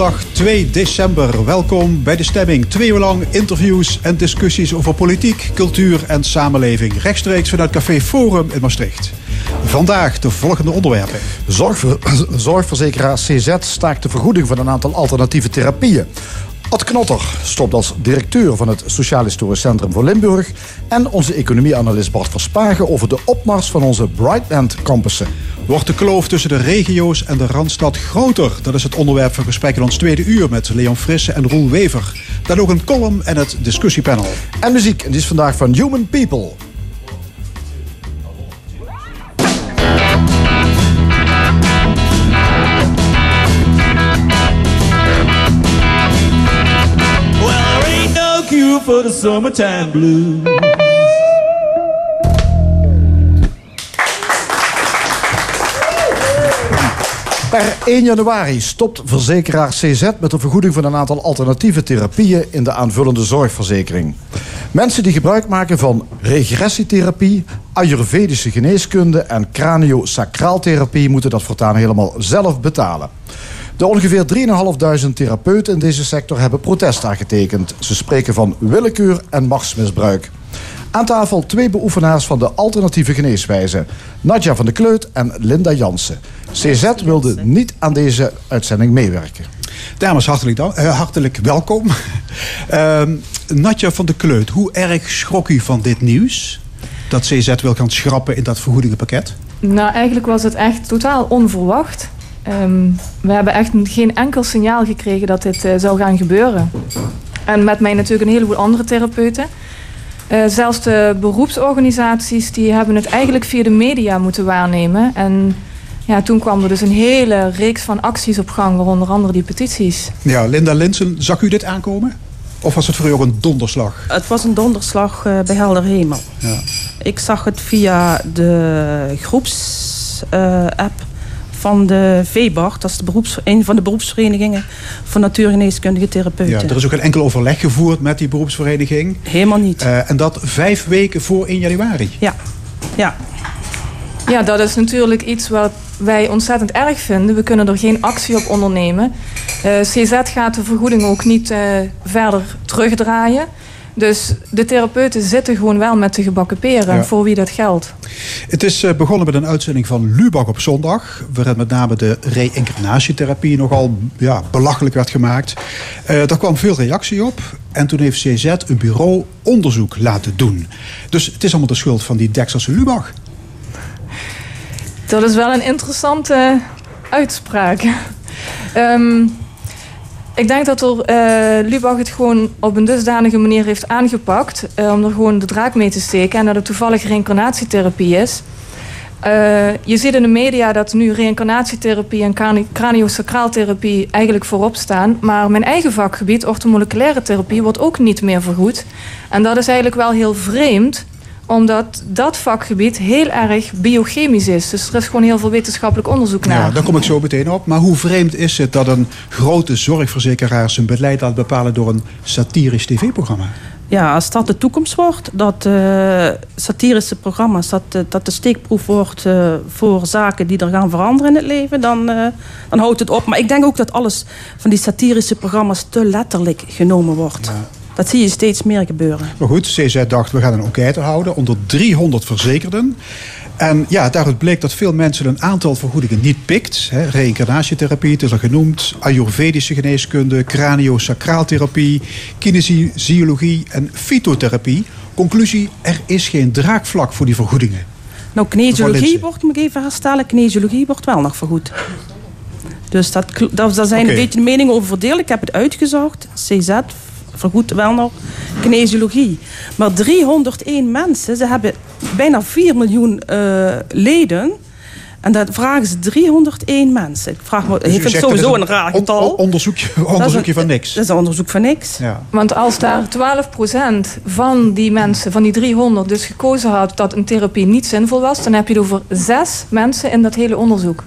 Zondag 2 december. Welkom bij de stemming. Twee uur lang interviews en discussies over politiek, cultuur en samenleving. Rechtstreeks vanuit Café Forum in Maastricht. Vandaag de volgende onderwerpen. Zorgver, zorgverzekeraar CZ staakt de vergoeding van een aantal alternatieve therapieën. Ad Knotter stopt als directeur van het Sociaal Historisch Centrum voor Limburg. En onze economieanalist Bart Verspagen over de opmars van onze Brightland campussen. Wordt de kloof tussen de regio's en de Randstad groter? Dat is het onderwerp van gesprek in ons tweede uur met Leon Frisse en Roel Wever. Dan ook een column en het discussiepanel. En muziek, en die is vandaag van Human People. For the. Per 1 januari stopt verzekeraar CZ met de vergoeding van een aantal alternatieve therapieën in de aanvullende zorgverzekering. Mensen die gebruik maken van regressietherapie, ayurvedische geneeskunde en craniosacraaltherapie moeten dat voortaan helemaal zelf betalen. De ongeveer 3.500 therapeuten in deze sector hebben protest aangetekend. Ze spreken van willekeur en machtsmisbruik. Aan tafel twee beoefenaars van de alternatieve geneeswijze. Nadja van de Kleut en Linda Jansen. CZ wilde niet aan deze uitzending meewerken. Dames, hartelijk, eh, hartelijk welkom. Ehm Natja van de Kleut, hoe erg schrok u van dit nieuws? Dat CZ wil gaan schrappen in dat vergoedingenpakket? Nou, eigenlijk was het echt totaal onverwacht. Ehm, we hebben echt geen enkel signaal gekregen dat dit eh, zou gaan gebeuren. En met mij natuurlijk een heleboel andere therapeuten. Eh, zelfs de beroepsorganisaties die hebben het eigenlijk via de media moeten waarnemen. En ja, toen kwam er dus een hele reeks van acties op gang, waaronder andere die petities. Ja, Linda Linsen, zag u dit aankomen? Of was het voor u ook een donderslag? Het was een donderslag eh, bij helder hemel. Ja. Ik zag het via de groepsapp van de VBAR. Dat is de beroeps, een van de beroepsverenigingen van natuurgeneeskundige therapeuten. Ja, er is ook geen enkel overleg gevoerd met die beroepsvereniging. Helemaal niet. Eh, en dat vijf weken voor 1 januari. Ja. ja. Ja, dat is natuurlijk iets wat wij ontzettend erg vinden. We kunnen er geen actie op ondernemen. Eh, CZ gaat de vergoeding ook niet eh, verder terugdraaien. Dus de therapeuten zitten gewoon wel met de gebakken peren Ja. voor wie dat geldt. Het is eh, begonnen met een uitzending van Lubach op zondag. Waarin met name de reïncarnatietherapie nogal ja, belachelijk werd gemaakt. Eh daar kwam veel reactie op. En toen heeft CZ een bureau onderzoek laten doen. Dus het is allemaal de schuld van die Dekselse Lubach. Dat is wel een interessante uitspraak. Ehm, ik denk dat er, eh Lubach het gewoon op een dusdanige manier heeft aangepakt. eh, om er gewoon de draak mee te steken. En dat het toevallig reïncarnatietherapie is. Eh, je ziet in de media dat nu reïncarnatietherapie en crani- craniosacraaltherapie eigenlijk voorop staan. Maar mijn eigen vakgebied, orthomoleculaire therapie, wordt ook niet meer vergoed. En dat is eigenlijk wel heel vreemd omdat dat vakgebied heel erg biochemisch is. Dus er is gewoon heel veel wetenschappelijk onderzoek naar. Ja, daar kom ik zo meteen op. Maar hoe vreemd is het dat een grote zorgverzekeraar zijn beleid laat bepalen door een satirisch tv-programma? Ja, als dat de toekomst wordt, dat eh, satirische programma's, dat, eh, dat de steekproef wordt eh, voor zaken die er gaan veranderen in het leven, dan, eh, dan houdt het op. Maar ik denk ook dat alles van die satirische programma's te letterlijk genomen wordt. Dat zie je steeds meer gebeuren. Maar goed, CZ dacht, we gaan een enquête houden onder 300 verzekerden. En ja, daaruit bleek dat veel mensen een aantal vergoedingen niet pikt. Hè, reïncarnatietherapie, het is al genoemd. Ayurvedische geneeskunde, craniosacraaltherapie, kinesiologie en fytotherapie. Conclusie, er is geen draagvlak voor die vergoedingen. Nou, kinesiologie wordt, moet ik even herstellen, kinesiologie wordt wel nog vergoed. Dus dat, dat, daar zijn een beetje de meningen over verdeeld. Ik heb het uitgezocht. CZ vergoedt wel nog kinesiologie. Maar 301 mensen, ze hebben bijna 4 miljoen eh, leden. En dat vragen ze 301 mensen. Ik vraag me, Dus het sowieso is een raar getal. on- onderzoekje Dat is onderzoekje een- van niks. Dat is een onderzoek van niks. Ja. Want als daar 12% van die mensen, van die 300, dus gekozen had dat een therapie niet zinvol was, dan heb je het over zes mensen in dat hele onderzoek.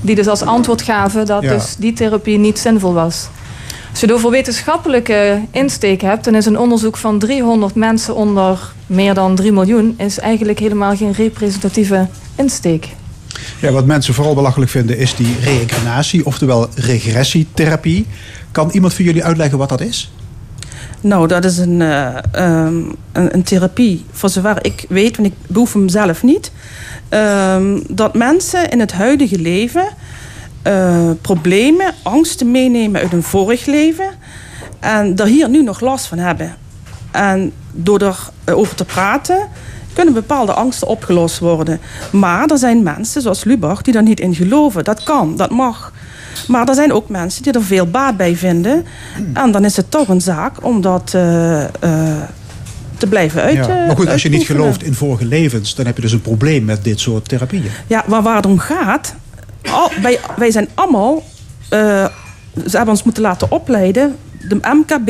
Die dus als antwoord gaven dat Ja. dus die therapie niet zinvol was. Als je het over wetenschappelijke insteek hebt, dan is een onderzoek van 300 mensen onder meer dan 3 miljoen is eigenlijk helemaal geen representatieve insteek. Ja, wat mensen vooral belachelijk vinden is die reïncarnatie, oftewel regressietherapie. Kan iemand van jullie uitleggen wat dat is? Nou, dat is een, eh, ehm, een, een therapie, voor zover ik weet, want ik beoefen hem zelf niet. ehm, dat mensen in het huidige leven eh, problemen, angsten meenemen uit een vorig leven. En er hier nu nog last van hebben. En door erover te praten, kunnen bepaalde angsten opgelost worden. Maar er zijn mensen, zoals Lubach, die daar niet in geloven. Dat kan, dat mag. Maar er zijn ook mensen die er veel baat bij vinden. En dan is het toch een zaak om dat eh, eh, te blijven uit. Ja. eh, Maar goed, als je niet gelooft in vorige levens, dan heb je dus een probleem met dit soort therapieën. Ja, maar waar het om gaat... Wij, wij zijn allemaal... eh, ze hebben ons moeten laten opleiden. De MKB,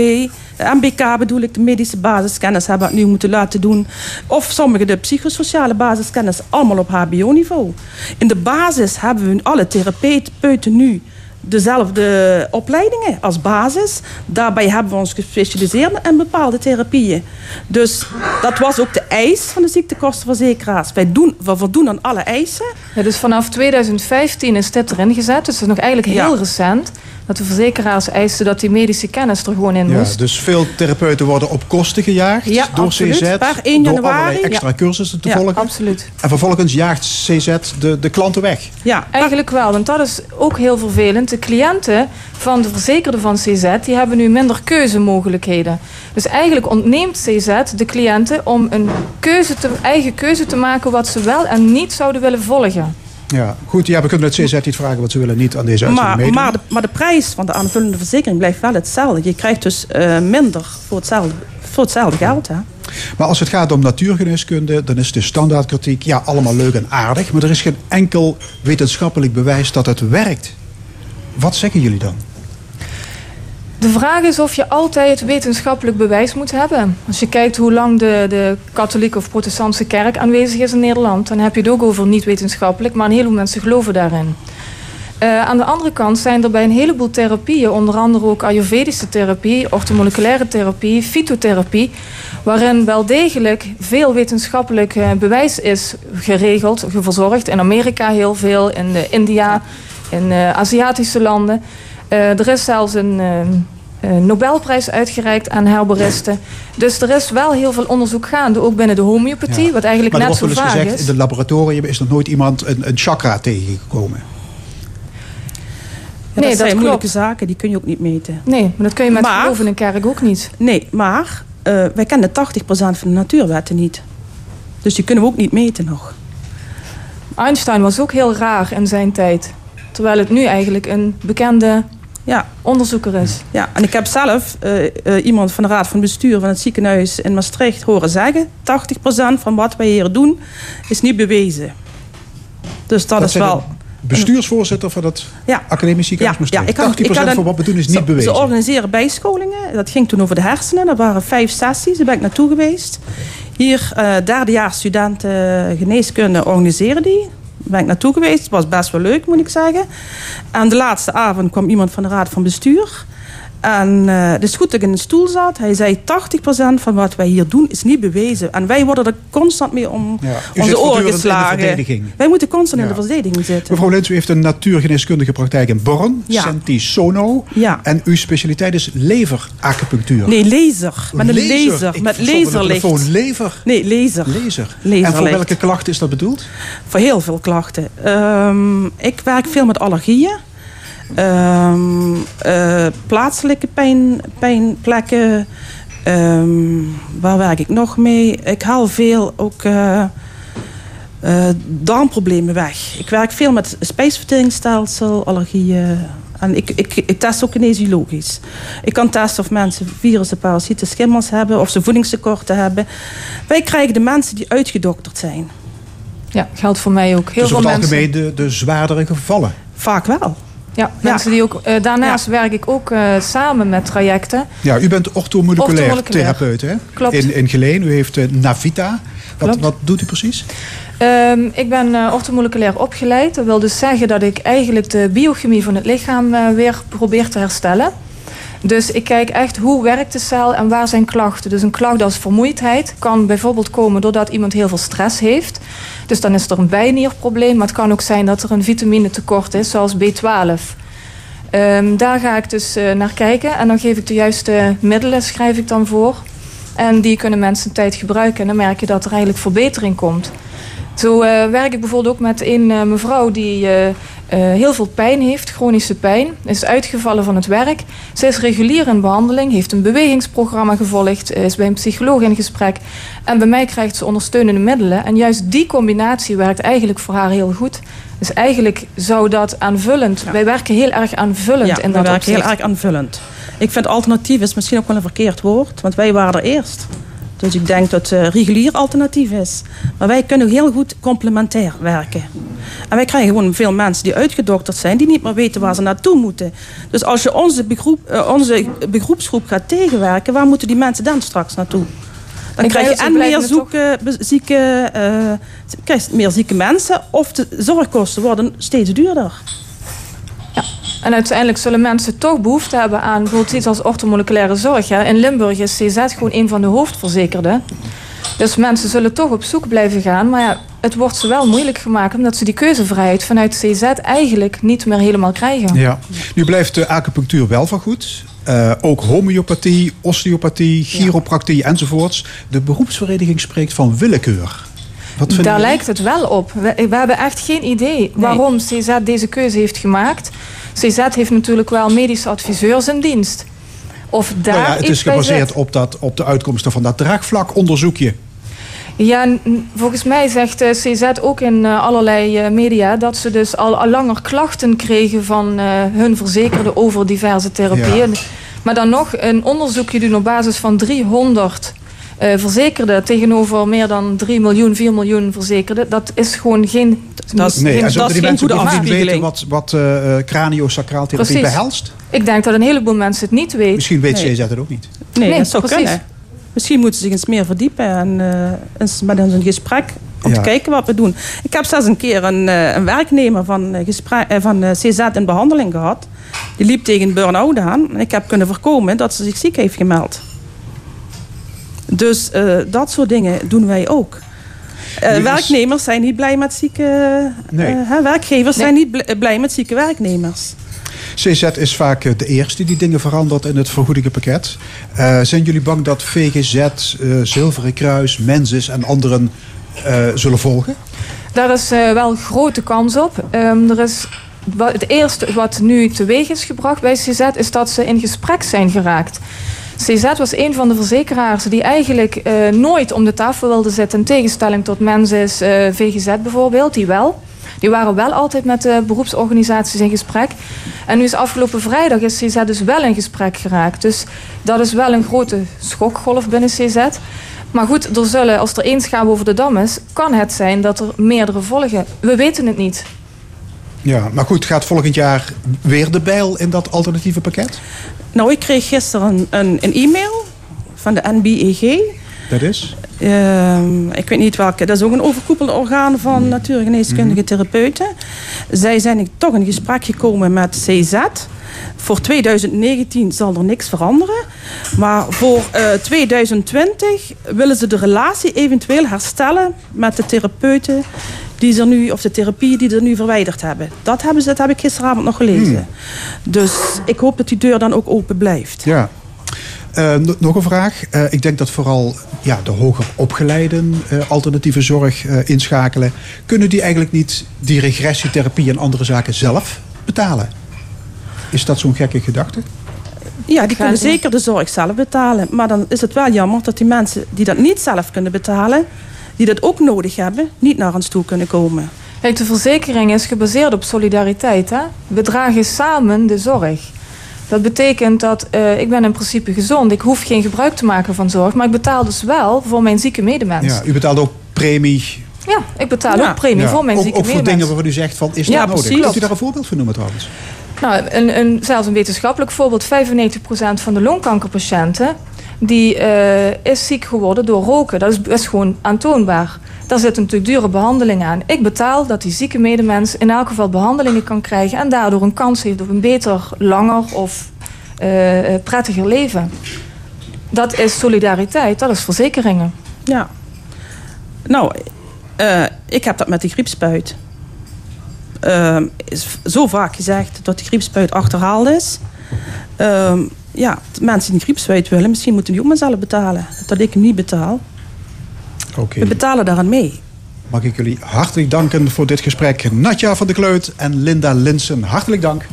de MBK bedoel ik, de medische basiskennis hebben we nu moeten laten doen. Of sommigen de psychosociale basiskennis, allemaal op hbo-niveau. In de basis hebben we alle therapeuten nu dezelfde opleidingen als basis. Daarbij hebben we ons gespecialiseerd in bepaalde therapieën. Dus dat was ook de eis van de ziektekostenverzekeraars. Wij doen, we voldoen aan alle eisen. Ja, dus vanaf 2015 is dit erin gezet. Dus het is nog eigenlijk heel Ja. recent dat de verzekeraars eisten dat die medische kennis er gewoon in Ja, moest. dus veel therapeuten worden op kosten gejaagd Ja, door absoluut. CZ. Per 1 door januari. allerlei extra cursussen te Ja, volgen. Absoluut. En vervolgens jaagt CZ de, de klanten weg. Ja, Eigenlijk wel, want dat is ook heel vervelend. De cliënten van de verzekerden van CZ die hebben nu minder keuzemogelijkheden. Dus eigenlijk ontneemt CZ de cliënten om een keuze te, eigen keuze te maken wat ze wel en niet zouden willen volgen. Ja, goed. Ja, we kunnen het CZ niet vragen, want ze willen niet aan deze uitzending maar, maar, de, maar de prijs van de aanvullende verzekering blijft wel hetzelfde. Je krijgt dus eh, minder voor hetzelfde, voor hetzelfde geld. Hè? Maar als het gaat om natuurgeneeskunde, dan is de standaardkritiek ja, allemaal leuk en aardig. Maar er is geen enkel wetenschappelijk bewijs dat het werkt. Wat zeggen jullie dan? De vraag is of je altijd wetenschappelijk bewijs moet hebben. Als je kijkt hoe lang de, de katholieke of protestantse kerk aanwezig is in Nederland, dan heb je het ook over niet wetenschappelijk, maar een heleboel mensen geloven daarin. Eh, aan de andere kant zijn er bij een heleboel therapieën, onder andere ook Ayurvedische therapie, orthomoleculaire therapie, fytotherapie, waarin wel degelijk veel wetenschappelijk eh, bewijs is geregeld, verzorgd. In Amerika heel veel, in eh, India, in Aziatische landen. Er is zelfs een eh, eh, Nobelprijs uitgereikt aan herboristen. Dus er is wel heel veel onderzoek gaande, ook binnen de homeopathie, Ja. wat eigenlijk maar net zo vaag gezegd, is. in de laboratorium is nog nooit iemand een, een chakra tegengekomen. Ja, Nee, dat dat zijn moeilijke zaken, die kun je ook niet meten. Nee, maar dat kun je met Maar- geloof in een kerk ook niet. Nee, maar eh, wij kennen 80% van de natuurwetten niet. Dus die kunnen we ook niet meten nog. Einstein was ook heel raar in zijn tijd. Terwijl het nu eigenlijk een bekende Ja, onderzoeker is. ja. en ik heb zelf eh, eh, iemand van de raad van bestuur van het ziekenhuis in Maastricht horen zeggen... 80% van wat wij hier doen is niet bewezen. Dus dat, is wel... bestuursvoorzitter van het Ja. academisch ziekenhuis Maastricht. ik had- 80% ik had een- van wat we doen is niet Ze- bewezen. Ze organiseren bijscholingen. Dat ging toen over de hersenen. Dat waren vijf sessies. Daar ben ik naartoe geweest. Hier, eh derdejaars studenten geneeskunde organiseren die. Ben ik naartoe geweest. Het was best wel leuk, moet ik zeggen. En de laatste avond kwam iemand van de raad van bestuur. En eh het is goed dat ik in de stoel zat. Hij zei 80% van wat wij hier doen is niet bewezen. En wij worden er constant mee om Ja, onze oren geslagen. Wij moeten constant Ja. in de verdediging zitten. Mevrouw Lins, u heeft een natuurgeneeskundige praktijk in Born, Ja. Senti Sono. Ja. En uw specialiteit is leveracupunctuur. Nee, laser. Met een laser. Ik met laserlicht. telefoon lever. Nee, laser. Laser. Laserlicht. En voor welke klachten is dat bedoeld? Voor heel veel klachten. Ehm, ik werk veel met allergieën. Ehm, eh, plaatselijke pijn, pijnplekken. Ehm, waar werk ik nog mee? Ik haal veel ook eh, eh, darmproblemen weg. Ik werk veel met spijsverteringsstelsel, allergieën. En ik, ik, ik test ook kinesiologisch. Ik kan testen of mensen virussen, parasieten, schimmels hebben... of ze voedingstekorten hebben. Wij krijgen de mensen die uitgedokterd zijn. Ja, geldt voor mij ook. Heel dus veel over het mensen. algemeen de, de zwaardere gevallen. Vaak wel. Ja, mensen die ook. eh, daarnaast werk ik ook eh, samen met trajecten. Ja, u bent orthomoleculair therapeut hè? Klopt. In, in Geleen. U heeft eh, Navita. Wat, Klopt. wat doet u precies? Ehm, ik ben eh orthomoleculair opgeleid. Dat wil dus zeggen dat ik eigenlijk de biochemie van het lichaam weer probeer te herstellen. Dus ik kijk echt hoe werkt de cel en waar zijn klachten. Dus een klacht als vermoeidheid kan bijvoorbeeld komen doordat iemand heel veel stress heeft. Dus dan is er een bijnierprobleem. Maar het kan ook zijn dat er een vitaminetekort is, zoals B12. Ehm, daar ga ik dus eh, naar kijken. En dan geef ik de juiste middelen, schrijf ik dan voor. En die kunnen mensen een tijd gebruiken. En dan merk je dat er eigenlijk verbetering komt. Zo eh, werk ik bijvoorbeeld ook met een eh, mevrouw die heel veel pijn heeft, chronische pijn. Is uitgevallen van het werk. Ze is regulier in behandeling, heeft een bewegingsprogramma gevolgd, is bij een psycholoog in gesprek. En bij mij krijgt ze ondersteunende middelen. En juist die combinatie werkt eigenlijk voor haar heel goed. Dus eigenlijk zou dat aanvullend. Wij werken heel erg aanvullend Ja, in dat werken opzicht. heel erg aanvullend. Ik vind alternatief is misschien ook wel een verkeerd woord, want wij waren er eerst. Dus ik denk dat eh, regulier alternatief is. Maar wij kunnen heel goed complementair werken. En wij krijgen gewoon veel mensen die uitgedokterd zijn, die niet meer weten waar ze naartoe moeten. Dus als je onze, begroep, eh, onze begroepsgroep gaat tegenwerken, waar moeten die mensen dan straks naartoe? Dan Ik krijg je en meer het zieke, eh, krijg meer zieke mensen, of de zorgkosten worden steeds duurder. En uiteindelijk zullen mensen toch behoefte hebben aan bijvoorbeeld iets als orthomoleculaire zorg. Hè. In Limburg is CZ gewoon een van de hoofdverzekerden. Dus mensen zullen toch op zoek blijven gaan. Maar ja, het wordt ze wel moeilijk gemaakt omdat ze die keuzevrijheid vanuit CZ eigenlijk niet meer helemaal krijgen. Ja. Nu blijft de acupunctuur wel van goed. Eh, ook homeopathie, osteopathie, chiropractie enzovoorts. De beroepsvereniging spreekt van willekeur. Daar lijkt het wel op. We, we hebben echt geen idee waarom CZ deze keuze heeft gemaakt. CZ heeft natuurlijk wel medische adviseurs in dienst. Of daar Nou ja, het is gebaseerd op, dat, op de uitkomsten van dat draagvlakonderzoekje. Ja, volgens mij zegt eh, CZ ook in eh, allerlei eh, media dat ze dus al, al langer klachten kregen van hun verzekerden over diverse therapieën. Maar dan nog een onderzoekje doen op basis van 300 eh, verzekerden tegenover meer dan 3 miljoen, 4 miljoen verzekerden. Dat is gewoon geen. Dat is Nee, geen- en dat is die geen mensen goede niet weten afspiegeling. wat, wat eh eh, craniosacraaltherapie Precies. behelst. Ik denk dat een heleboel mensen het niet weten. Misschien weet Nee. CZ het ook niet. Nee, Nee, dat zou precies. kunnen. Misschien moeten ze zich eens meer verdiepen en eh, eens met ons een gesprek om Ja. te kijken wat we doen. Ik heb zelfs een keer een, eh, een werknemer van, gesprek, van eh, CZ in behandeling gehad. Die liep tegen een burn-out aan. En ik heb kunnen voorkomen dat ze zich ziek heeft gemeld. Dus eh, dat soort dingen doen wij ook. Eh, is- werknemers zijn niet blij met zieke... Nee. eh, hè, werkgevers zijn niet bl- blij met zieke werknemers. CZ is vaak de eerste die dingen verandert in het vergoedingenpakket. Eh, zijn jullie bang dat VGZ, eh, Zilveren Kruis, Mensis en anderen eh, zullen volgen? Daar is eh, wel grote kans op. Ehm, er is, wat, het eerste wat nu teweeg is gebracht bij CZ is dat ze in gesprek zijn geraakt. CZ was een van de verzekeraars die eigenlijk eh, nooit om de tafel wilde zitten. In tegenstelling tot Mensis, eh, VGZ bijvoorbeeld, die wel. Die waren wel altijd met de beroepsorganisaties in gesprek. En nu is afgelopen vrijdag is CZ dus wel in gesprek geraakt. Dus dat is wel een grote schokgolf binnen CZ. Maar goed, er zullen, als er één schaap over de dam is, kan het zijn dat er meerdere volgen. We weten het niet. Ja, maar goed, gaat volgend jaar weer de bijl in dat alternatieve pakket? Nou, ik kreeg gisteren een, een e-mail van de NBEG. Dat is? Ehm, ik weet niet welke. Dat is ook een overkoepelend orgaan van natuurgeneeskundige therapeuten. Zij zijn toch in gesprek gekomen met CZ. Voor 2019 zal er niks veranderen. Maar voor eh, 2020 willen ze de relatie eventueel herstellen met de therapeuten die ze nu, of de therapie die ze nu verwijderd hebben. Dat, hebben ze, dat heb ik gisteravond nog gelezen. Dus ik hoop dat die deur dan ook open blijft. Ja. Eh, nog een vraag. Eh, ik denk dat vooral ja, de hoger opgeleiden eh, alternatieve zorg eh, inschakelen. Kunnen die eigenlijk niet die regressietherapie en andere zaken zelf betalen? Is dat zo'n gekke gedachte? Ja, die kunnen zeker de zorg zelf betalen. Maar dan is het wel jammer dat die mensen die dat niet zelf kunnen betalen, die dat ook nodig hebben, niet naar ons toe kunnen komen. Kijk, de verzekering is gebaseerd op solidariteit. Hè? We dragen samen de zorg. Dat betekent dat eh, ik ben in principe gezond. Ik hoef geen gebruik te maken van zorg. Maar ik betaal dus wel voor mijn zieke medemens. Ja, u betaalt ook premie. Ja, ik betaal Ja. ook premie Ja, voor mijn ook, zieke ook voor medemens. dingen waarvan u zegt van is Ja, dat nodig? precies. Kunt u daar een voorbeeld van noemen trouwens? Nou, een, een, zelfs een wetenschappelijk voorbeeld. 95% van de longkankerpatiënten die, eh, is ziek geworden door roken. Dat is, is gewoon aantoonbaar. Daar zitten natuurlijk dure behandelingen aan. Ik betaal dat die zieke medemens in elk geval behandelingen kan krijgen... en daardoor een kans heeft op een beter, langer of eh, eh, prettiger leven. Dat is solidariteit, dat is verzekeringen. Ja. Nou, ik heb dat met de griepspuit. Ehm, is zo vaak gezegd dat de griepspuit achterhaald is. Ehm, ja, de mensen die een griepspuit willen, misschien moeten die ook maar zelf betalen. Dat ik hem niet betaal. Oké. We betalen daaraan mee. Mag ik jullie hartelijk danken voor dit gesprek. Natja van de Kleut en Linda Linsen, hartelijk dank.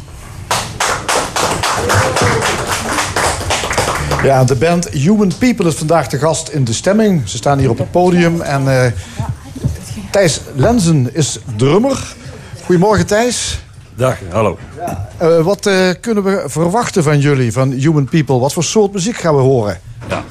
Ja, de band Human People is vandaag de gast in de stemming. Ze staan hier op het podium. En eh, Thijs Lenzen is drummer. Goedemorgen Thijs. Dag, hallo. Eh, wat eh, kunnen we verwachten van jullie, van Human People? Wat voor soort muziek gaan we horen? Ja,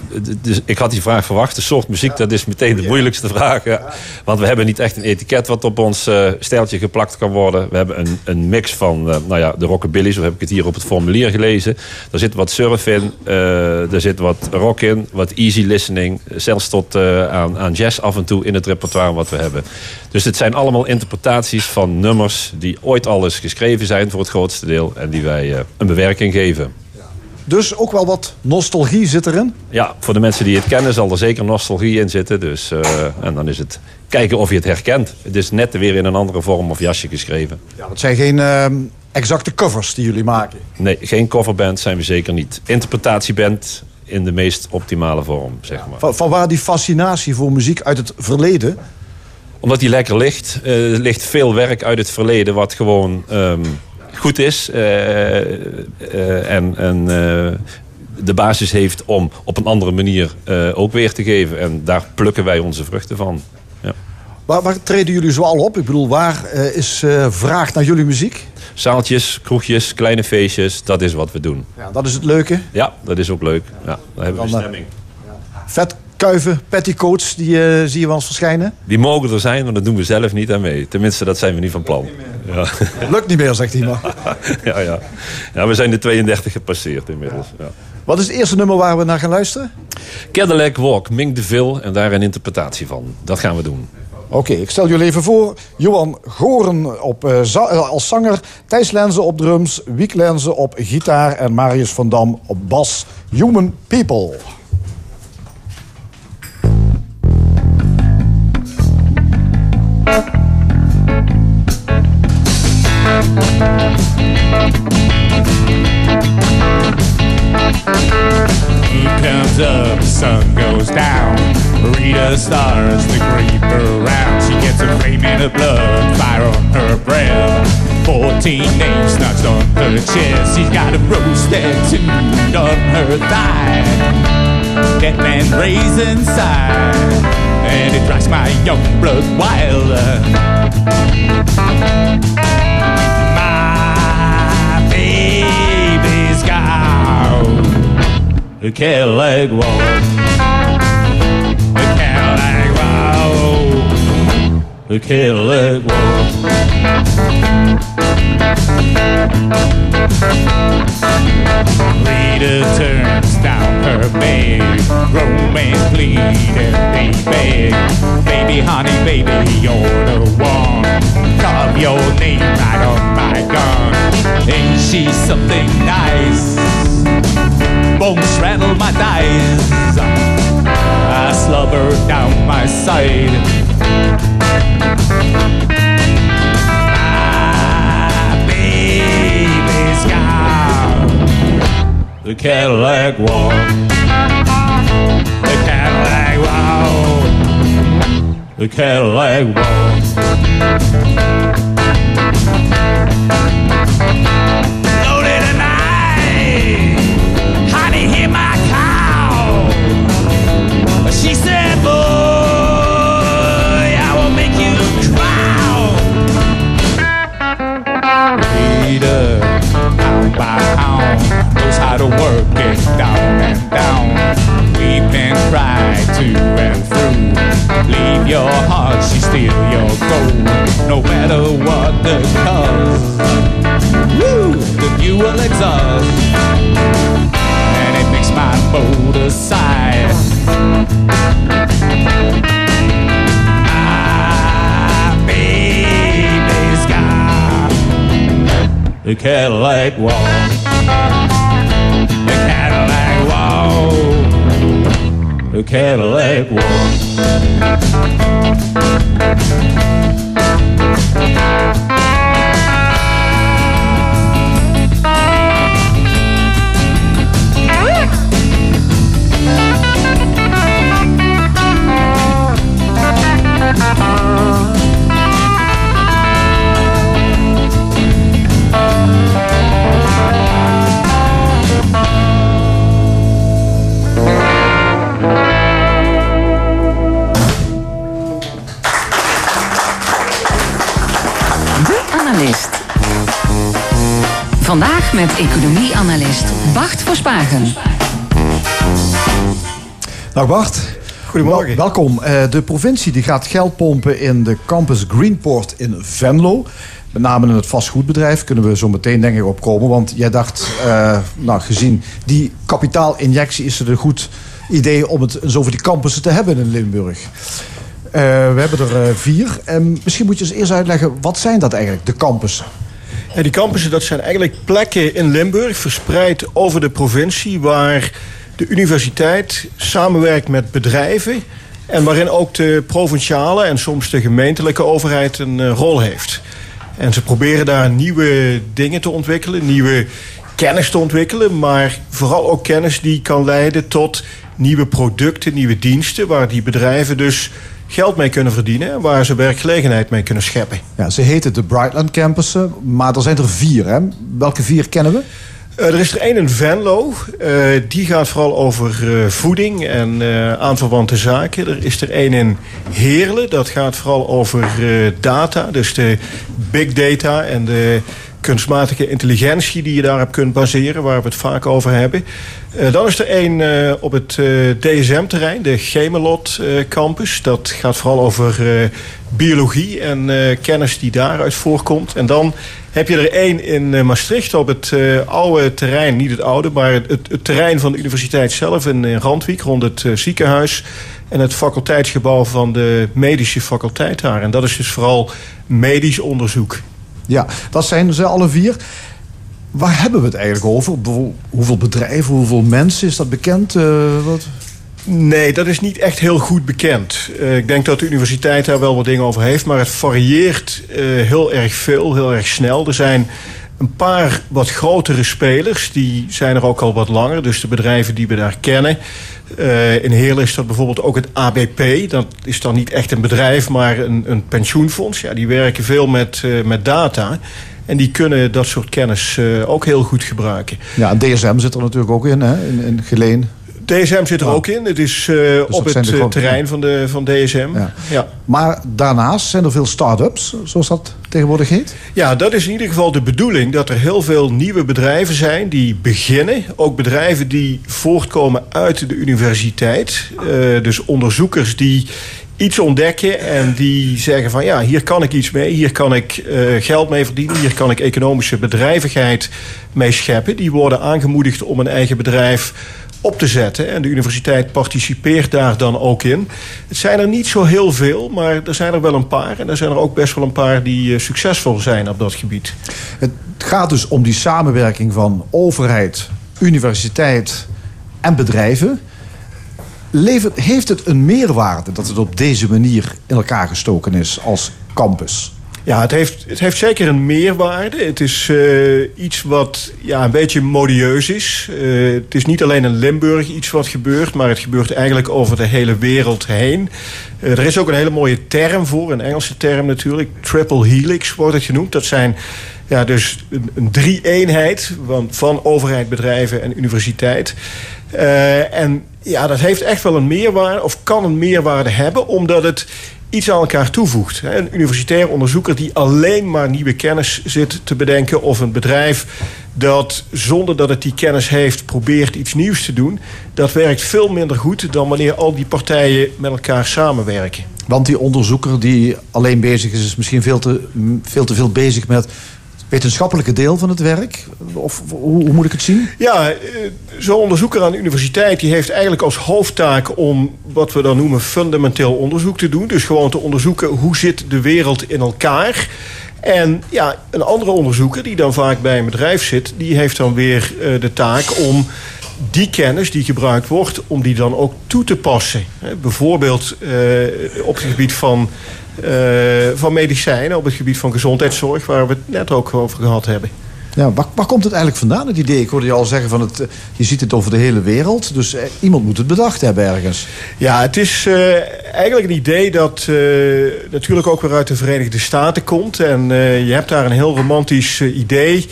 dus ik had die vraag verwacht. De soort muziek, dat is meteen de moeilijkste vraag. ja. Want we hebben niet echt een etiket wat op ons eh stijltje geplakt kan worden. We hebben een, een mix van, eh, nou ja, de rockabilly, zo heb ik het hier op het formulier gelezen. Er zit wat surf in, eh, er zit wat rock in, wat easy listening. Zelfs tot aan, aan jazz af en toe in het repertoire wat we hebben. Dus het zijn allemaal interpretaties van nummers die ooit al eens geschreven zijn voor het grootste deel. En die wij een bewerking geven. Dus ook wel wat nostalgie zit erin. Ja, voor de mensen die het kennen zal er zeker nostalgie in zitten. Dus, eh, en dan is het kijken of je het herkent. Het is net weer in een andere vorm of jasje geschreven. Ja, dat zijn geen ehm, exacte covers die jullie maken. Nee, geen coverband zijn we zeker niet. Interpretatieband in de meest optimale vorm, zeg maar. Van, van waar die fascinatie voor muziek uit het verleden? Omdat die lekker ligt. eh, er ligt veel werk uit het verleden wat gewoon ehm, goed is. eh, eh, en en eh, de basis heeft om op een andere manier ook weer te geven. En daar plukken wij onze vruchten van. Ja. Waar, waar treden jullie zoal op? Ik bedoel, waar is vraag naar jullie muziek? Zaaltjes, kroegjes, kleine feestjes, dat is wat we doen. Ja, dat is het leuke. Ja, dat is ook leuk. Ja, daar hebben we stemming. Vetkuiven, petticoats, die eh, zie je wel eens verschijnen. Die mogen er zijn, maar dat doen we zelf niet aan mee. Tenminste, dat zijn we niet van plan. Ja, Lukt niet meer, zegt hij maar. ja, ja. ja we zijn de 32 gepasseerd inmiddels. Ja. Wat is het eerste nummer waar we naar gaan luisteren? Cadillac Walk, Mink de Ville en daar een interpretatie van. Dat gaan we doen. Oké, ik stel jullie even voor. Johan Goren op, eh, eh, als zanger, Thijs Lenzen op drums, Wiek Lenzen op gitaar en Marius van Dam op bas. Human People. Moon comes up, sun goes down. Rita stars the creep around. She gets a flame in her blood, fire on her breath. Fourteen names knocked on her chest. She's got a rose tattooed on her thigh. Dead man raised inside, and it drives my young blood wild. My baby's gone. A Cadillac walk. A Cadillac walk. A Cadillac walk. Rita turns down her bed. Romance pleading, they beg. Baby, honey, baby, you're the one. Carve your name right on my gun. Ain't she something nice? bones rattle my dice. I slobber down my side. The Cadillac walk. The Cadillac walk. The Cadillac walk. Loaded tonight. Honey, hear my call. She said, boy, You pound by pound, knows how to work it down and down. To and through. Leave your heart, she steal your gold. No matter what the cause. Woo! The exhaust and it makes my motor sigh. the Cadillac wall. The Cadillac wall. The Cadillac wall. Analist. Vandaag met economie-analyst Bart Verspagen. Dag Bart. Goedemorgen. Wel- welkom. Eh, de provincie die gaat geld pompen in de campus Greenport in Venlo. Met name in het vastgoedbedrijf kunnen we zo meteen denk ik opkomen. Want jij dacht, eh, nou gezien die kapitaalinjectie is het een goed idee om het zo over die campussen te hebben in Limburg. Eh, we hebben er eh, vier. En misschien moet je eens eerst uitleggen, wat zijn dat eigenlijk, de campussen? Ja, die campussen dat zijn eigenlijk plekken in Limburg, verspreid over de provincie, waar de universiteit samenwerkt met bedrijven en waarin ook de provinciale en soms de gemeentelijke overheid een eh, rol heeft. En ze proberen daar nieuwe dingen te ontwikkelen, nieuwe kennis te ontwikkelen, maar vooral ook kennis die kan leiden tot nieuwe producten, nieuwe diensten, waar die bedrijven dus geld mee kunnen verdienen en waar ze werkgelegenheid mee kunnen scheppen. Ja, ze heten de Brightland campussen, maar er zijn er vier. Hè? Welke vier kennen we? Eh, er is er één in Venlo. Eh, die gaat vooral over eh, voeding en aanverwante zaken. Er is er één in Heerlen. Dat gaat vooral over data. Dus de big data en de kunstmatige intelligentie die je daarop kunt baseren. Waar we het vaak over hebben. Eh, dan is er één eh, op het eh, DSM-terrein. De Gemelot campus. Dat gaat vooral over biologie en kennis die daaruit voorkomt. En dan heb je er één in Maastricht op het oude terrein, niet het oude, maar het, het terrein van de universiteit zelf in, Randwijk, rond het ziekenhuis. En het faculteitsgebouw van de medische faculteit daar. En dat is dus vooral medisch onderzoek. Ja, dat zijn ze alle vier. Waar hebben we het eigenlijk over? Hoeveel bedrijven, hoeveel mensen? Is dat bekend? Eh, wat? Nee, dat is niet echt heel goed bekend. Eh, ik denk dat de universiteit daar wel wat dingen over heeft, maar het varieert eh, heel erg veel, heel erg snel. Er zijn een paar wat grotere spelers, die zijn er ook al wat langer. Dus de bedrijven die we daar kennen. Eh, in Heerlen is dat bijvoorbeeld ook het ABP. Dat is dan niet echt een bedrijf, maar een, een pensioenfonds. Ja, die werken veel met, eh, met data. En die kunnen dat soort kennis eh, ook heel goed gebruiken. Ja, DSM zit er natuurlijk ook in, hè? in, in Geleen. DSM zit er Ja. ook in. Het is eh, dat op het eh, grote- terrein van, de, van DSM. Ja. Ja. Maar daarnaast zijn er veel start-ups, zoals dat tegenwoordig heet. Ja, dat is in ieder geval de bedoeling. Dat er heel veel nieuwe bedrijven zijn die beginnen. Ook bedrijven die voortkomen uit de universiteit. Eh, dus onderzoekers die iets ontdekken en die zeggen van ja, hier kan ik iets mee, hier kan ik geld mee verdienen, hier kan ik economische bedrijvigheid mee scheppen. Die worden aangemoedigd om een eigen bedrijf op te zetten. En de universiteit participeert daar dan ook in. Het zijn er niet zo heel veel, maar er zijn er wel een paar. En er zijn er ook best wel een paar die eh, succesvol zijn op dat gebied. Het gaat dus om die samenwerking van overheid, universiteit en bedrijven. Heeft het een meerwaarde dat het op deze manier in elkaar gestoken is als campus? Ja, het heeft, het heeft zeker een meerwaarde. Het is eh, iets wat ja, een beetje modieus is. Eh, het is niet alleen in Limburg iets wat gebeurt, maar het gebeurt eigenlijk over de hele wereld heen. Eh, er is ook een hele mooie term voor, een Engelse term natuurlijk. Triple helix wordt het genoemd. Dat zijn ja, dus een, een drie-eenheid van, van overheid, bedrijven en universiteit. En ja, dat heeft echt wel een meerwaarde, of kan een meerwaarde hebben, omdat het iets aan elkaar toevoegt. Een universitair onderzoeker die alleen maar nieuwe kennis zit te bedenken, of een bedrijf dat zonder dat het die kennis heeft probeert iets nieuws te doen, dat werkt veel minder goed dan wanneer al die partijen met elkaar samenwerken. Want die onderzoeker die alleen bezig is, is misschien veel te, veel te veel bezig met wetenschappelijke deel van het werk. Of hoe, moet ik het zien? Ja, eh, zo'n onderzoeker aan de universiteit die heeft eigenlijk als hoofdtaak om wat we dan noemen fundamenteel onderzoek te doen. Dus gewoon te onderzoeken hoe zit de wereld in elkaar. En ja, een andere onderzoeker die dan vaak bij een bedrijf zit, die heeft dan weer eh, de taak om die kennis die gebruikt wordt, om die dan ook toe te passen. Bijvoorbeeld eh, op het gebied van, van medicijnen, op het gebied van gezondheidszorg, waar we het net ook over gehad hebben. Ja, waar, waar komt het eigenlijk vandaan, het idee? Ik hoorde je al zeggen, van het, eh, je ziet het over de hele wereld. Dus eh, iemand moet het bedacht hebben ergens. Ja, het is eh, eigenlijk een idee dat eh, natuurlijk ook weer uit de Verenigde Staten komt. En eh, je hebt daar een heel romantisch eh, idee.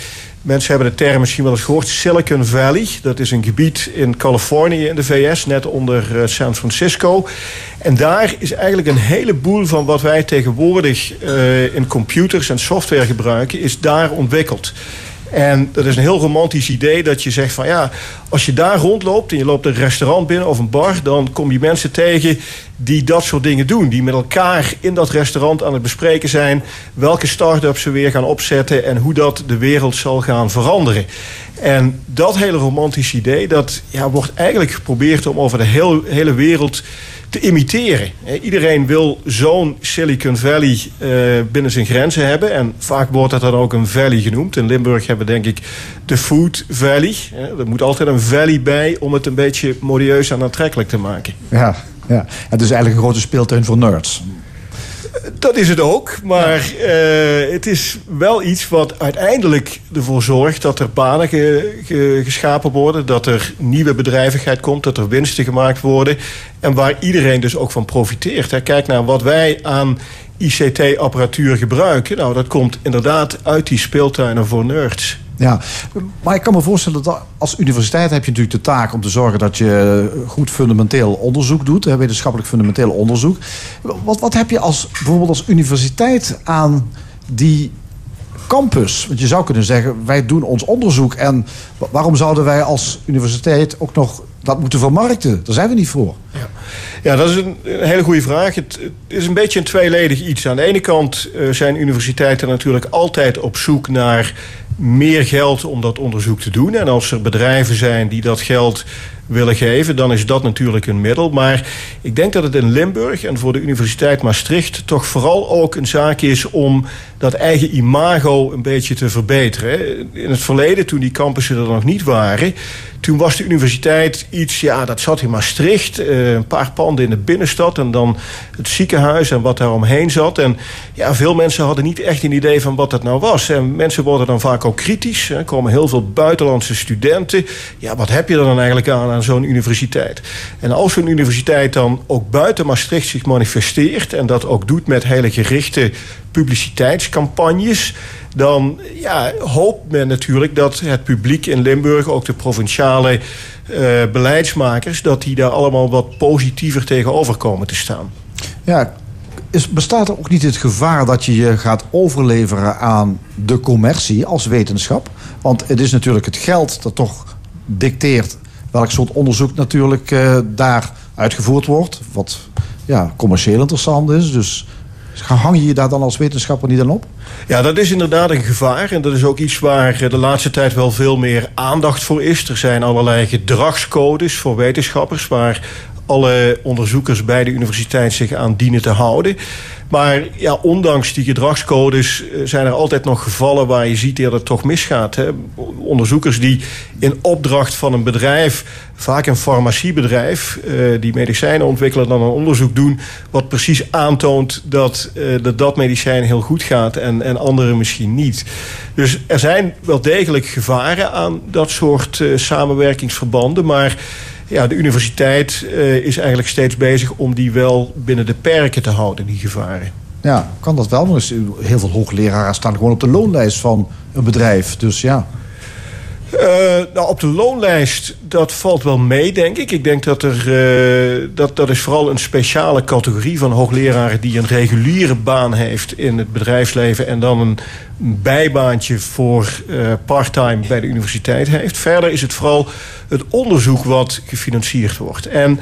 Mensen hebben de term misschien wel eens gehoord. Silicon Valley. Dat is een gebied in Californië in de VS, net onder eh, San Francisco. En daar is eigenlijk een heleboel van wat wij tegenwoordig eh, in computers en software gebruiken, is daar ontwikkeld. En dat is een heel romantisch idee dat je zegt van ja, als je daar rondloopt en je loopt een restaurant binnen of een bar, dan kom je mensen tegen die dat soort dingen doen. Die met elkaar in dat restaurant aan het bespreken zijn welke start-ups ze weer gaan opzetten en hoe dat de wereld zal gaan veranderen. En dat hele romantische idee, dat ja, wordt eigenlijk geprobeerd om over de heel, hele wereld te imiteren. Iedereen wil zo'n Silicon Valley eh, binnen zijn grenzen hebben. En vaak wordt dat dan ook een valley genoemd. In Limburg hebben we denk ik de Food Valley. Er moet altijd een valley bij om het een beetje modieus en aantrekkelijk te maken. Ja, ja. Het is eigenlijk een grote speeltuin voor nerds. Dat is het ook, maar eh, het is wel iets wat uiteindelijk ervoor zorgt dat er banen ge- ge- geschapen worden, dat er nieuwe bedrijvigheid komt, dat er winsten gemaakt worden en waar iedereen dus ook van profiteert. Hè. Kijk naar wat wij aan ICT-apparatuur gebruiken. Nou, dat komt inderdaad uit die speeltuinen voor nerds. Ja, maar ik kan me voorstellen dat als universiteit heb je natuurlijk de taak om te zorgen dat je goed fundamenteel onderzoek doet, wetenschappelijk fundamenteel onderzoek. Wat, wat heb je als, bijvoorbeeld als universiteit aan die campus? Want je zou kunnen zeggen, wij doen ons onderzoek en wa- waarom zouden wij als universiteit ook nog dat moeten vermarkten? Daar zijn we niet voor. Ja, dat is een, hele goede vraag. Het, het is een beetje een tweeledig iets. Aan de ene kant eh, zijn universiteiten natuurlijk altijd op zoek naar meer geld om dat onderzoek te doen. En als er bedrijven zijn die dat geld willen geven, dan is dat natuurlijk een middel. Maar ik denk dat het in Limburg en voor de Universiteit Maastricht toch vooral ook een zaak is om dat eigen imago een beetje te verbeteren. In het verleden, toen die campussen er nog niet waren, toen was de universiteit iets, ja, dat zat in Maastricht, eh, een paar panden in de binnenstad en dan het ziekenhuis en wat daar omheen zat. En ja, veel mensen hadden niet echt een idee van wat dat nou was. En mensen worden dan vaak ook kritisch. Er komen heel veel buitenlandse studenten. Ja, wat heb je er dan eigenlijk aan aan zo'n universiteit? En als zo'n universiteit dan ook buiten Maastricht zich manifesteert en dat ook doet met hele gerichte publiciteitscampagnes, dan ja, hoopt men natuurlijk dat het publiek in Limburg, ook de provinciale eh, beleidsmakers, dat die daar allemaal wat positiever tegenover komen te staan. Ja, is, bestaat er ook niet het gevaar dat je je gaat overleveren aan de commercie als wetenschap? Want het is natuurlijk het geld dat toch dicteert welk soort onderzoek natuurlijk eh, daar uitgevoerd wordt. Wat ja, commercieel interessant is. Dus hang je je daar dan als wetenschapper niet aan op? Ja, dat is inderdaad een gevaar. En dat is ook iets waar eh, de laatste tijd wel veel meer aandacht voor is. Er zijn allerlei gedragscodes voor wetenschappers... waar alle onderzoekers bij de universiteit zich aan dienen te houden. Maar ja, ondanks die gedragscodes eh, zijn er altijd nog gevallen waar je ziet dat het toch misgaat. Hè. Onderzoekers die in opdracht van een bedrijf, vaak een farmaciebedrijf, eh, die medicijnen ontwikkelen, dan een onderzoek doen wat precies aantoont dat eh, dat, dat medicijn heel goed gaat en, en andere misschien niet. Dus er zijn wel degelijk gevaren aan dat soort samenwerkingsverbanden, maar ja, de universiteit eh, is eigenlijk steeds bezig om die wel binnen de perken te houden, die gevaren. Ja, kan dat wel. Maar heel veel hoogleraren staan gewoon op de loonlijst van een bedrijf. Dus ja. Eh, nou, op de loonlijst, dat valt wel mee, denk ik. Ik denk dat er, eh, dat, dat is vooral een speciale categorie van hoogleraren... die een reguliere baan heeft in het bedrijfsleven... en dan een bijbaantje voor eh, parttime bij de universiteit heeft. Verder is het vooral het onderzoek wat gefinancierd wordt. En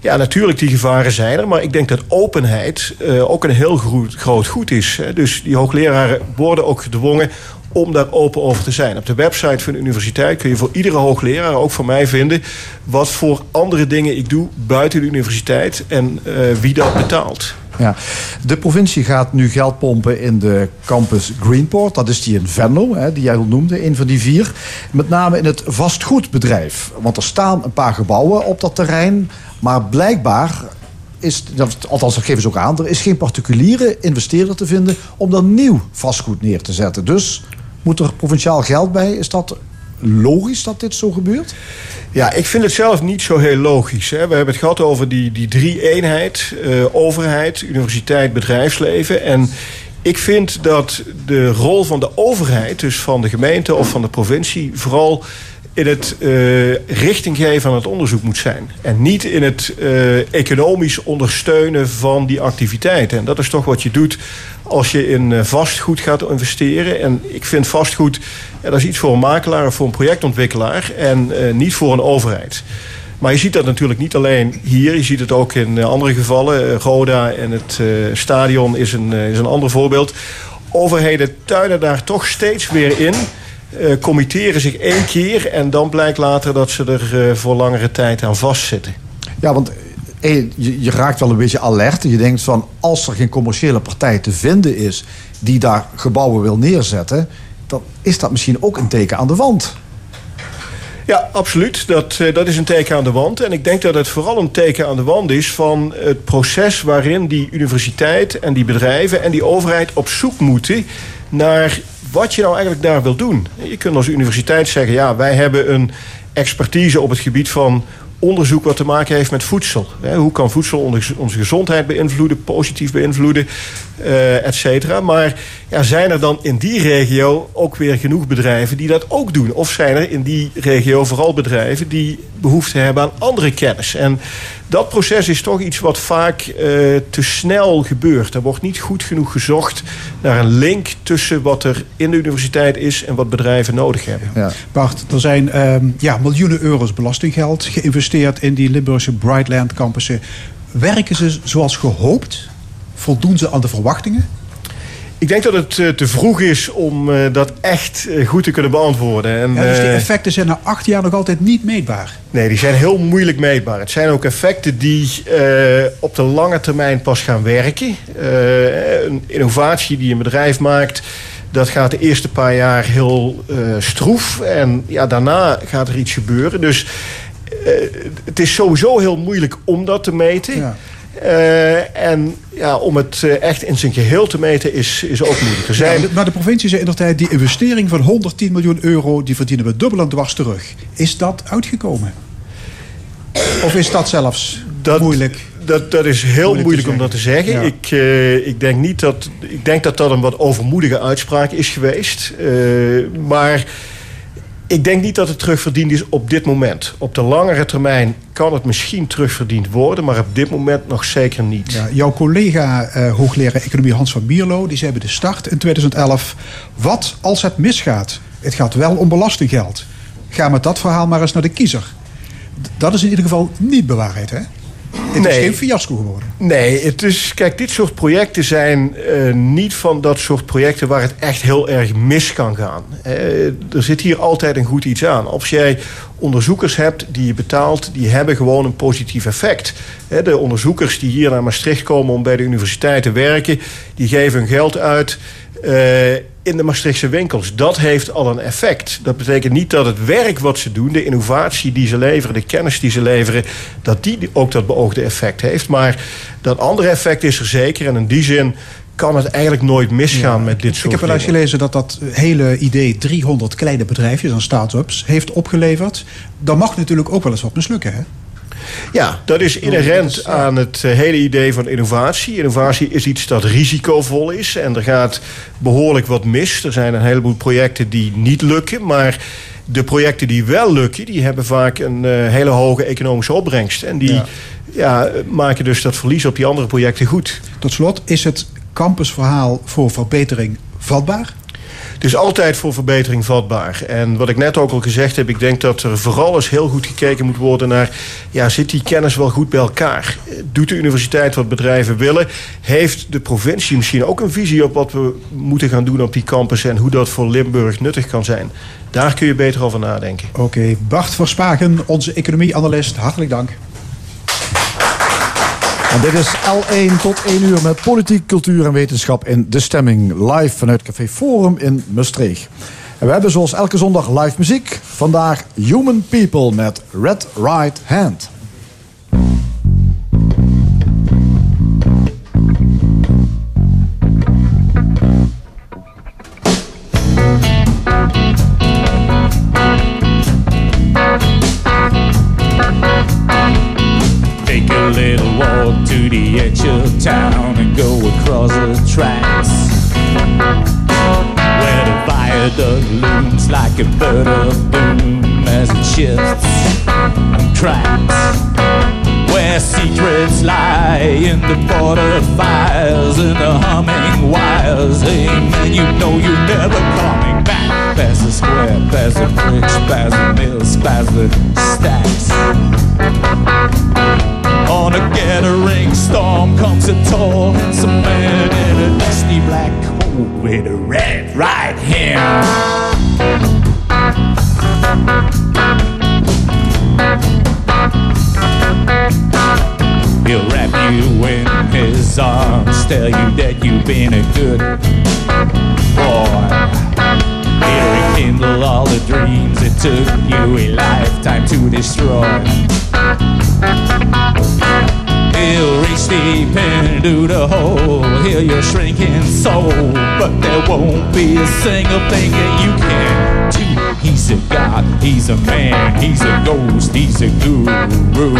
ja, natuurlijk, die gevaren zijn er. Maar ik denk dat openheid ook een heel groot, groot goed is. Dus die hoogleraren worden ook gedwongen om daar open over te zijn. Op de website van de universiteit kun je voor iedere hoogleraar, ook voor mij, vinden wat voor andere dingen ik doe buiten de universiteit en eh, wie dat betaalt. Ja. De provincie gaat nu geld pompen in de campus Greenport. Dat is die in Venlo, hè, die jij al noemde, een van die vier. Met name in het vastgoedbedrijf. Want er staan een paar gebouwen op dat terrein. Maar blijkbaar is, althans dat geven ze ook aan... er is geen particuliere investeerder te vinden om dan nieuw vastgoed neer te zetten. Dus moet er provinciaal geld bij? Is dat logisch dat dit zo gebeurt? Ja, ik vind het zelf niet zo heel logisch. Hè. We hebben het gehad over die, die drie-eenheid. Uh, overheid, universiteit, bedrijfsleven. En ik vind dat de rol van de overheid, dus van de gemeente of van de provincie... vooral in het uh, richting geven aan het onderzoek moet zijn. En niet in het uh, economisch ondersteunen van die activiteiten. En dat is toch wat je doet als je in uh, vastgoed gaat investeren. En ik vind vastgoed, dat is iets voor een makelaar of voor een projectontwikkelaar. En niet voor een overheid. Maar je ziet dat natuurlijk niet alleen hier. Je ziet het ook in andere gevallen. Roda en het stadion is een, is een ander voorbeeld. Overheden tuinen daar toch steeds weer in uh, committeren zich één keer en dan blijkt later dat ze er uh, voor langere tijd aan vastzitten. Ja, want eh, je, je, raakt wel een beetje alert. Je denkt van als er geen commerciële partij te vinden is die daar gebouwen wil neerzetten, dan is dat misschien ook een teken aan de wand. Ja, absoluut. Dat, dat is een teken aan de wand. En ik denk dat het vooral een teken aan de wand is van het proces waarin die universiteit en die bedrijven en die overheid op zoek moeten naar wat je nou eigenlijk daar wil doen. Je kunt als universiteit zeggen, ja, wij hebben een expertise op het gebied van onderzoek wat te maken heeft met voedsel. Hoe kan voedsel onze gezondheid beïnvloeden, positief beïnvloeden, uh, et cetera. Maar zijn er dan in die regio ook weer genoeg bedrijven die dat ook doen? Of zijn er in die regio vooral bedrijven die behoefte hebben aan andere kennis? En dat proces is toch iets wat vaak uh, te snel gebeurt. Er wordt niet goed genoeg gezocht naar een link tussen wat er in de universiteit is en wat bedrijven nodig hebben. Ja. Bart, er zijn uh, ja, miljoenen euro's belastinggeld geïnvesteerd in die Limburgse Brightland campussen. Werken ze zoals gehoopt? Voldoen ze aan de verwachtingen? Ik denk dat het uh, te vroeg is om uh, dat echt uh, goed te kunnen beantwoorden. En, ja, dus die effecten zijn na acht jaar nog altijd niet meetbaar? Nee, die zijn heel moeilijk meetbaar. Het zijn ook effecten die op de lange termijn pas gaan werken. een innovatie die een bedrijf maakt... Dat gaat de eerste paar jaar heel stroef. En ja, daarna gaat er iets gebeuren. Dus het is sowieso heel moeilijk om dat te meten. Ja. Uh, en ja, om het uh, echt in zijn geheel te meten is, is ook moeilijk. Zijn... Ja, maar de provincie zei in de tijd... die investering van 110 miljoen euro... die verdienen we dubbel en dwars terug. Is dat uitgekomen? Of is dat zelfs dat, moeilijk? Dat, dat is heel moeilijk, moeilijk om dat te zeggen. Ja. Ik, uh, ik, denk niet dat, ik denk dat dat een wat overmoedige uitspraak is geweest. maar ik denk niet dat het terugverdiend is op dit moment. Op de langere termijn kan het misschien terugverdiend worden, maar op dit moment nog zeker niet. Ja, jouw collega uh, hoogleraar economie Hans van Bierlo, die zei bij de start in 2011: wat als het misgaat? Het gaat wel om belastinggeld. Ga met dat verhaal maar eens naar de kiezer. Dat is in ieder geval niet bewaarheid, hè? Het nee. is geen fiasco geworden. Nee, het is, kijk, dit soort projecten zijn uh, niet van dat soort projecten waar het echt heel erg mis kan gaan. Uh, er zit hier altijd een goed iets aan. Als jij onderzoekers hebt die je betaalt, die hebben gewoon een positief effect. Uh, de onderzoekers die hier naar Maastricht komen om bij de universiteit te werken, die geven hun geld uit in de Maastrichtse winkels. Dat heeft al een effect. Dat betekent niet dat het werk wat ze doen, de innovatie die ze leveren, de kennis die ze leveren, dat die ook dat beoogde effect heeft. Maar dat andere effect is er zeker. En in die zin kan het eigenlijk nooit misgaan ja, met dit soort Ik heb wel eens gelezen dat dat hele idee 300 kleine bedrijfjes en start-ups heeft opgeleverd. Dan mag natuurlijk ook wel eens wat mislukken, hè? Ja, dat is inherent aan het eh, hele idee van innovatie. Innovatie is iets dat risicovol is en er gaat behoorlijk wat mis. Er zijn een heleboel projecten die niet lukken, maar de projecten die wel lukken, die hebben vaak een uh, hele hoge economische opbrengst. En die ja. ja. maken dus dat verlies op die andere projecten goed. Tot slot, is het campusverhaal voor verbetering vatbaar? Het is altijd voor verbetering vatbaar. En wat ik net ook al gezegd heb, ik denk dat er vooral eens heel goed gekeken moet worden naar, ja, zit die kennis wel goed bij elkaar? Doet de universiteit wat bedrijven willen? Heeft de provincie misschien ook een visie op wat we moeten gaan doen op die campus en hoe dat voor Limburg nuttig kan zijn? Daar kun je beter over nadenken. Oké, Bart Verspagen, onze economieanalist, hartelijk dank. Dit is L1 tot 1 uur met politiek, cultuur en wetenschap in De Stemming. Live vanuit Café Forum in Maastricht. En we hebben zoals elke zondag live muziek. Vandaag Human People met Red Right Hand. Viaduct looms like a bird of doom as it shifts and cracks. Where secrets lie in the border fires and the humming wires. Hey man, you know you're never coming back. Past the square, past the bridge, past the mills, past the stacks. On a gathering storm comes a tall some man in a dusty black with a red right hand. He'll wrap you in his arms, tell you that you've been a good boy. He'll rekindle all the dreams it took you a lifetime to destroy. He'll reach deep into the hole, heal your shrinking soul. But there won't be a single thing that you can do. He's a god, he's a man, he's a ghost, he's a guru.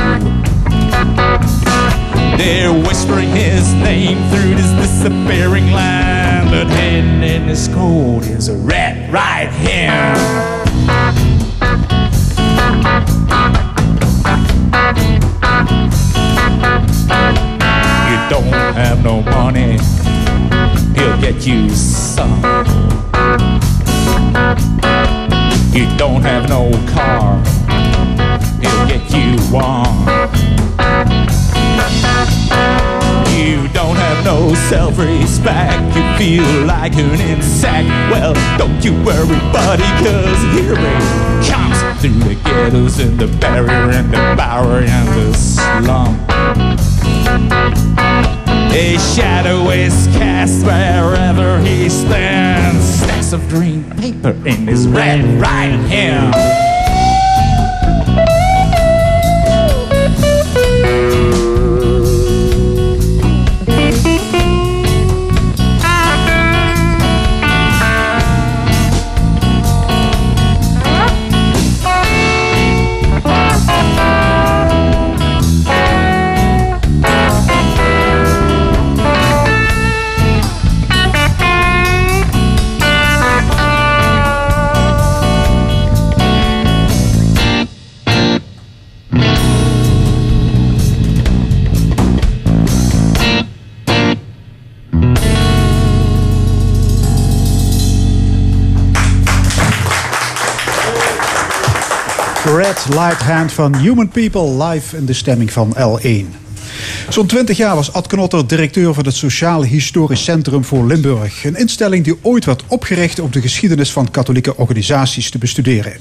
They're whispering his name through this disappearing land. But hidden in his coat is a red right hand. Don't have no money, he'll get you some. You don't have no car, he'll get you one. You don't have no self-respect. You feel like an insect. Well, don't you worry, buddy Cause here he comes. Through the ghettos and the barrier And the bower and the slum A shadow is cast wherever he stands. Stacks of green paper in his red right hand Light Hand van Human People live in de stemming van L1. Zo'n 20 jaar was Ad Knotter directeur van het Sociaal Historisch Centrum voor Limburg. Een instelling die ooit werd opgericht om de geschiedenis van katholieke organisaties te bestuderen.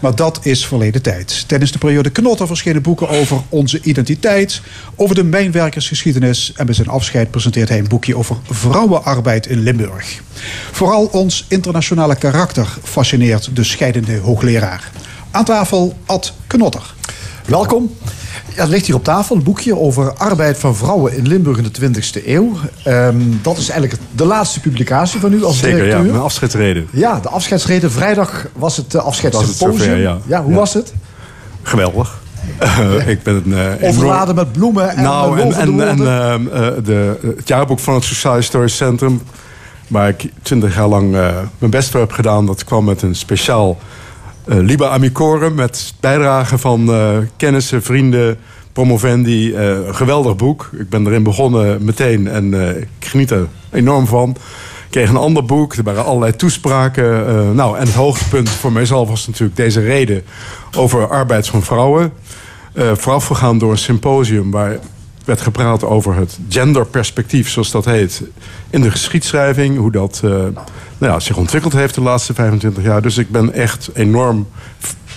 Maar dat is verleden tijd. Tijdens de periode Knotter verschenen boeken over onze identiteit, over de mijnwerkersgeschiedenis en bij zijn afscheid presenteert hij een boekje over vrouwenarbeid in Limburg. Vooral ons internationale karakter fascineert de scheidende hoogleraar. Aan tafel Ad Knotter. Welkom. Ja, er ligt hier op tafel een boekje over arbeid van vrouwen in Limburg in de 20e eeuw. Ehm, dat is eigenlijk de laatste publicatie van u als Zeker, ja. directeur. Mijn afscheidsreden. Ja, de afscheidsreden. Vrijdag was het uh, afscheidssymposium. Was het zover, ja. hoe Ja. was het? Geweldig. Eh, ik ben een... eh, Overladen met bloemen en nou, en, en, ehm, eh, de, het jaarboek van het Sociaal Historisch Centrum... waar ik twintig jaar lang eh, mijn best voor heb gedaan... dat kwam met een speciaal eh Liba Amicorum... met bijdragen van eh, kennissen, vrienden, promovendi. eh, een geweldig boek. Ik ben erin begonnen meteen en eh, ik geniet er enorm van. kreeg een ander boek. Er waren allerlei toespraken. Eh, nou, en het hoogtepunt voor mijzelf was natuurlijk deze reden over arbeid van vrouwen. Voorafgegaan door een symposium waar werd gepraat over het genderperspectief, zoals dat heet, in de geschiedschrijving. Hoe dat uh, nou ja, zich ontwikkeld heeft de laatste 25 jaar. Dus ik ben echt enorm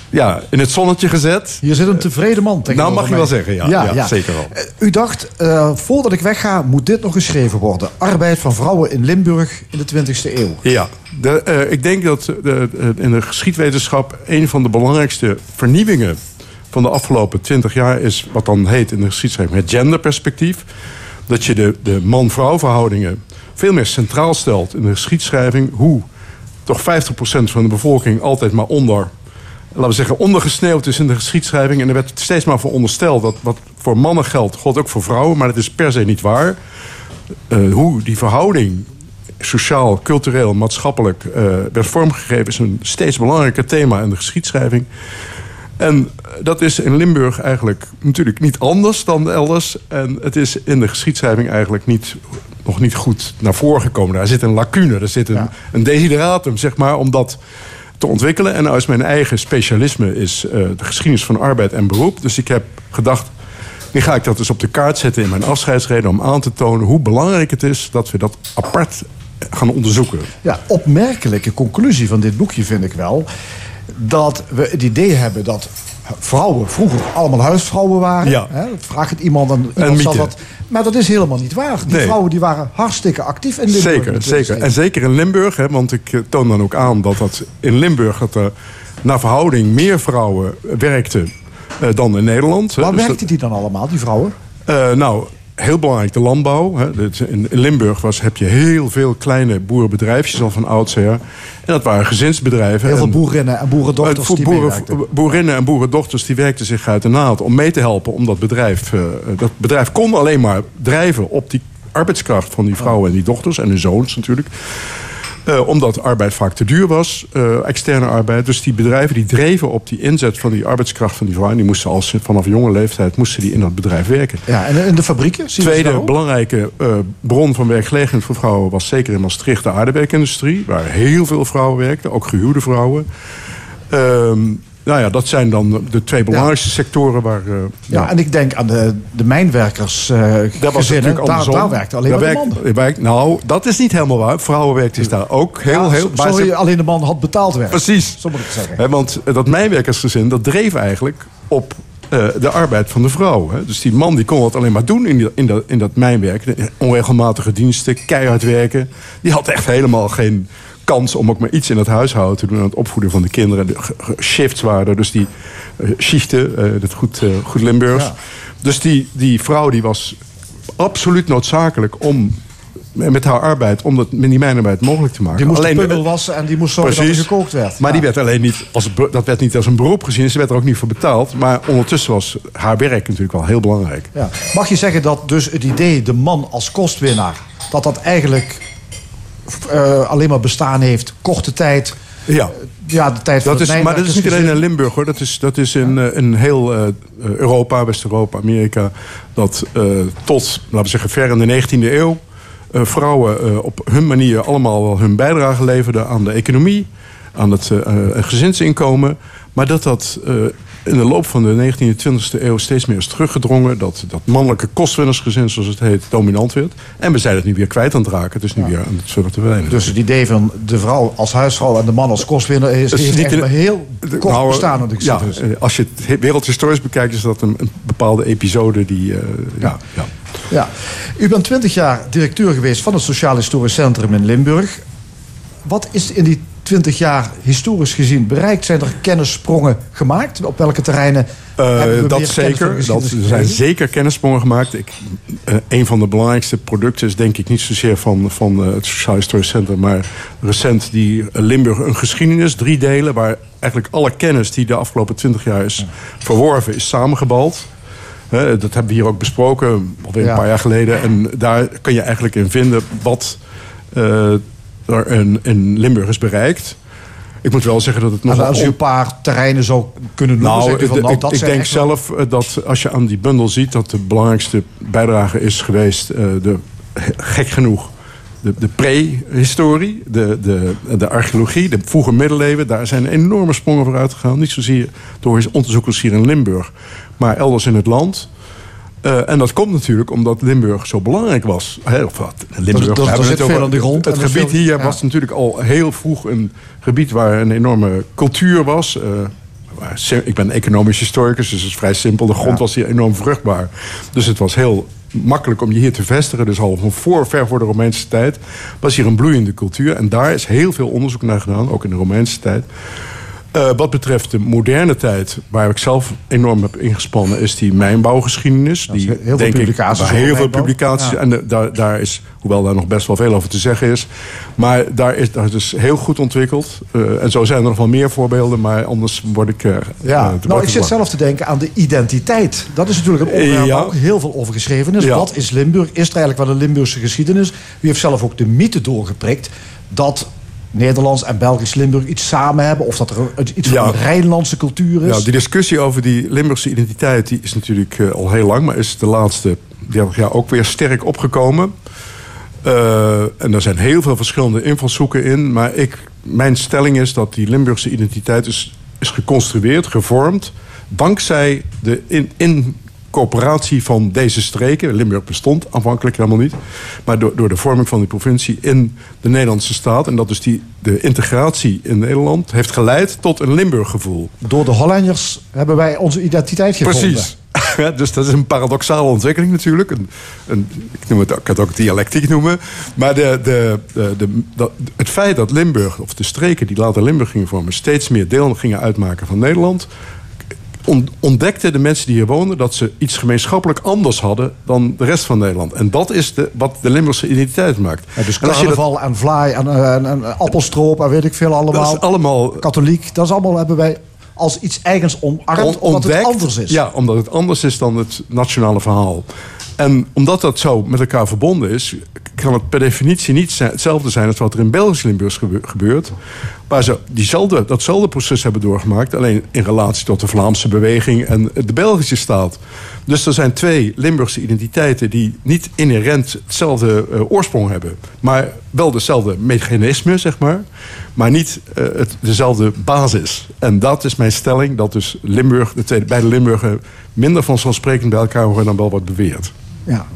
ja, in het zonnetje gezet. Je zit een tevreden man tegen Nou, mag je wel zeggen, ja. ja, ja zeker wel. U dacht, uh, voordat ik wegga, moet dit nog geschreven worden. Arbeid van vrouwen in Limburg in de 20e eeuw. Ja, de, uh, ik denk dat de, in de geschiedwetenschap... een van de belangrijkste vernieuwingen van de afgelopen 20 jaar... is wat dan heet in de geschiedschrijving het genderperspectief. Dat je de, de man-vrouw verhoudingen veel meer centraal stelt in de geschiedschrijving. Hoe toch 50% van de bevolking altijd maar onder laten we zeggen, ondergesneeuwd is in de geschiedschrijving. En er werd steeds maar voor ondersteld dat wat voor mannen geldt, geldt ook voor vrouwen. Maar dat is per se niet waar. Uh, hoe die verhouding sociaal, cultureel, maatschappelijk uh, werd vormgegeven... is een steeds belangrijker thema in de geschiedschrijving. En dat is in Limburg eigenlijk natuurlijk niet anders dan elders. En het is in de geschiedschrijving eigenlijk niet, nog niet goed naar voren gekomen. Daar zit een lacune, daar zit een, ja. een desideratum, zeg maar, omdat te ontwikkelen. En als mijn eigen specialisme is uh, de geschiedenis van arbeid en beroep. Dus ik heb gedacht, nu ga ik dat dus op de kaart zetten in mijn afscheidsreden... om aan te tonen hoe belangrijk het is dat we dat apart gaan onderzoeken. Ja, opmerkelijke conclusie van dit boekje vind ik wel... dat we het idee hebben dat vrouwen vroeger allemaal huisvrouwen waren. Ja. Hè? Vraag het iemand en iemand zal dat. Maar dat is helemaal niet waar. Die Nee. vrouwen die waren hartstikke actief in Limburg. Zeker, zeker. 20e En zeker in Limburg, hè, want ik eh, toon dan ook aan dat dat in Limburg... dat er naar verhouding meer vrouwen werkten eh, dan in Nederland. Waar Dus werkten die dan allemaal, die vrouwen? dat- eh, nou, heel belangrijk de landbouw. In Limburg was, heb je heel veel kleine boerenbedrijfjes al van oudsher. En dat waren gezinsbedrijven. Heel veel En- boerinnen en boerendochters die boeren, boerinnen en boerendochters die werkten zich uit de naad om mee te helpen om dat bedrijf. eh, dat bedrijf kon alleen maar drijven op die arbeidskracht van die vrouwen en die dochters en hun zoons natuurlijk. Eh, omdat arbeid vaak te duur was, eh, externe arbeid. Dus die bedrijven die dreven op die inzet van die arbeidskracht van die vrouwen. Die moesten als, vanaf jonge leeftijd moesten die in dat bedrijf werken. Ja, en in de fabrieken? Tweede belangrijke eh, bron van werkgelegenheid voor vrouwen was zeker in Maastricht de aardewerkindustrie. Waar heel veel vrouwen werkten, ook gehuwde vrouwen. Ehm, nou ja, dat zijn dan de twee belangrijkste sectoren waar. eh, Ja, en ik denk aan de, de mijnwerkers eh dat was gezinnen. natuurlijk Daar, daar werkten alleen Daar maar de werkt- mannen. werkt- nou, dat is niet helemaal waar. Vrouwen werkten daar ook heel, Ja, heel... sorry, ze- alleen de man had betaald werk. Precies. Zo moet ik het zeggen. Want dat mijnwerkersgezin, dat dreef eigenlijk op eh, de arbeid van de vrouw. Hè. Dus die man die kon dat alleen maar doen in, die, in, dat, in dat mijnwerk. De Onregelmatige diensten, keihard werken. Die had echt helemaal geen kans om ook maar iets in het huishouden te doen... aan het opvoeden van de kinderen. De shifts waren er, dus die eh, schichten, eh, dat goed, eh, goed Limburgs. Ja. Dus die, die vrouw die was absoluut noodzakelijk om... Met haar arbeid, om dat, mijnarbeid mogelijk te maken. Die moest Alleen- de pummel wassen en die moest zorgen dat er Precies. gekookt werd. Maar Ja. die werd alleen niet als, dat werd niet als een beroep gezien. Ze werd er ook niet voor betaald. Maar ondertussen was haar werk natuurlijk wel heel belangrijk. Ja. Mag je zeggen dat dus het idee de man als kostwinnaar... dat dat eigenlijk eh, alleen maar bestaan heeft, korte tijd... Ja. Ja, de tijd van Dat is, maar dat is niet alleen in. Limburg hoor. Dat is, dat is in, eh, in heel eh, Europa, West-Europa, Amerika. Dat eh, tot, laten we zeggen, ver in de 19e eeuw. eh, vrouwen eh, op hun manier allemaal wel hun bijdrage leverden aan de economie. Aan het eh, eh, gezinsinkomen. Maar dat dat eh, in de loop van de 19e en 20e eeuw steeds meer is teruggedrongen. Dat dat mannelijke kostwinnersgezin, zoals het heet, dominant werd. En we zijn het nu weer kwijt aan het raken. Het is nu weer aan het zullen te verdwijnen. Dus het idee van de vrouw als huisvrouw en de man als kostwinnaar... is, heeft niet maar heel kort Nou, bestaan. de ja, geschiedenis. eh, als je het he- wereldhistorisch bekijkt, is dat een, een bepaalde episode die. eh, ja, ja. Ja. U bent 20 jaar directeur geweest van het Sociaal Historisch Centrum in Limburg. Wat is in die 20 jaar historisch gezien bereikt? Zijn er kennissprongen gemaakt? Op welke terreinen we dat zeker. Dat, er zijn zeker kennissprongen gemaakt. Ik, eh, een van de belangrijkste producten is denk ik niet zozeer van, van eh, het Sociaal Historisch Centrum, maar recent die Limburg een geschiedenis, drie delen, waar eigenlijk alle kennis die de afgelopen twintig jaar is verworven, is samengebald. Dat hebben we hier ook besproken, alweer Ja. een paar jaar geleden. En daar kun je eigenlijk in vinden wat in, in Limburg is bereikt. Ik moet wel zeggen dat het nog als u een paar terreinen zou kunnen noemen, nou, van, nou, ik, dat ik zijn denk wel- zelf eh, dat als je aan die bundel ziet... dat de belangrijkste bijdrage is geweest... eh, de, gek genoeg, de, de prehistorie, de, de, de archeologie, de vroege middeleeuwen. Daar zijn enorme sprongen vooruit gegaan. Niet zozeer door onderzoekers hier in Limburg, maar elders in het land. Eh, en dat komt natuurlijk omdat Limburg zo belangrijk was. Hè, of wat, Limburg, er hebben zit het veel over- aan de grond Het gebied hier ja. was natuurlijk al heel vroeg een gebied waar een enorme cultuur was. Eh, sim- ik ben economisch historicus, dus het is vrij simpel. De grond was hier enorm vruchtbaar. Dus het was heel makkelijk om je hier te vestigen. Dus al van voor, ver voor de Romeinse tijd was hier een bloeiende cultuur. En daar is heel veel onderzoek naar gedaan, ook in de Romeinse tijd. Eh, wat betreft de moderne tijd, waar ik zelf enorm heb ingespannen, is die mijnbouwgeschiedenis. is die, heel veel denk publicaties heel veel mijnbouw. publicaties. Ja. En de- daar, daar is, hoewel daar nog best wel veel over te zeggen is. Maar daar is dat is heel goed ontwikkeld. Eh, en zo zijn er nog wel meer voorbeelden, maar anders word ik. eh, eh, Ja, nou, ik zit zelf te denken aan de identiteit. Dat is natuurlijk een onderwerp waar ook heel veel over geschreven is. Wat is Limburg? Is er eigenlijk wel een Limburgse geschiedenis? Wie heeft zelf ook de mythe doorgeprikt dat Nederlands en Belgisch Limburg iets samen hebben? Of dat er iets van Ja. een Rijnlandse cultuur is? Ja, die discussie over die Limburgse identiteit die is natuurlijk eh, al heel lang, maar is de laatste 30 jaar ook weer sterk opgekomen. Eh, en er zijn heel veel verschillende invalshoeken in. Maar ik, mijn stelling is dat die Limburgse identiteit is, is geconstrueerd, gevormd. dankzij de in, incorporatie van deze streken. Limburg bestond aanvankelijk helemaal niet. Maar door, door de vorming van die provincie in de Nederlandse staat. En dat dus die, de integratie in Nederland heeft geleid tot een Limburg-gevoel. Door de Hollanders hebben wij onze identiteit gevonden. Precies. Ja, dus dat is een paradoxale ontwikkeling natuurlijk. Een, een, ik, noem het, ik kan het ook dialectiek noemen. Maar de, de, de, de- dat- het feit dat Limburg, of de streken die later Limburg gingen vormen... steeds meer deel gingen uitmaken van Nederland... on- ontdekten de mensen die hier woonden... dat ze iets gemeenschappelijk anders hadden dan de rest van Nederland. En dat is de, wat de Limburgse identiteit maakt. Ja, dus En dat- carnaval en vlaai en, eh, en, en appelstroop en weet ik veel allemaal. Dat is allemaal Katholiek, dat is allemaal hebben wij als iets eigens omarmd, On- omdat het anders is. Ja, omdat het anders is dan het nationale verhaal. En omdat dat zo met elkaar verbonden is, kan het per definitie niet hetzelfde zijn als wat er in Belgisch Limburgs gebe- gebeurt. Waar ze diezelfde, datzelfde proces hebben doorgemaakt, alleen in relatie tot de Vlaamse beweging en de Belgische staat. Dus er zijn twee Limburgse identiteiten die niet inherent hetzelfde eh, oorsprong hebben, maar wel dezelfde mechanisme, zeg maar, maar niet eh, het, dezelfde basis. En dat is mijn stelling, dat dus Limburg, de tweede, beide Limburgen minder vanzelfsprekend bij elkaar horen dan wel wordt beweerd. Ja.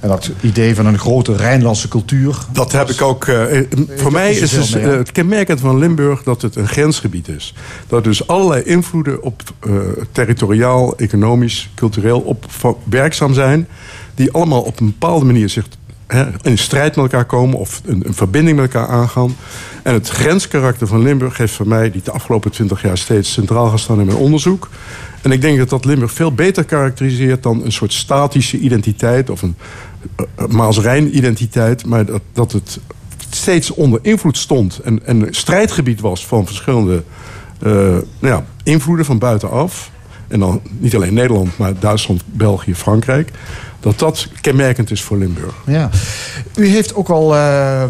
En dat idee van een grote Rijnlandse cultuur. Dat heb ik ook. eh, eh, voor mij is dus, mee, eh, het kenmerkend van Limburg dat het een grensgebied is. Dat dus allerlei invloeden op territoriaal, economisch, cultureel op werkzaam zijn. Die allemaal op een bepaalde manier zich hè, in strijd met elkaar komen of een, een verbinding met elkaar aangaan. En het grenskarakter van Limburg heeft voor mij, die de afgelopen twintig jaar steeds centraal gestaan in mijn onderzoek. En ik denk dat dat Limburg veel beter karakteriseert dan een soort statische identiteit of een uh, Maas-Rijn-identiteit. Maar dat, dat het steeds onder invloed stond en, en een strijdgebied was van verschillende eh, nou ja, invloeden van buitenaf. En dan niet alleen Nederland, maar Duitsland, België, Frankrijk. Dat dat kenmerkend is voor Limburg. Ja. U heeft ook al eh,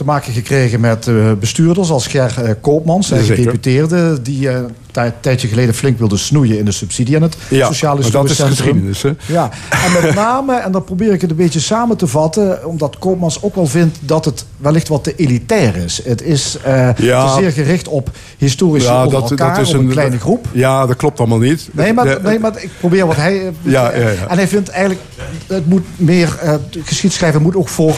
te maken gekregen met eh, bestuurders als Ger eh, Koopmans, Jazeker. gedeputeerde, die eh, een tijdje geleden flink wilde snoeien in de subsidie aan het Sociale maar dat is geschiedenis. Hè? Ja, en met name, en dan probeer ik het een beetje samen te vatten, omdat Koopmans ook wel vindt dat het wellicht wat te elitair is. Het is eh, Ja. te zeer gericht op historici Ja, onder dat- elkaar, dat is op een, een- kleine groep. Ja, dat klopt allemaal niet. Nee maar, nee, maar ik probeer wat hij... Ja, ja, ja. En hij vindt eigenlijk, het moet meer, eh geschiedschrijven moet ook voor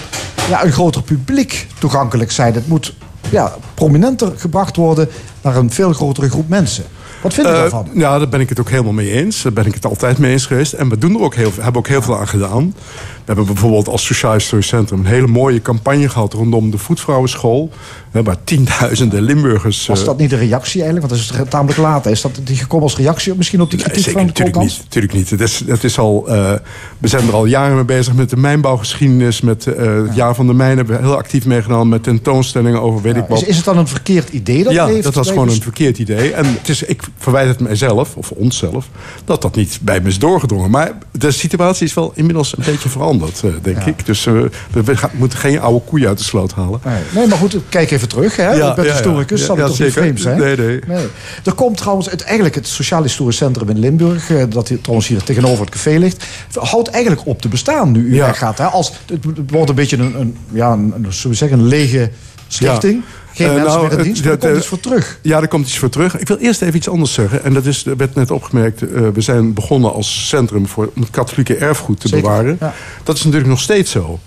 ja, een groter publiek toegankelijk zijn. Het moet ja, prominenter gebracht worden naar een veel grotere groep mensen. Wat vind je Eh, daarvan? ja, daar ben ik het ook helemaal mee eens. Daar ben ik het altijd mee eens geweest. En we doen er ook heel, hebben ook heel veel aan gedaan. We hebben bijvoorbeeld als Sociaal Historisch Centrum... een hele mooie campagne gehad rondom de voetvrouwenschool. Waar tienduizenden Limburgers... Was eh, dat niet de reactie eigenlijk? Want dat is tamelijk laat. Is dat die gekomen als reactie misschien op die Nee, kritiek zeker, van natuurlijk niet. Natuurlijk niet. Het is, het is al, eh, we zijn er al jaren mee bezig met de mijnbouwgeschiedenis. Met het jaar van de mijn hebben we heel actief meegedaan. Met tentoonstellingen over weet ik wat. is, is het dan een verkeerd idee dat ja, dat was gewoon een verkeerd idee. En het is, ik, verwijt het mijzelf, of onszelf, dat dat niet bij me is doorgedrongen. Maar de situatie is wel inmiddels een beetje veranderd, eh, denk ik. Dus eh, we, gaan- moeten geen oude koeien uit de sloot halen. Nee, nee, maar goed, kijk even terug. Hè? Ja, ja, historicus, Ja, zal toch niet zeker. vreemd zijn? Nee, nee. Er komt trouwens het, eigenlijk het Sociaal Historisch Centrum in Limburg... eh, dat hier, trouwens hier tegenover het café ligt... houdt eigenlijk op te bestaan nu u weggaat. Hè? Als, het wordt een beetje een, een, ja, een, een, zeggen, een lege stichting. Geen Eh, mensen nou, meer in dienst, maar er het- komt eh, iets voor terug. Ja, er komt iets voor terug. Ik wil eerst even iets anders zeggen. En dat is, er werd net opgemerkt, we zijn begonnen als centrum voor om het katholieke erfgoed te Zeker, bewaren. ja. Dat is natuurlijk nog steeds zo.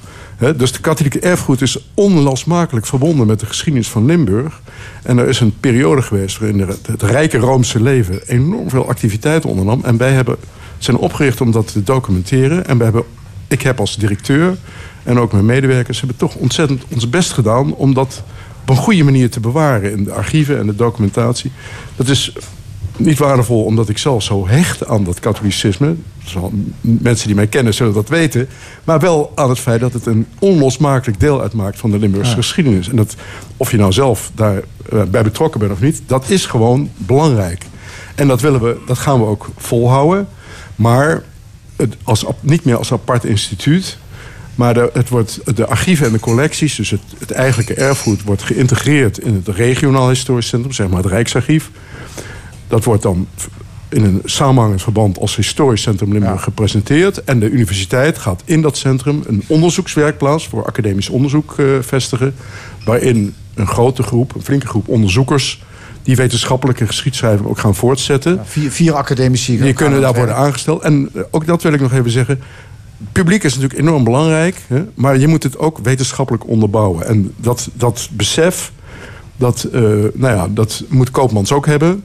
Dus de katholieke erfgoed is onlosmakelijk verbonden met de geschiedenis van Limburg. En er is een periode geweest waarin het, het rijke Roomse leven enorm veel activiteiten ondernam. En wij hebben, zijn opgericht om dat te documenteren. En wij hebben, ik heb als directeur en ook mijn medewerkers hebben toch ontzettend ons best gedaan om dat op een goede manier te bewaren in de archieven en de documentatie. Dat is niet waardevol omdat ik zelf zo hecht aan dat katholicisme. Mensen die mij kennen zullen dat weten. Maar wel aan het feit dat het een onlosmakelijk deel uitmaakt van de Limburgse geschiedenis. En dat, of je nou zelf daarbij bij betrokken bent of niet, dat is gewoon belangrijk. En dat, willen we, dat gaan we ook volhouden. Maar het als, niet meer als apart instituut. Maar de, het wordt, de archieven en de collecties, dus het, het eigenlijke erfgoed, wordt geïntegreerd in het regionaal historisch centrum, zeg maar het Rijksarchief. Dat wordt dan in een samenhangend verband als historisch centrum Limburg gepresenteerd. En de universiteit gaat in dat centrum een onderzoekswerkplaats voor academisch onderzoek eh, vestigen. Waarin een grote groep, een flinke groep onderzoekers die wetenschappelijke geschiedschrijving ook gaan voortzetten. Vier, vier academici. Die kunnen daar worden aangesteld. En eh, ook dat wil ik nog even zeggen. Publiek is natuurlijk enorm belangrijk. Hè, maar je moet het ook wetenschappelijk onderbouwen. En dat, dat besef, dat, eh, nou ja, dat moet Koopmans ook hebben.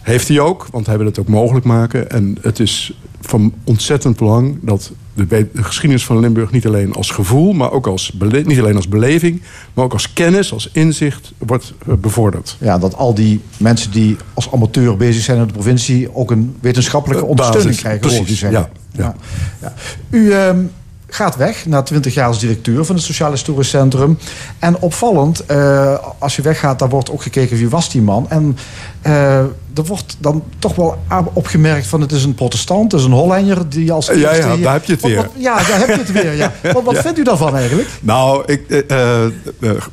Heeft hij ook, want hij wil het ook mogelijk maken. En het is van ontzettend belang dat de, geschiedenis van Limburg niet alleen als gevoel, maar ook als niet alleen als beleving, maar ook als kennis, als inzicht wordt eh, bevorderd. Ja, dat al die mensen die als amateur bezig zijn in de provincie... ook een wetenschappelijke ondersteuning krijgen, precies, ja, ja. Ja. U ehm, gaat weg na 20 jaar als directeur van het Sociaal Historisch Centrum. En opvallend, eh, als je weggaat, daar wordt ook gekeken wie was die man. En eh, er wordt dan toch wel opgemerkt van het is een protestant, het is een Hollander die als Ja, ja, daar heb je het weer. wat- ja, daar heb je het weer. Ja. Wat, wat vindt u daarvan eigenlijk? Nou, ik, eh,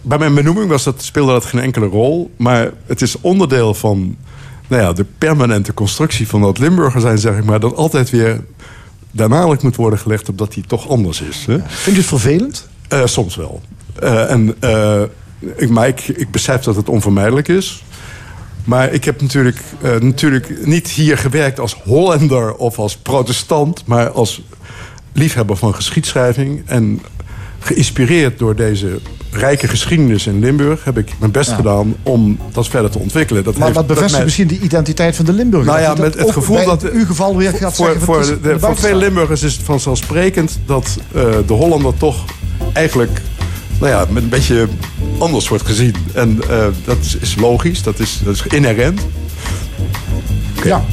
bij mijn benoeming was dat, speelde dat geen enkele rol. Maar het is onderdeel van nou ja, de permanente constructie van dat Limburger zijn, zeg ik maar. Dat altijd weer nadruk moet worden gelegd op dat hij toch anders is. Hè? Vindt u het vervelend? Eh, soms wel. Eh, en, eh, ik, maar ik, ik besef dat het onvermijdelijk is. Maar ik heb natuurlijk, natuurlijk niet hier gewerkt als Hollander of als protestant... maar als liefhebber van geschiedschrijving. En geïnspireerd door deze rijke geschiedenis in Limburg... heb ik mijn best Ja. gedaan om dat verder te ontwikkelen. Dat Maar heeft- wat dat bevestigt mij- misschien die identiteit van de Limburger? nou ja, met het gevoel dat... uw geval weer gaat voor, zeggen... voor, de, de voor veel. Limburgers is het vanzelfsprekend... dat eh, de Hollander toch eigenlijk nou ja, met een beetje anders wordt gezien. En eh, dat is, is logisch, dat is, dat is inherent. Ja.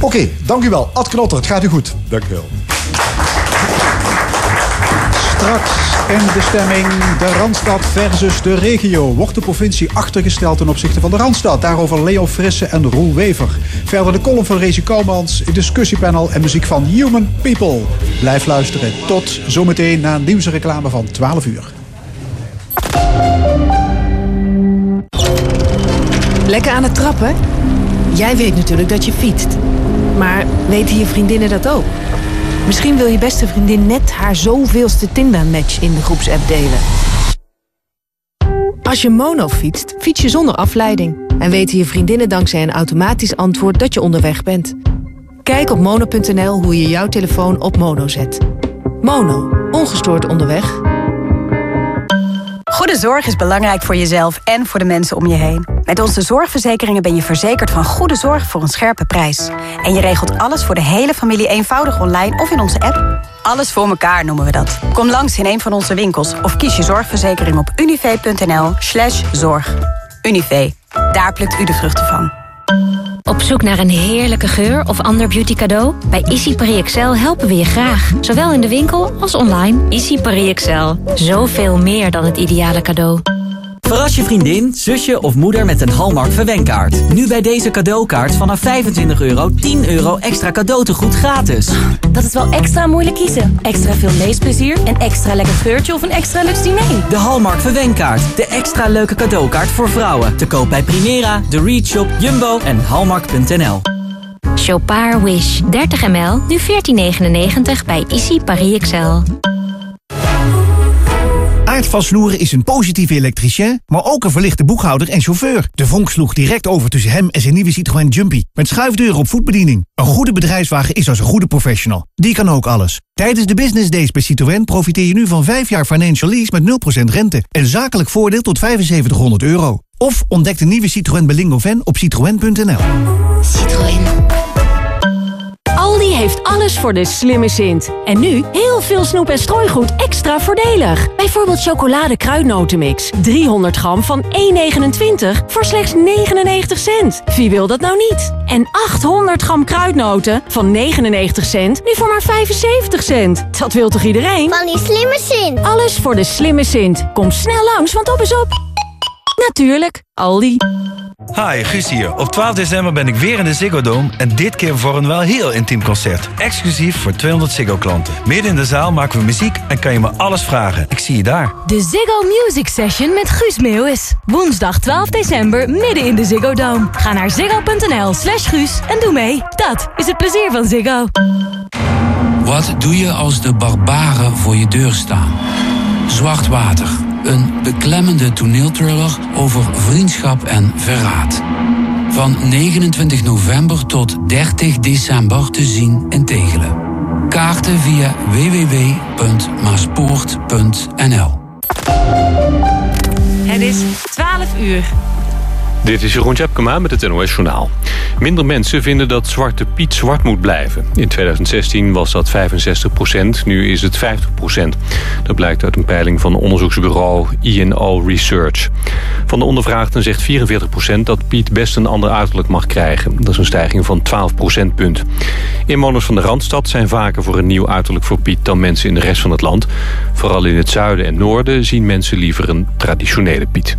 Oké, dank u wel. Ad Knotter, het gaat u goed. Dank u wel. Straks in de stemming de Randstad versus de regio. Wordt de provincie achtergesteld ten opzichte van de Randstad? Daarover Leo Frisse en Roel Wever. Verder de column van Rezi Koumans, een discussiepanel en muziek van Human People. Blijf luisteren. Tot zometeen na nieuwsreclame van 12 uur. Lekker aan het trappen? Jij weet natuurlijk dat je fietst. Maar weten je vriendinnen dat ook? Misschien wil je beste vriendin net haar zoveelste Tinder-match in de groepsapp delen. Als je mono fietst, fiets je zonder afleiding. En weten je vriendinnen dankzij een automatisch antwoord dat je onderweg bent. Kijk op mono.nl hoe je jouw telefoon op mono zet. Mono, ongestoord onderweg. Goede zorg is belangrijk voor jezelf en voor de mensen om je heen. Met onze zorgverzekeringen ben je verzekerd van goede zorg voor een scherpe prijs. En je regelt alles voor de hele familie eenvoudig online of in onze app. Alles voor elkaar noemen we dat. Kom langs in een van onze winkels of kies je zorgverzekering op unive.nl slash zorg. Unive, daar plukt u de vruchten van. Op zoek naar een heerlijke geur of ander beauty cadeau? Bij Easy Paris Excel helpen we je graag. Zowel in de winkel als online. Easy Paris Excel. Zoveel meer dan het ideale cadeau. Verras je vriendin, zusje of moeder met een Hallmark verwenkaart. Nu bij deze cadeaukaart vanaf 25 euro 10 euro extra cadeautegoed gratis. Dat is wel extra moeilijk kiezen. Extra veel leesplezier, een extra lekker geurtje of een extra luxe diner. De Hallmark verwenkaart. De extra leuke cadeaukaart voor vrouwen. Te koop bij Primera, The Read Shop, Jumbo en hallmark.nl. Chopard Wish 30 ml, nu 14,99 bij Issy Paris Excel. Aart van Sloeren is een positieve elektricien, maar ook een verlichte boekhouder en chauffeur. De vonk sloeg direct over tussen hem en zijn nieuwe Citroën Jumpy. Met schuifdeuren op voetbediening. Een goede bedrijfswagen is als een goede professional. Die kan ook alles. Tijdens de business days bij Citroën profiteer je nu van 5 jaar financial lease met 0% rente. En zakelijk voordeel tot 7500 euro. Of ontdek de nieuwe Citroën Berlingo Van op citroën.nl. Citroën. Aldi heeft alles voor de slimme Sint. En nu heel veel snoep en strooigoed extra voordelig. Bijvoorbeeld chocolade kruidnotenmix. 300 gram van 1,29 voor slechts 99 cent. Wie wil dat nou niet? En 800 gram kruidnoten van 99 cent nu voor maar 75 cent. Dat wil toch iedereen? Van die slimme Sint. Alles voor de slimme Sint. Kom snel langs, want op is op. Natuurlijk, Aldi. Hi, Guus hier. Op 12 december ben ik weer in de Ziggo Dome en dit keer voor een wel heel intiem concert. Exclusief voor 200 Ziggo-klanten. Midden in de zaal maken we muziek en kan je me alles vragen. Ik zie je daar. De Ziggo Music Session met Guus Meeuwis. Woensdag 12 december midden in de Ziggo Dome. Ga naar ziggo.nl slash Guus en doe mee. Dat is het plezier van Ziggo. Wat doe je als de barbaren voor je deur staan? Zwart Water. Een beklemmende toneelthriller over vriendschap en verraad. Van 29 november tot 30 december te zien in Tegelen. Kaarten via www.maaspoort.nl Het is 12 uur. Dit is Jeroen Tjepkema met het NOS Journaal. Minder mensen vinden dat Zwarte Piet zwart moet blijven. In 2016 was dat 65 procent, nu is het 50 procent. Dat blijkt uit een peiling van onderzoeksbureau INO Research. Van de ondervraagden zegt 44 procent dat Piet best een ander uiterlijk mag krijgen. Dat is een stijging van 12 procentpunt. Inwoners van de Randstad zijn vaker voor een nieuw uiterlijk voor Piet... dan mensen in de rest van het land. Vooral in het zuiden en noorden zien mensen liever een traditionele Piet.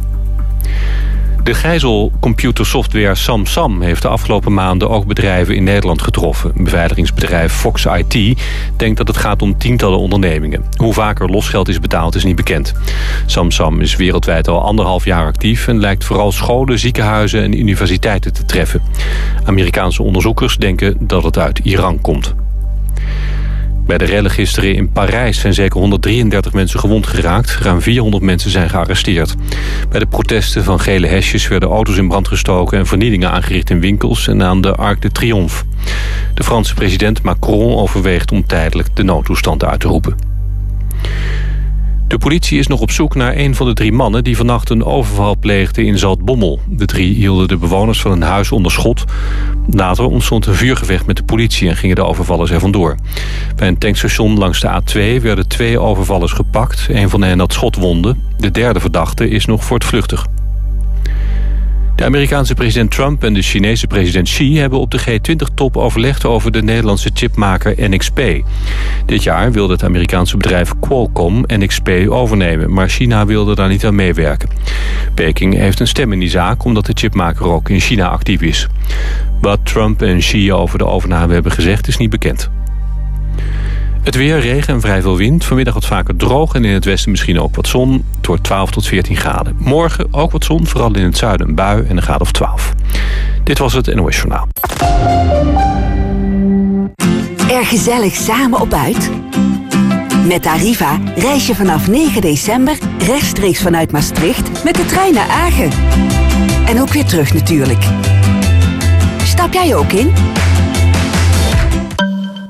De gijzelcomputersoftware SamSam heeft de afgelopen maanden ook bedrijven in Nederland getroffen. Beveiligingsbedrijf Fox IT denkt dat het gaat om tientallen ondernemingen. Hoe vaker losgeld is betaald is niet bekend. SamSam is wereldwijd al anderhalf jaar actief en lijkt vooral scholen, ziekenhuizen en universiteiten te treffen. Amerikaanse onderzoekers denken dat het uit Iran komt. Bij de rellen gisteren in Parijs zijn zeker 133 mensen gewond geraakt. Ruim 400 mensen zijn gearresteerd. Bij de protesten van gele hesjes werden auto's in brand gestoken... en vernielingen aangericht in winkels en aan de Arc de Triomphe. De Franse president Macron overweegt om tijdelijk de noodtoestand uit te roepen. De politie is nog op zoek naar een van de drie mannen... die vannacht een overval pleegden in Zaltbommel. De drie hielden de bewoners van een huis onder schot. Later ontstond een vuurgevecht met de politie... en gingen de overvallers er vandoor. Bij een tankstation langs de A2 werden twee overvallers gepakt. Een van hen had schotwonden. De derde verdachte is nog voortvluchtig. De Amerikaanse president Trump en de Chinese president Xi hebben op de G20-top overlegd over de Nederlandse chipmaker NXP. Dit jaar wilde het Amerikaanse bedrijf Qualcomm NXP overnemen, maar China wilde daar niet aan meewerken. Peking heeft een stem in die zaak omdat de chipmaker ook in China actief is. Wat Trump en Xi over de overname hebben gezegd is niet bekend. Het weer, regen en vrij veel wind. Vanmiddag wat vaker droog en in het westen misschien ook wat zon. Het wordt 12 tot 14 graden. Morgen ook wat zon, vooral in het zuiden een bui en een graad of 12. Dit was het NOS Journaal. Er gezellig samen op uit? Met Arriva reis je vanaf 9 december rechtstreeks vanuit Maastricht met de trein naar Agen. En ook weer terug natuurlijk. Stap jij ook in?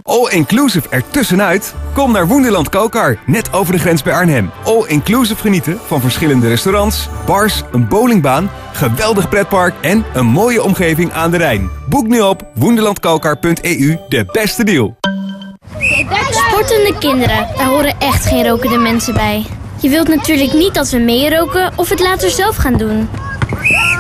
All-inclusive ertussenuit? Kom naar Woenderland Kokar, net over de grens bij Arnhem. All-inclusive genieten van verschillende restaurants, bars, een bowlingbaan, geweldig pretpark en een mooie omgeving aan de Rijn. Boek nu op woenderlandkokar.eu de beste deal. Sportende kinderen, daar horen echt geen rokende mensen bij. Je wilt natuurlijk niet dat we meeroken of het later zelf gaan doen.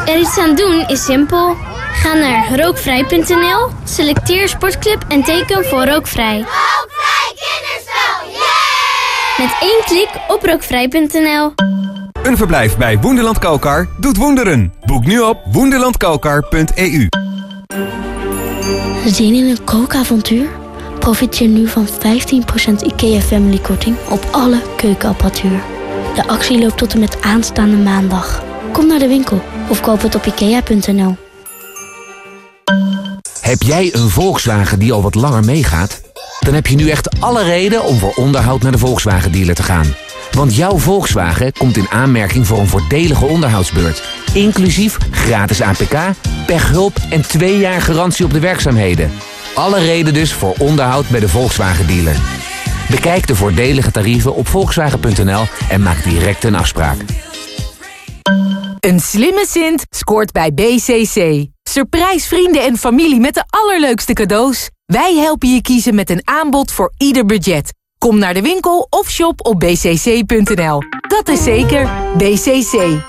Er iets aan doen is simpel. Ga naar rookvrij.nl, selecteer sportclub en teken voor rookvrij. Rookvrij kinderspel, Met één klik op rookvrij.nl. Een verblijf bij Woenderland Kookar doet wonderen. Boek nu op woenderlandkookar.eu. Zin in een kookavontuur? Profiteer nu van 15% IKEA Family Korting op alle keukenapparatuur. De actie loopt tot en met aanstaande maandag. Kom naar de winkel of koop het op ikea.nl. Heb jij een Volkswagen die al wat langer meegaat? Dan heb je nu echt alle reden om voor onderhoud naar de Volkswagen dealer te gaan. Want jouw Volkswagen komt in aanmerking voor een voordelige onderhoudsbeurt. Inclusief gratis APK, pechhulp en twee jaar garantie op de werkzaamheden. Alle reden dus voor onderhoud bij de Volkswagen dealer. Bekijk de voordelige tarieven op volkswagen.nl en maak direct een afspraak. Een slimme Sint scoort bij BCC. Surprise vrienden en familie met de allerleukste cadeaus. Wij helpen je kiezen met een aanbod voor ieder budget. Kom naar de winkel of shop op bcc.nl. Dat is zeker BCC.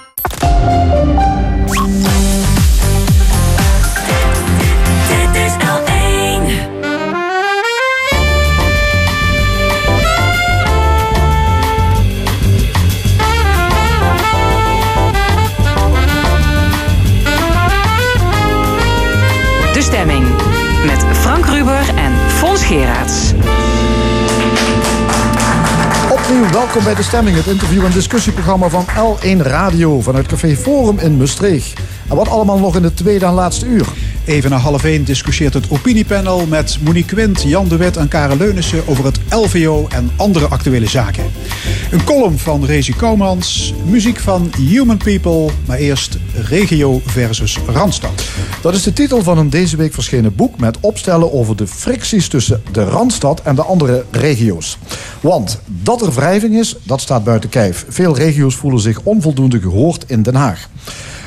Welkom bij De Stemming, het interview- en discussieprogramma van L1 Radio vanuit Café Forum in Maastricht. En wat allemaal nog in het tweede en laatste uur. Even na half één discussieert het opiniepanel met Monique Quint, Jan de Wit en Karel Leunissen over het LVO en andere actuele zaken. Een column van Rezi Koumans, muziek van Human People, maar eerst regio versus Randstad. Dat is de titel van een deze week verschenen boek met opstellen over de fricties tussen de Randstad en de andere regio's. Want dat er wrijving is, dat staat buiten kijf. Veel regio's voelen zich onvoldoende gehoord in Den Haag.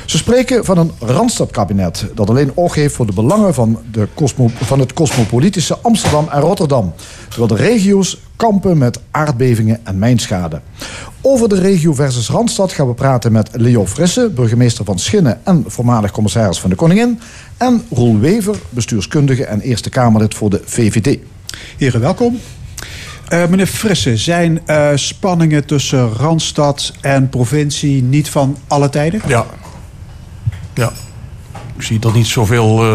Ze spreken van een Randstadkabinet dat alleen oog heeft voor de belangen van, de cosmo, van het cosmopolitische Amsterdam en Rotterdam. Terwijl de regio's kampen met aardbevingen en mijnschade. Over de regio versus Randstad gaan we praten met Leo Frisse, burgemeester van Schinnen en voormalig commissaris van de Koningin. En Roel Wever, bestuurskundige en Eerste Kamerlid voor de VVD. Heren, welkom. Eh, meneer Frisse, zijn eh, spanningen tussen Randstad en provincie niet van alle tijden? Ja. Ja. Ik zie er niet zoveel eh,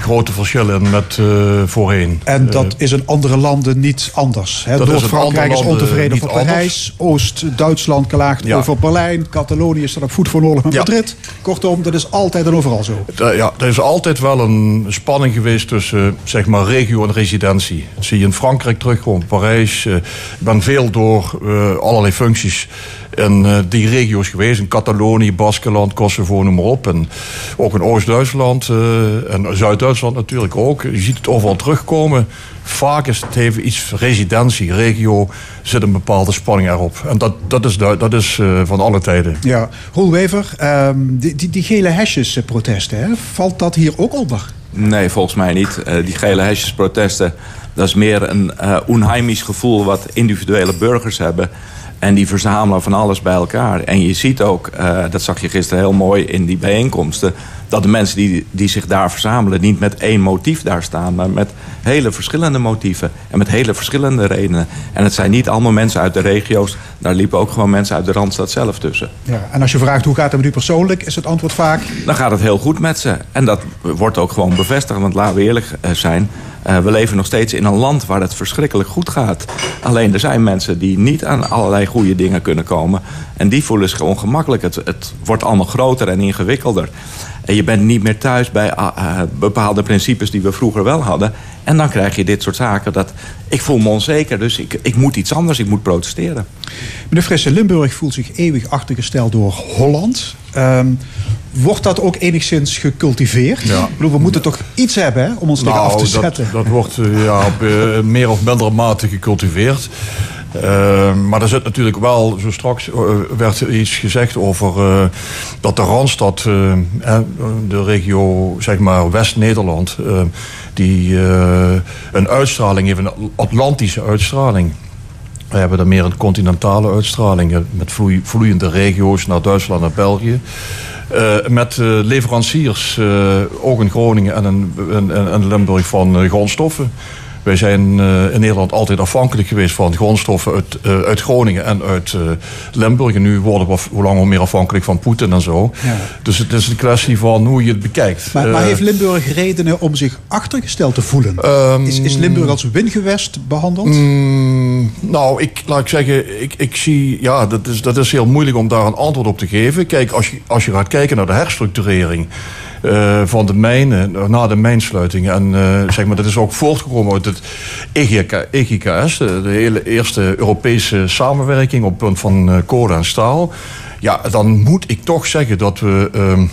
grote verschillen met eh, voorheen. En dat is in andere landen niet anders. Dat Noord-Frankrijk is ontevreden over Parijs. Oost-Duitsland klaagt Ja. over Berlijn. Catalonië staat op voet van oorlog met Ja. Madrid. Kortom, dat is altijd en overal zo. Da- Ja, er is altijd wel een spanning geweest tussen zeg maar, regio en residentie. Dat zie je in Frankrijk terugkomen, Parijs. eh, Ik ben veel door eh, allerlei functies in eh, die regio's geweest. In Catalonië, Baskeland, Kosovo, noem maar op. En ook in Oost-Duitsland eh, en Zuid-Duitsland natuurlijk ook. Je ziet het overal terugkomen. Vaak is het even iets residentie, regio, zit een bepaalde spanning erop. En dat, dat is, dat is eh, van alle tijden. Ja, Roel Wever, ehm, die, die, die gele hesjes-protesten, hè, valt dat hier ook onder? Nee, volgens mij niet. Eh, die gele hesjesprotesten, dat is meer een eh onheimisch gevoel wat individuele burgers hebben. En die verzamelen van alles bij elkaar. En je ziet ook, eh, dat zag je gisteren heel mooi in die bijeenkomsten, dat de mensen die, die zich daar verzamelen niet met één motief daar staan, maar met hele verschillende motieven en met hele verschillende redenen. En het zijn niet allemaal mensen uit de regio's, daar liepen ook gewoon mensen uit de Randstad zelf tussen. Ja, en als je vraagt hoe gaat het met u persoonlijk, is het antwoord vaak... Dan gaat het heel goed met ze. En dat wordt ook gewoon bevestigd. Want laten we eerlijk eh, zijn. Eh, we leven nog steeds in een land waar het verschrikkelijk goed gaat. Alleen er zijn mensen die niet aan allerlei goede dingen kunnen komen. En die voelen zich ongemakkelijk. Het, het wordt allemaal groter en ingewikkelder. En je bent niet meer thuis bij ah, eh, bepaalde principes die we vroeger wel hadden. En dan krijg je dit soort zaken. Dat ik voel me onzeker, dus ik, ik moet iets anders. Ik moet protesteren. Meneer Frisse, Limburg voelt zich eeuwig achtergesteld door Holland. Ehm, wordt dat ook enigszins gecultiveerd? Ja. Ik bedoel, we moeten toch iets hebben hè, om ons tegen af te Nou, dat, zetten. dat wordt eh, ja, op eh, meer of mindere mate gecultiveerd. Eh, maar er zit natuurlijk wel, zo straks werd er iets gezegd over dat de Randstad, de regio zeg maar West-Nederland, die een uitstraling heeft, een Atlantische uitstraling. We hebben dan meer een continentale uitstraling met vloei- vloeiende regio's naar Duitsland en België. Eh, met eh, leveranciers, eh, ook in Groningen en in, Limburg, van grondstoffen. Wij zijn eh, in Nederland altijd afhankelijk geweest van grondstoffen uit, eh, uit Groningen en uit eh, Limburg. En nu worden we hoe langer meer afhankelijk van Poetin en zo. Ja. Dus het is een kwestie van hoe je het bekijkt. Maar, maar heeft Limburg redenen om zich achtergesteld te voelen? is, is Limburg als wingewest behandeld? Mm, nou, ik, laat ik zeggen, ik, ik zie, ja, dat is, dat is heel moeilijk om daar een antwoord op te geven. Kijk, als je, als je gaat kijken naar de herstructurering eh, van de mijnen, na de mijnsluiting. En eh, zeg maar, dat is ook voortgekomen uit het E EGK, EGKS, de, de hele eerste Europese samenwerking op het punt van eh, kolen en staal. Ja, dan moet ik toch zeggen dat we.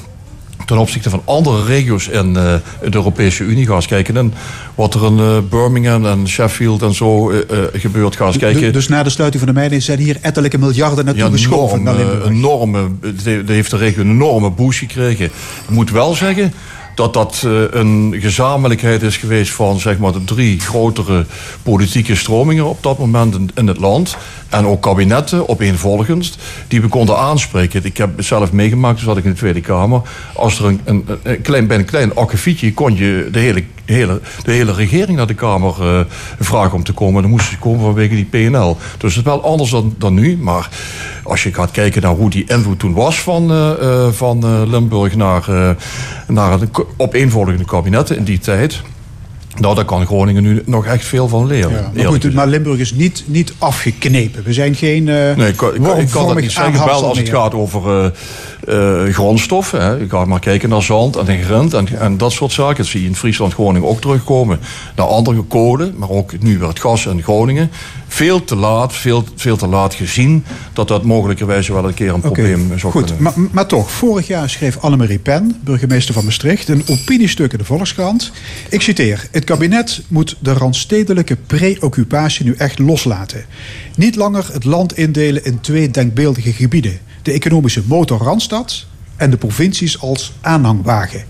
Ten opzichte van andere regio's in, eh, in de Europese Unie. Ga eens kijken en wat er in eh, Birmingham en Sheffield en zo eh, gebeurt. Ga eens Du- kijken. Dus na de sluiting van de mijnen zijn hier ettelijke miljarden naartoe geschoven naar enorme, enorme, het heeft de regio een enorme boost gekregen. Ik moet wel zeggen dat dat eh, een gezamenlijkheid is geweest van zeg maar, de drie grotere politieke stromingen op dat moment in, het land. En ook kabinetten opeenvolgens, die we konden aanspreken. Ik heb zelf meegemaakt, toen zat ik in de Tweede Kamer. Als er een, een, klein, bij een klein akkefietje kon je de hele, hele, de hele regering naar de Kamer eh, vragen om te komen. Dan moesten ze komen vanwege die PNL. Dus het is wel anders dan, dan nu. Maar als je gaat kijken naar hoe die invloed toen was van, eh, van Limburg naar, naar het opeenvolgende kabinetten in die tijd. Nou, daar kan Groningen nu nog echt veel van leren. Ja, maar, goed, maar Limburg is niet, niet afgeknepen. We zijn geen eh Nee, ik, kan- ik, ik dat niet zeggen. Wel als het gaat over eh, eh, grondstoffen. Hè. Je gaat maar kijken naar zand en grind en, en dat soort zaken. Dat zie je in Friesland, Groningen ook terugkomen. Naar andere kolen, maar ook nu weer het gas in Groningen. Veel te laat, veel, veel te laat gezien dat dat mogelijkerwijs wel een keer een probleem zou goed. kunnen Maar, maar toch, vorig jaar schreef Annemarie Pen, burgemeester van Maastricht, een opiniestuk in de Volkskrant. Ik citeer: Het kabinet moet de randstedelijke preoccupatie nu echt loslaten. Niet langer het land indelen in twee denkbeeldige gebieden: de economische motor Randstad en de provincies als aanhangwagen.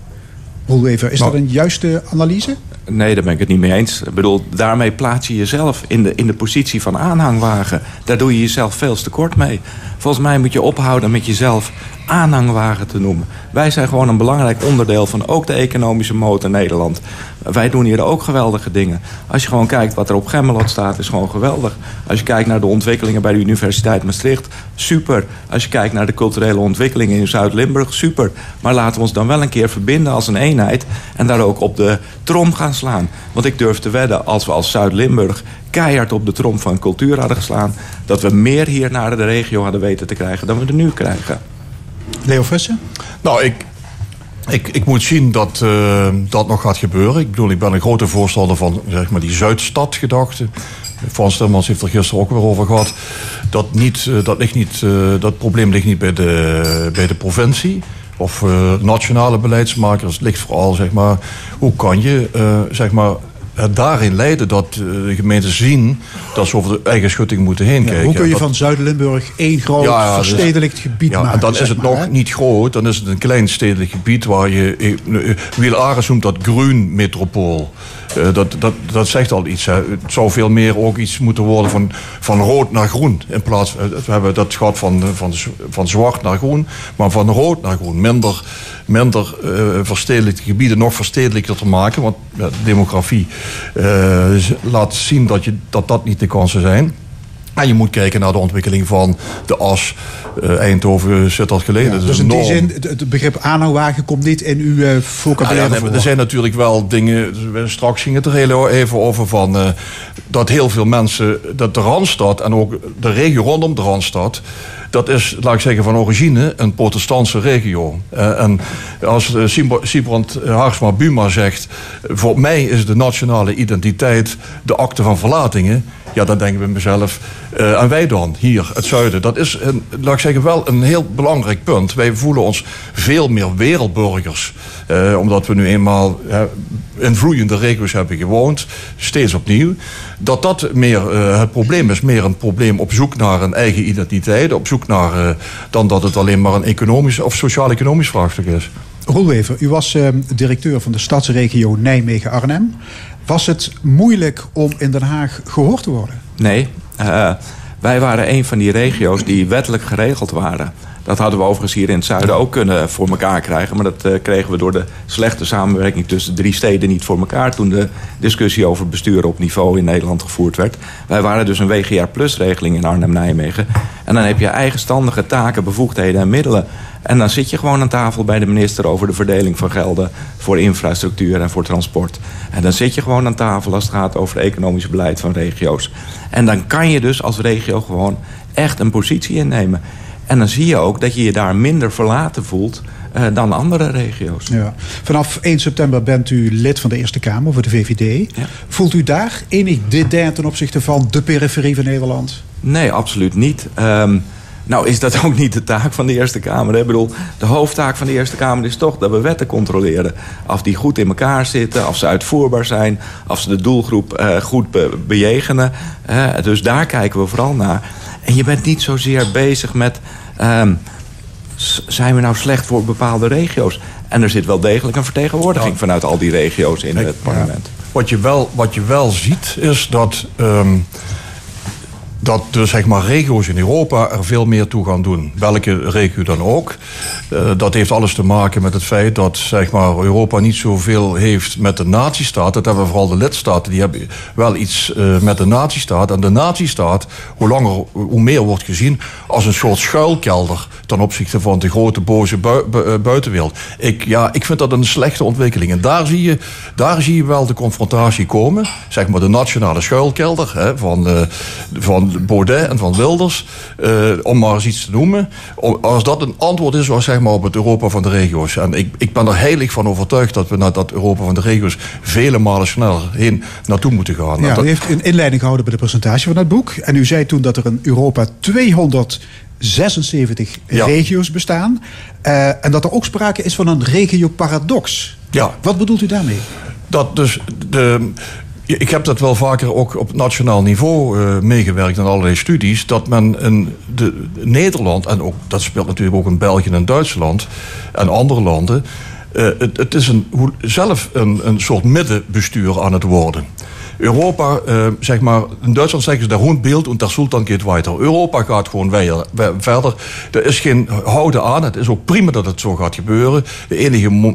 Roelwever, is Nou. dat een juiste analyse? Nee, daar ben ik het niet mee eens. Ik bedoel, daarmee plaats je jezelf in de, in de positie van aanhangwagen. Daar doe je jezelf veel te kort mee. Volgens mij moet je ophouden met jezelf aanhangwagen te noemen. Wij zijn gewoon een belangrijk onderdeel van ook de economische motor Nederland. Wij doen hier ook geweldige dingen. Als je gewoon kijkt wat er op Gemmelot staat, is gewoon geweldig. Als je kijkt naar de ontwikkelingen bij de Universiteit Maastricht, super. Als je kijkt naar de culturele ontwikkelingen in Zuid-Limburg, super. Maar laten we ons dan wel een keer verbinden als een eenheid en daar ook op de trom gaan slaan. Want ik durf te wedden, als we als Zuid-Limburg keihard op de trom van cultuur hadden geslaan, dat we meer hier naar de regio hadden weten te krijgen dan we er nu krijgen. Leo Frissen? Nou, ik, ik, ik moet zien dat eh, dat nog gaat gebeuren. Ik bedoel, ik ben een grote voorstander van zeg maar, die Zuidstadgedachte. Frans Timmermans heeft er gisteren ook weer over gehad. Dat, niet, eh, dat, ligt niet, eh, dat probleem ligt niet bij de, bij de provincie of eh, nationale beleidsmakers. Het ligt vooral, zeg maar, hoe kan je eh, zeg maar, het daarin leiden dat eh, de gemeenten zien dat ze over de eigen schutting moeten heen Ja, kijken. hoe kun je Dat- van Zuid-Limburg één groot ja, ja, dus- verstedelijkt gebied ja, maken? En dan is het maar, nog niet groot, dan is het een klein stedelijk gebied waar je. eh, Wiel Ares noemt dat groen metropool. Eh, dat, dat, dat zegt al iets. Hè. Het zou veel meer ook iets moeten worden van, van rood naar groen. In plaats eh, we hebben dat gaat van, eh, van, van zwart naar groen, maar van rood naar groen. Minder, minder verstedelijkte gebieden nog verstedelijker te maken. Want demografie laat zien dat, je, dat dat niet de kansen zijn. En je moet kijken naar de ontwikkeling van de as. Eh, Eindhoven zit dat geleden. Ja, dus in die zin, het, begrip aanhangwagen komt niet in uw Ja, vocabulaire ja, er zijn natuurlijk wel dingen. Straks ging het er heel even over van. eh, dat heel veel mensen. dat de Randstad en ook de regio rondom de Randstad. dat is, laat ik zeggen, van origine een protestantse regio. En als uh, Sibrand Haarsma Buma zegt. voor mij is de nationale identiteit de akte van verlatingen. Ja, dan denken we mezelf. eh, en wij dan, hier, het zuiden. Dat is, een, laat ik zeggen, wel een heel belangrijk punt. Wij voelen ons veel meer wereldburgers. Eh, omdat we nu eenmaal eh, in vloeiende regio's hebben gewoond. Steeds opnieuw. Dat dat meer eh, het probleem is. Meer een probleem op zoek naar een eigen identiteit. Op zoek naar... eh, dan dat het alleen maar een economisch of sociaal-economisch vraagstuk is. Roelwever, u was directeur van de stadsregio Nijmegen-Arnhem. Was het moeilijk om in Den Haag gehoord te worden? Nee. eh, Wij waren een van die regio's die wettelijk geregeld waren. Dat hadden we overigens hier in het zuiden ook kunnen voor elkaar krijgen. Maar dat eh, kregen we door de slechte samenwerking tussen drie steden niet voor elkaar. Toen de discussie over bestuur op niveau in Nederland gevoerd werd. Wij waren dus een WGR Plus regeling in Arnhem-Nijmegen. En dan heb je eigenstandige taken, bevoegdheden en middelen. En dan zit je gewoon aan tafel bij de minister over de verdeling van gelden voor infrastructuur en voor transport. En dan zit je gewoon aan tafel als het gaat over het economisch beleid van regio's. En dan kan je dus als regio gewoon echt een positie innemen. En dan zie je ook dat je je daar minder verlaten voelt uh, dan andere regio's. Ja. Vanaf 1 september bent u lid van de Eerste Kamer voor de VVD. Ja. Voelt u daar enig dédain ten opzichte van de periferie van Nederland? Nee, absoluut niet. Um, nou is dat ook niet de taak van de Eerste Kamer. Hè? Ik bedoel, de hoofdtaak van de Eerste Kamer is toch dat we wetten controleren. Of die goed in elkaar zitten, of ze uitvoerbaar zijn... of ze de doelgroep uh, goed be bejegenen. Uh, dus daar kijken we vooral naar. En je bent niet zozeer bezig met... Um, zijn we nou slecht voor bepaalde regio's? En er zit wel degelijk een vertegenwoordiging ja. vanuit al die regio's in het parlement. Ja. Wat, je wel, wat je wel ziet is dat... Um, dat de zeg maar, regio's in Europa er veel meer toe gaan doen. Welke regio dan ook. Uh, dat heeft alles te maken met het feit dat zeg maar, Europa niet zoveel heeft met de natiestaat. Dat hebben vooral de lidstaten. Die hebben wel iets uh, met de natiestaat. En de natiestaat, hoe langer, hoe meer wordt gezien als een soort schuilkelder ten opzichte van de grote boze bu, buitenwereld. Ik, ja, ik vind dat een slechte ontwikkeling. En daar zie je, daar zie je wel de confrontatie komen. Zeg maar de nationale schuilkelder hè, van, van Baudet en van Wilders, uh, om maar eens iets te noemen. Als dat een antwoord is was, zeg maar, op het Europa van de regio's. En ik, ik ben er heilig van overtuigd dat we naar dat Europa van de regio's vele malen sneller heen naartoe moeten gaan. Ja, dat... u heeft een inleiding gehouden bij de presentatie van het boek. En u zei toen dat er in Europa 200 76 ja. regio's bestaan. Uh, en dat er ook sprake is van een regioparadox. Ja. Wat bedoelt u daarmee? Dat dus de. Ik heb dat wel vaker ook op nationaal niveau uh, meegewerkt in allerlei studies. Dat men in de, Nederland, en ook, dat speelt natuurlijk ook in België en Duitsland en andere landen. Uh, het, het, is een, zelf een, een soort middenbestuur aan het worden. Europa, uh, zeg maar, in Duitsland zeggen ze, der Hund beeld en der Sultan geht weiter. Europa gaat gewoon verder. Er is geen houden aan. Het is ook prima dat het zo gaat gebeuren. De enige,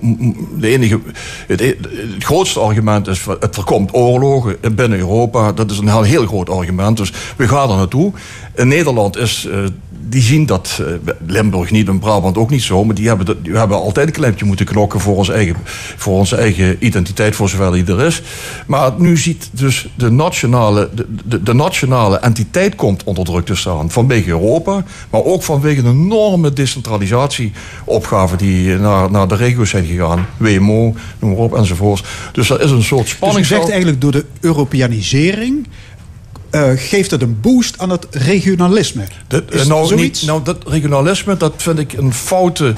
de enige, het, het grootste argument is, het voorkomt oorlogen binnen Europa. Dat is een heel, heel groot argument. Dus we gaan er naartoe. In Nederland is uh, die zien dat uh, Limburg niet en Brabant ook niet zo, maar die hebben, die hebben altijd een klempje moeten knokken voor, ons eigen, voor onze eigen identiteit, voor zover die er is. Maar nu ziet dus de nationale, de, de, de nationale entiteit komt onder druk te staan. Vanwege Europa, maar ook vanwege een enorme decentralisatieopgave die naar, naar de regio's zijn gegaan. WMO, noem maar op, enzovoorts. Dus dat is een soort spanning. Dus zegt eigenlijk door de Europeanisering uh, geeft het een boost aan het regionalisme. Dat, is nou, niet, nou, dat regionalisme, dat vind ik een foute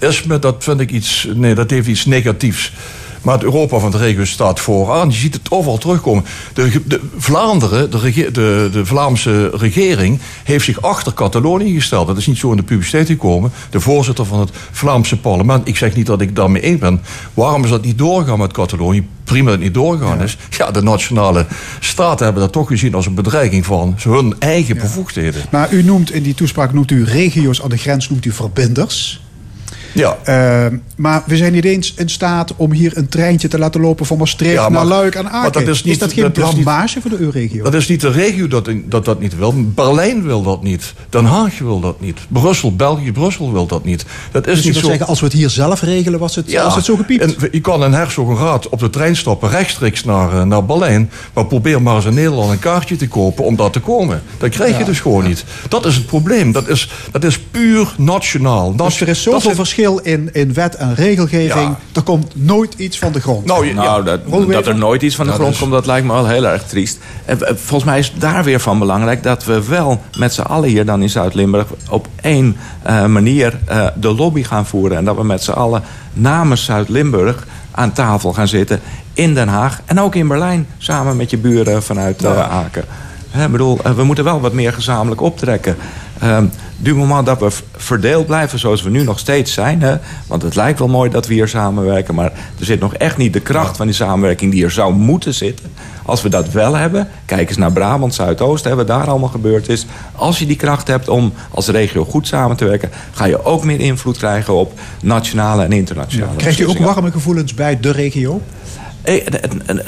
isme. Dat vind ik iets, nee, dat heeft iets negatiefs. Maar het Europa van de regio staat vooraan. Je ziet het overal terugkomen. De, de Vlaanderen, de, rege, de, de, Vlaamse regering, heeft zich achter Catalonië gesteld. Dat is niet zo in de publiciteit gekomen. De voorzitter van het Vlaamse parlement. Ik zeg niet dat ik daarmee eens ben. Waarom is dat niet doorgaan met Catalonië? Prima dat het niet doorgaan ja. is. Ja, de nationale staten hebben dat toch gezien als een bedreiging van hun eigen ja. bevoegdheden. Maar u noemt in die toespraak noemt u regio's aan de grens, noemt u verbinders. Ja. Uh, maar we zijn niet eens in staat om hier een treintje te laten lopen van Maastricht ja, maar, naar Luik en Aken. Dat is, niet, is, dat geen blamage voor de EU-regio? Dat is niet de regio dat, dat dat niet wil. Berlijn wil dat niet. Den Haag wil dat niet. Brussel, België, Brussel wil dat niet. Dat is dus niet zo... zeggen, als we het hier zelf regelen, was het, ja, was het zo gepiept? En je kan in Herzogenraad op de trein stappen rechtstreeks naar, naar Berlijn. Maar probeer maar eens in Nederland een kaartje te kopen om daar te komen. Dat krijg je dus gewoon niet. Dat is het probleem. Dat is, dat is puur nationaal. Dat, dus er is zoveel verschil in, in wet en regelgeving. Ja. Er komt nooit iets van de grond. Nou, nou dat, dat, er nooit iets van de grond komt, dat lijkt me wel heel erg triest. En, volgens mij is daar weer van belangrijk dat we wel met z'n allen hier dan in Zuid-Limburg op één uh, manier uh, de lobby gaan voeren. En dat we met z'n allen namens Zuid-Limburg aan tafel gaan zitten in Den Haag en ook in Berlijn samen met je buren vanuit uh, Aken. Hè, ik bedoel, eh, we moeten wel wat meer gezamenlijk optrekken. Ehm du moment dat we verdeeld blijven zoals we nu nog steeds zijn... Hè, want het lijkt wel mooi dat we hier samenwerken... maar er zit nog echt niet de kracht van die samenwerking die er zou moeten zitten. Als we dat wel hebben, kijk eens naar Brabant, Zuidoost... hè, wat daar allemaal gebeurd is. Als je die kracht hebt om als regio goed samen te werken... ga je ook meer invloed krijgen op nationale en internationale Krijgt u ook warme gevoelens bij de regio? Eh,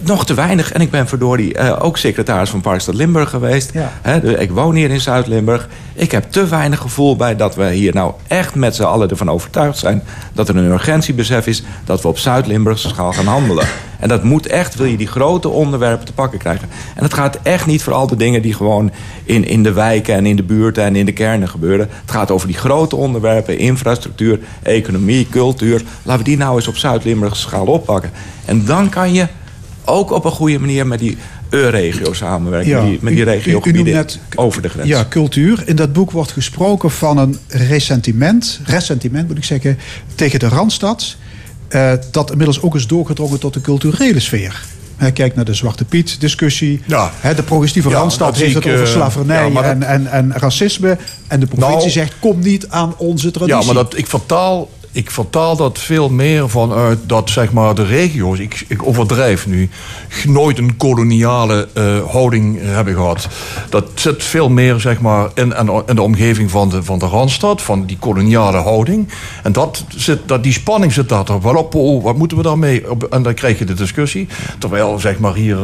nog te weinig. En ik ben verdorie eh, ook secretaris van Parkstad Limburg geweest. De- ik woon hier in Zuid-Limburg. Ik heb te weinig gevoel bij dat we hier nou echt met z'n allen ervan overtuigd zijn... dat er een urgentiebesef is dat we op Zuid-Limburgse schaal gaan handelen. En dat moet echt, wil je die grote onderwerpen te pakken krijgen. En het gaat echt niet voor al de dingen die gewoon in, in de wijken en in de buurten en in de kernen gebeuren. Het gaat over die grote onderwerpen, infrastructuur, economie, cultuur. Laten we die nou eens op Zuid-Limburgse schaal oppakken. En dan kan je ook op een goede manier met die EU-regio samenwerken. Ja, die, met die regiogebieden over de grens. Ja, cultuur. In dat boek wordt gesproken van een ressentiment, ressentiment moet ik zeggen, tegen de Randstad. Eh, dat inmiddels ook is doorgedrongen tot de culturele sfeer. Hè, Kijk naar de Zwarte Piet discussie. Hè, de progressieve Ja, Randstad heeft het over eh, slavernij ja, dat- en, en, en racisme. En de provincie Nou- zegt, kom niet aan onze traditie. Ja, maar dat, ik, vertaal, ik vertaal dat veel meer vanuit dat zeg maar, de regio's, ik, ik overdrijf nu, nooit een koloniale eh, houding hebben gehad. Dat zit veel meer zeg maar, in, in, de omgeving van de, van de Randstad, van die koloniale houding. En dat zit, dat, die spanning zit daar toch wel op. Oh, wat moeten we daarmee? En dan krijg je de discussie. Terwijl zeg maar, hier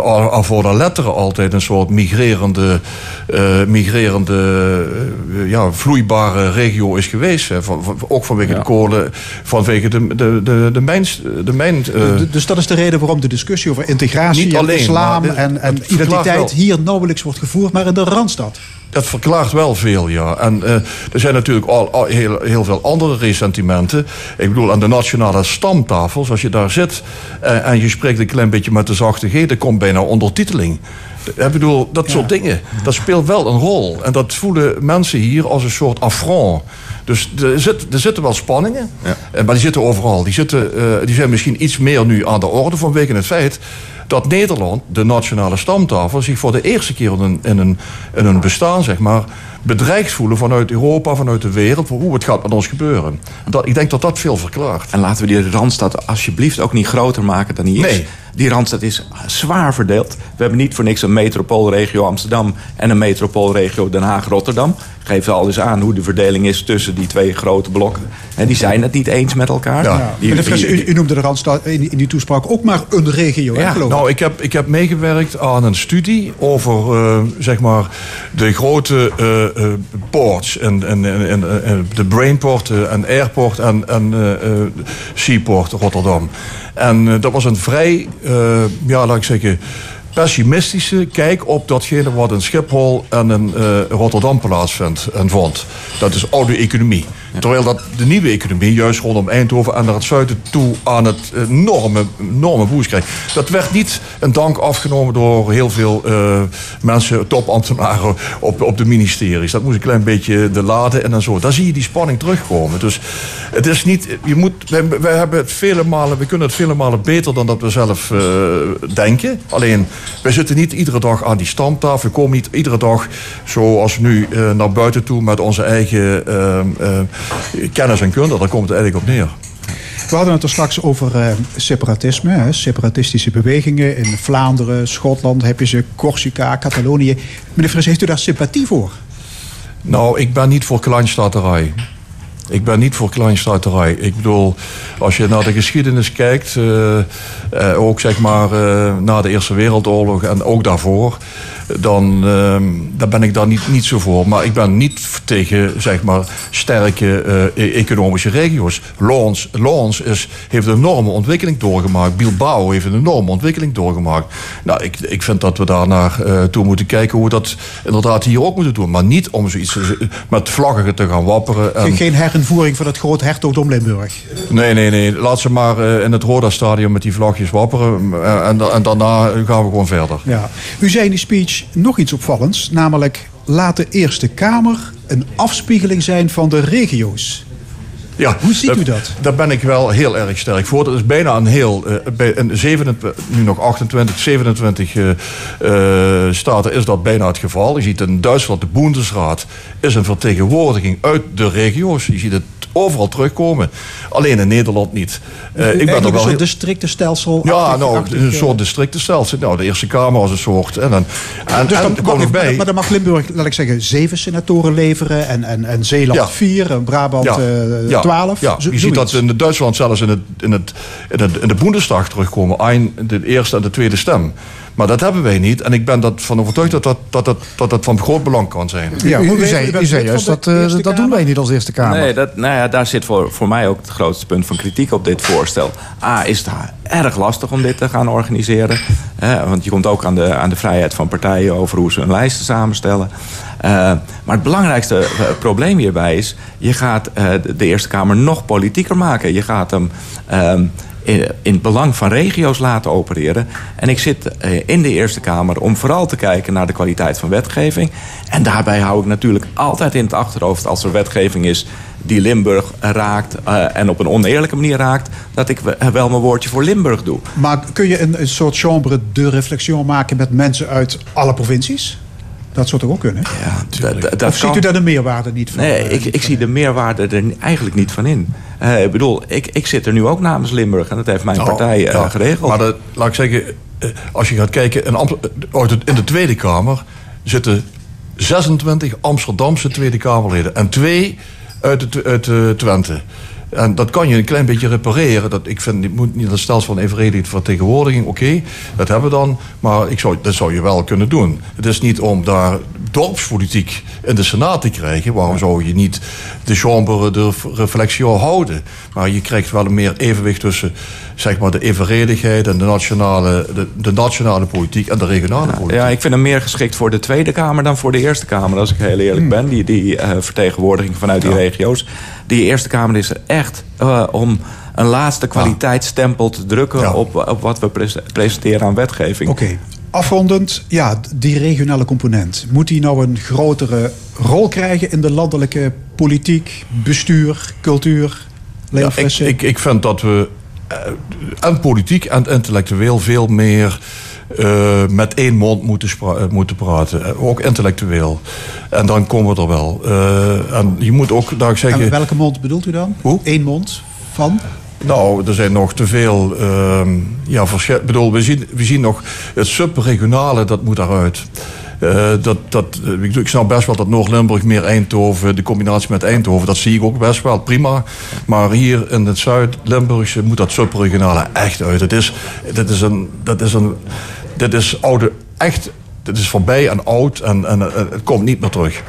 al voor de letteren altijd een soort migrerende, migrerende ja, vloeibare regio is geweest. Van- ook vanwege de kolen, vanwege de, de, de, de mijns... De mijn, eh, Dus dat is de reden waarom de discussie over integratie Niet en alleen, islam dit- en, en identiteit wel. hier nauwelijks wordt gevoerd, maar in de Randstad. Dat verklaart wel veel, ja. En eh, er zijn natuurlijk al, al heel, heel veel andere resentimenten. Ik bedoel, aan de nationale stamtafels, als je daar zit eh, en je spreekt een klein beetje met de zachte G, dan komt bijna ondertiteling. Ik bedoel, dat soort dingen, dat speelt wel een rol. En dat voelen mensen hier als een soort affront. Dus er, zit, er zitten wel spanningen, eh, maar die zitten overal. Die, zitten, eh, die zijn misschien iets meer nu aan de orde vanwege het feit dat Nederland, de nationale stamtafel, zich voor de eerste keer in een, in een, in een bestaan, zeg maar, bedreigd voelen vanuit Europa, vanuit de wereld, voor hoe het gaat met ons gebeuren. Dat, ik denk dat dat veel verklaart. En laten we die Randstad alsjeblieft ook niet groter maken dan die is. Nee. Die Randstad is zwaar verdeeld. We hebben niet voor niks een metropoolregio Amsterdam... en een metropoolregio Den Haag-Rotterdam. Geef al eens aan hoe de verdeling is tussen die twee grote blokken. En die zijn het niet eens met elkaar. Ja. Die- die- u, u noemde de Randstad in, in die toespraak ook maar een regio, hè, geloof ik. Nou, ik heb, ik heb meegewerkt aan een studie over eh, zeg maar de grote eh, ports. En, en, en, en, en de Brainport eh, en Airport en, en eh, eh, Seaport Rotterdam. En eh, dat was een vrij, eh, ja, laat ik zeggen pessimistische kijk op datgene wat in Schiphol en in eh, Rotterdam plaatsvindt en vond. Dat is oude economie. Terwijl dat de nieuwe economie, juist rondom Eindhoven en naar het zuiden toe aan het enorme, enorme boost krijgt. Dat werd niet een dank afgenomen door heel veel eh, mensen, topambtenaren op, op de ministeries. Dat moest een klein beetje de laden en dan zo. Daar zie je die spanning terugkomen. Dus het is niet, je moet, wij, hebben het vele malen, we kunnen het vele malen beter dan dat we zelf eh, denken. Alleen, wij zitten niet iedere dag aan die stamtafel. We komen niet iedere dag, zoals nu, eh, naar buiten toe met onze eigen eh, eh, kennis en kunde. Daar komt het eigenlijk op neer. We hadden het er straks over eh, separatisme, hè, separatistische bewegingen. In Vlaanderen, Schotland heb je ze, Corsica, Catalonië. Meneer Fris, heeft u daar sympathie voor? Nou, ik ben niet voor kleinstaterij. Ik ben niet voor kleinstaterij. Ik bedoel, als je naar de geschiedenis kijkt, eh, eh, ook zeg maar eh, na de Eerste Wereldoorlog en ook daarvoor, dan, ehm, dan ben ik daar niet, niet zo voor. Maar ik ben niet tegen zeg maar sterke e- economische regio's. Lons, is, heeft een enorme ontwikkeling doorgemaakt. Bilbao heeft een enorme ontwikkeling doorgemaakt. Nou, ik, ik vind dat we daar naar toe moeten kijken hoe we dat inderdaad hier ook moeten doen. Maar niet om zoiets met vlaggen te gaan wapperen. En, Geen herinvoering van het grote hertogdom Limburg. Nee, nee, nee. Laat ze maar eh, in het Roda-stadion met die vlagjes wapperen. Eh, en, en daarna gaan we gewoon verder. Ja. U zei in die speech nog iets opvallends, namelijk laat de Eerste Kamer een afspiegeling zijn van de regio's. Ja, Hoe ziet u dat? Daar ben ik wel heel erg sterk voor. Dat is bijna een heel. eh, bij een 27, nu nog 28, 27 eh, eh, staten is dat bijna het geval. Je ziet in Duitsland, de Bundesraad is een vertegenwoordiging uit de regio's. Je ziet het overal terugkomen. Alleen in Nederland niet. Eh, ik ben er Eigenlijk een wel soort districtenstelsel. ja, nou, achtig, een soort districtenstelsel. Nou, de Eerste Kamer was een soort. En dan, en, Dus en dan er mag, nog bij. maar dan mag Limburg, laat ik zeggen, zeven senatoren leveren. En, en, en Zeeland Ja. vier. En Brabant Ja. eh, twaalf. Ja, Zo- je ziet dat in Duitsland zelfs in, het, in, het, in, het, in de Bundestag terugkomen. Een, de eerste en de tweede stem. Maar dat hebben wij niet. En ik ben ervan overtuigd dat dat, dat, dat, dat, dat van groot belang kan zijn. u, u, u zei, u zei juist dat, eh, dat doen wij niet als Eerste Kamer. Nee, dat, nou ja, daar zit voor, voor mij ook het grootste punt van kritiek op dit voorstel. A, is het erg lastig om dit te gaan organiseren. Hè, want je komt ook aan de, aan de vrijheid van partijen over hoe ze hun lijsten samenstellen. Eh, maar het belangrijkste eh, probleem hierbij is... je gaat eh, de- de Eerste Kamer nog politieker maken. Je gaat hem... ehm, in, het belang van regio's laten opereren. En ik zit eh, in de Eerste Kamer om vooral te kijken naar de kwaliteit van wetgeving. En daarbij hou ik natuurlijk altijd in het achterhoofd als er wetgeving is die Limburg raakt eh, en op een oneerlijke manier raakt, dat ik we- wel mijn woordje voor Limburg doe. Maar kun je een, een soort chambre de reflexion maken met mensen uit alle provincies? Dat zou toch ook kunnen? Ja, dat, dat of ziet kan- u daar de meerwaarde niet van? Nee, eh, ik, ik zie de meerwaarde er eigenlijk niet van in. Eh, ik bedoel, ik, ik zit er nu ook namens Limburg en dat heeft mijn Nou, partij eh, ja, geregeld. Maar dat, laat ik zeggen, als je gaat kijken, in, Amst- in de Tweede Kamer zitten 26 Amsterdamse Tweede Kamerleden en twee uit, het, uit eh, Twente. En dat kan je een klein beetje repareren. Dat, ik vind, het moet niet een stelsel van evenredige vertegenwoordiging. Oké, dat hebben we dan. Maar ik zou, dat zou je wel kunnen doen. Het is niet om daar dorpspolitiek in de Senaat te krijgen. Waarom zou je niet de chambre de reflectie houden? Maar je krijgt wel een meer evenwicht tussen zeg maar, de evenredigheid en de nationale, de, de nationale politiek en de regionale politiek. Ja, ik vind hem meer geschikt voor de Tweede Kamer dan voor de Eerste Kamer, als ik heel eerlijk ben. Die, die eh, vertegenwoordiging vanuit die regio's. Die Eerste Kamer is er echt eh, om een laatste kwaliteitsstempel te drukken op, op wat we pres- presenteren aan wetgeving. Oké. Afrondend, ja, die regionale component. Moet die nou een grotere rol krijgen in de landelijke politiek, bestuur, cultuur? Ja, ik, ik, ik vind dat we en politiek en intellectueel veel meer eh, met één mond moeten, eh, moeten praten. Eh, ook intellectueel. En dan komen we er wel. Eh, en je moet ook, daar zeggen... En welke mond bedoelt u dan? Hoe? Eén mond van? Nou, er zijn nog te veel. ehm ja, bedoel, we zien, we zien nog het subregionale, dat moet daaruit. Eh, dat, dat, eh, ik, ik snap best wel dat Noord-Limburg meer Eindhoven, de combinatie met Eindhoven, dat zie ik ook best wel prima. Maar hier in het Zuid-Limburgse moet dat subregionale echt uit. Het is, dit is een, dat is een, dit is oude, echt, dit is voorbij en oud en, en het komt niet meer terug.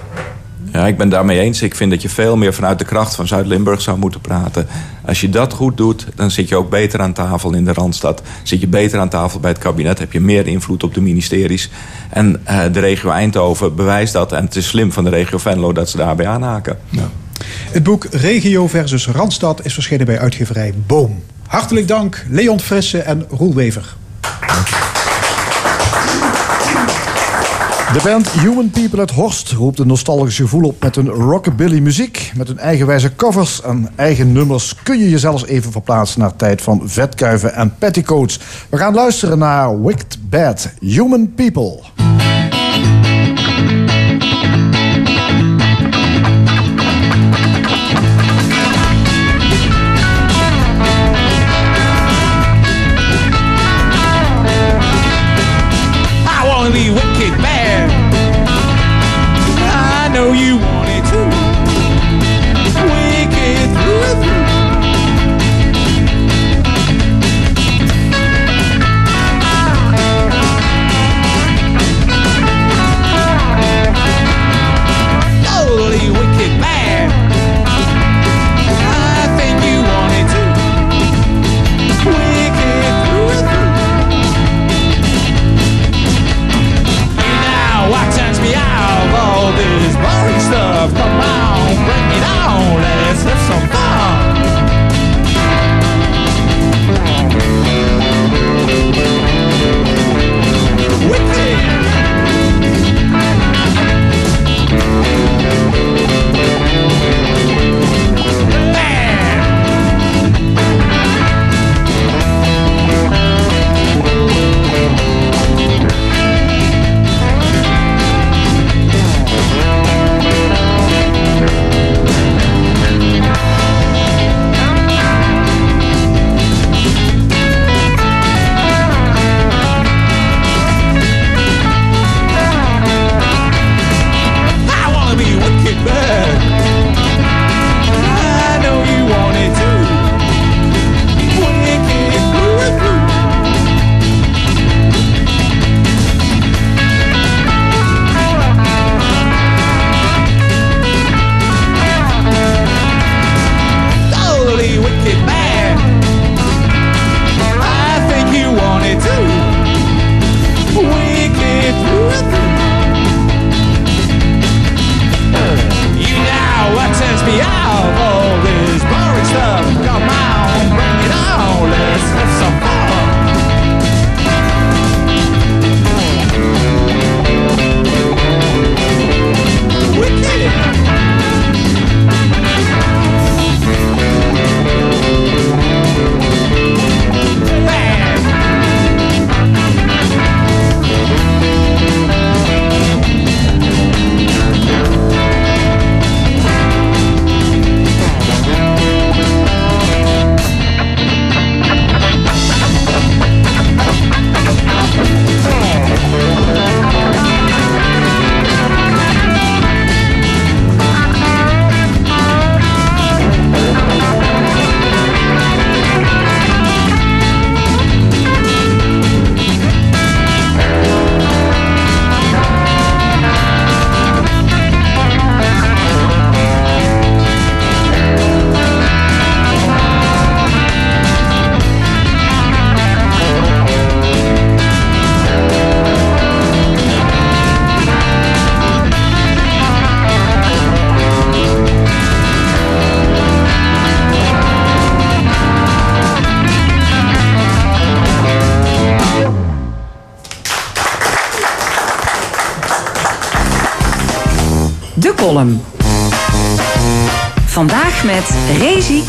Ja, ik ben daarmee eens. Ik vind dat je veel meer vanuit de kracht van Zuid-Limburg zou moeten praten. Als je dat goed doet, dan zit je ook beter aan tafel in de Randstad. Zit je beter aan tafel bij het kabinet, heb je meer invloed op de ministeries. En eh, de regio Eindhoven bewijst dat. En het is slim van de regio Venlo dat ze daarbij aanhaken. Het boek Regio versus Randstad is verschenen bij uitgeverij Boom. Hartelijk dank Leon Frisse en Roel Wever. De band Human People uit Horst roept een nostalgisch gevoel op met hun rockabilly muziek. Met hun eigenwijze covers en eigen nummers kun je jezelf even verplaatsen naar tijd van vetkuiven en petticoats. We gaan luisteren naar Wicked Bad, Human People.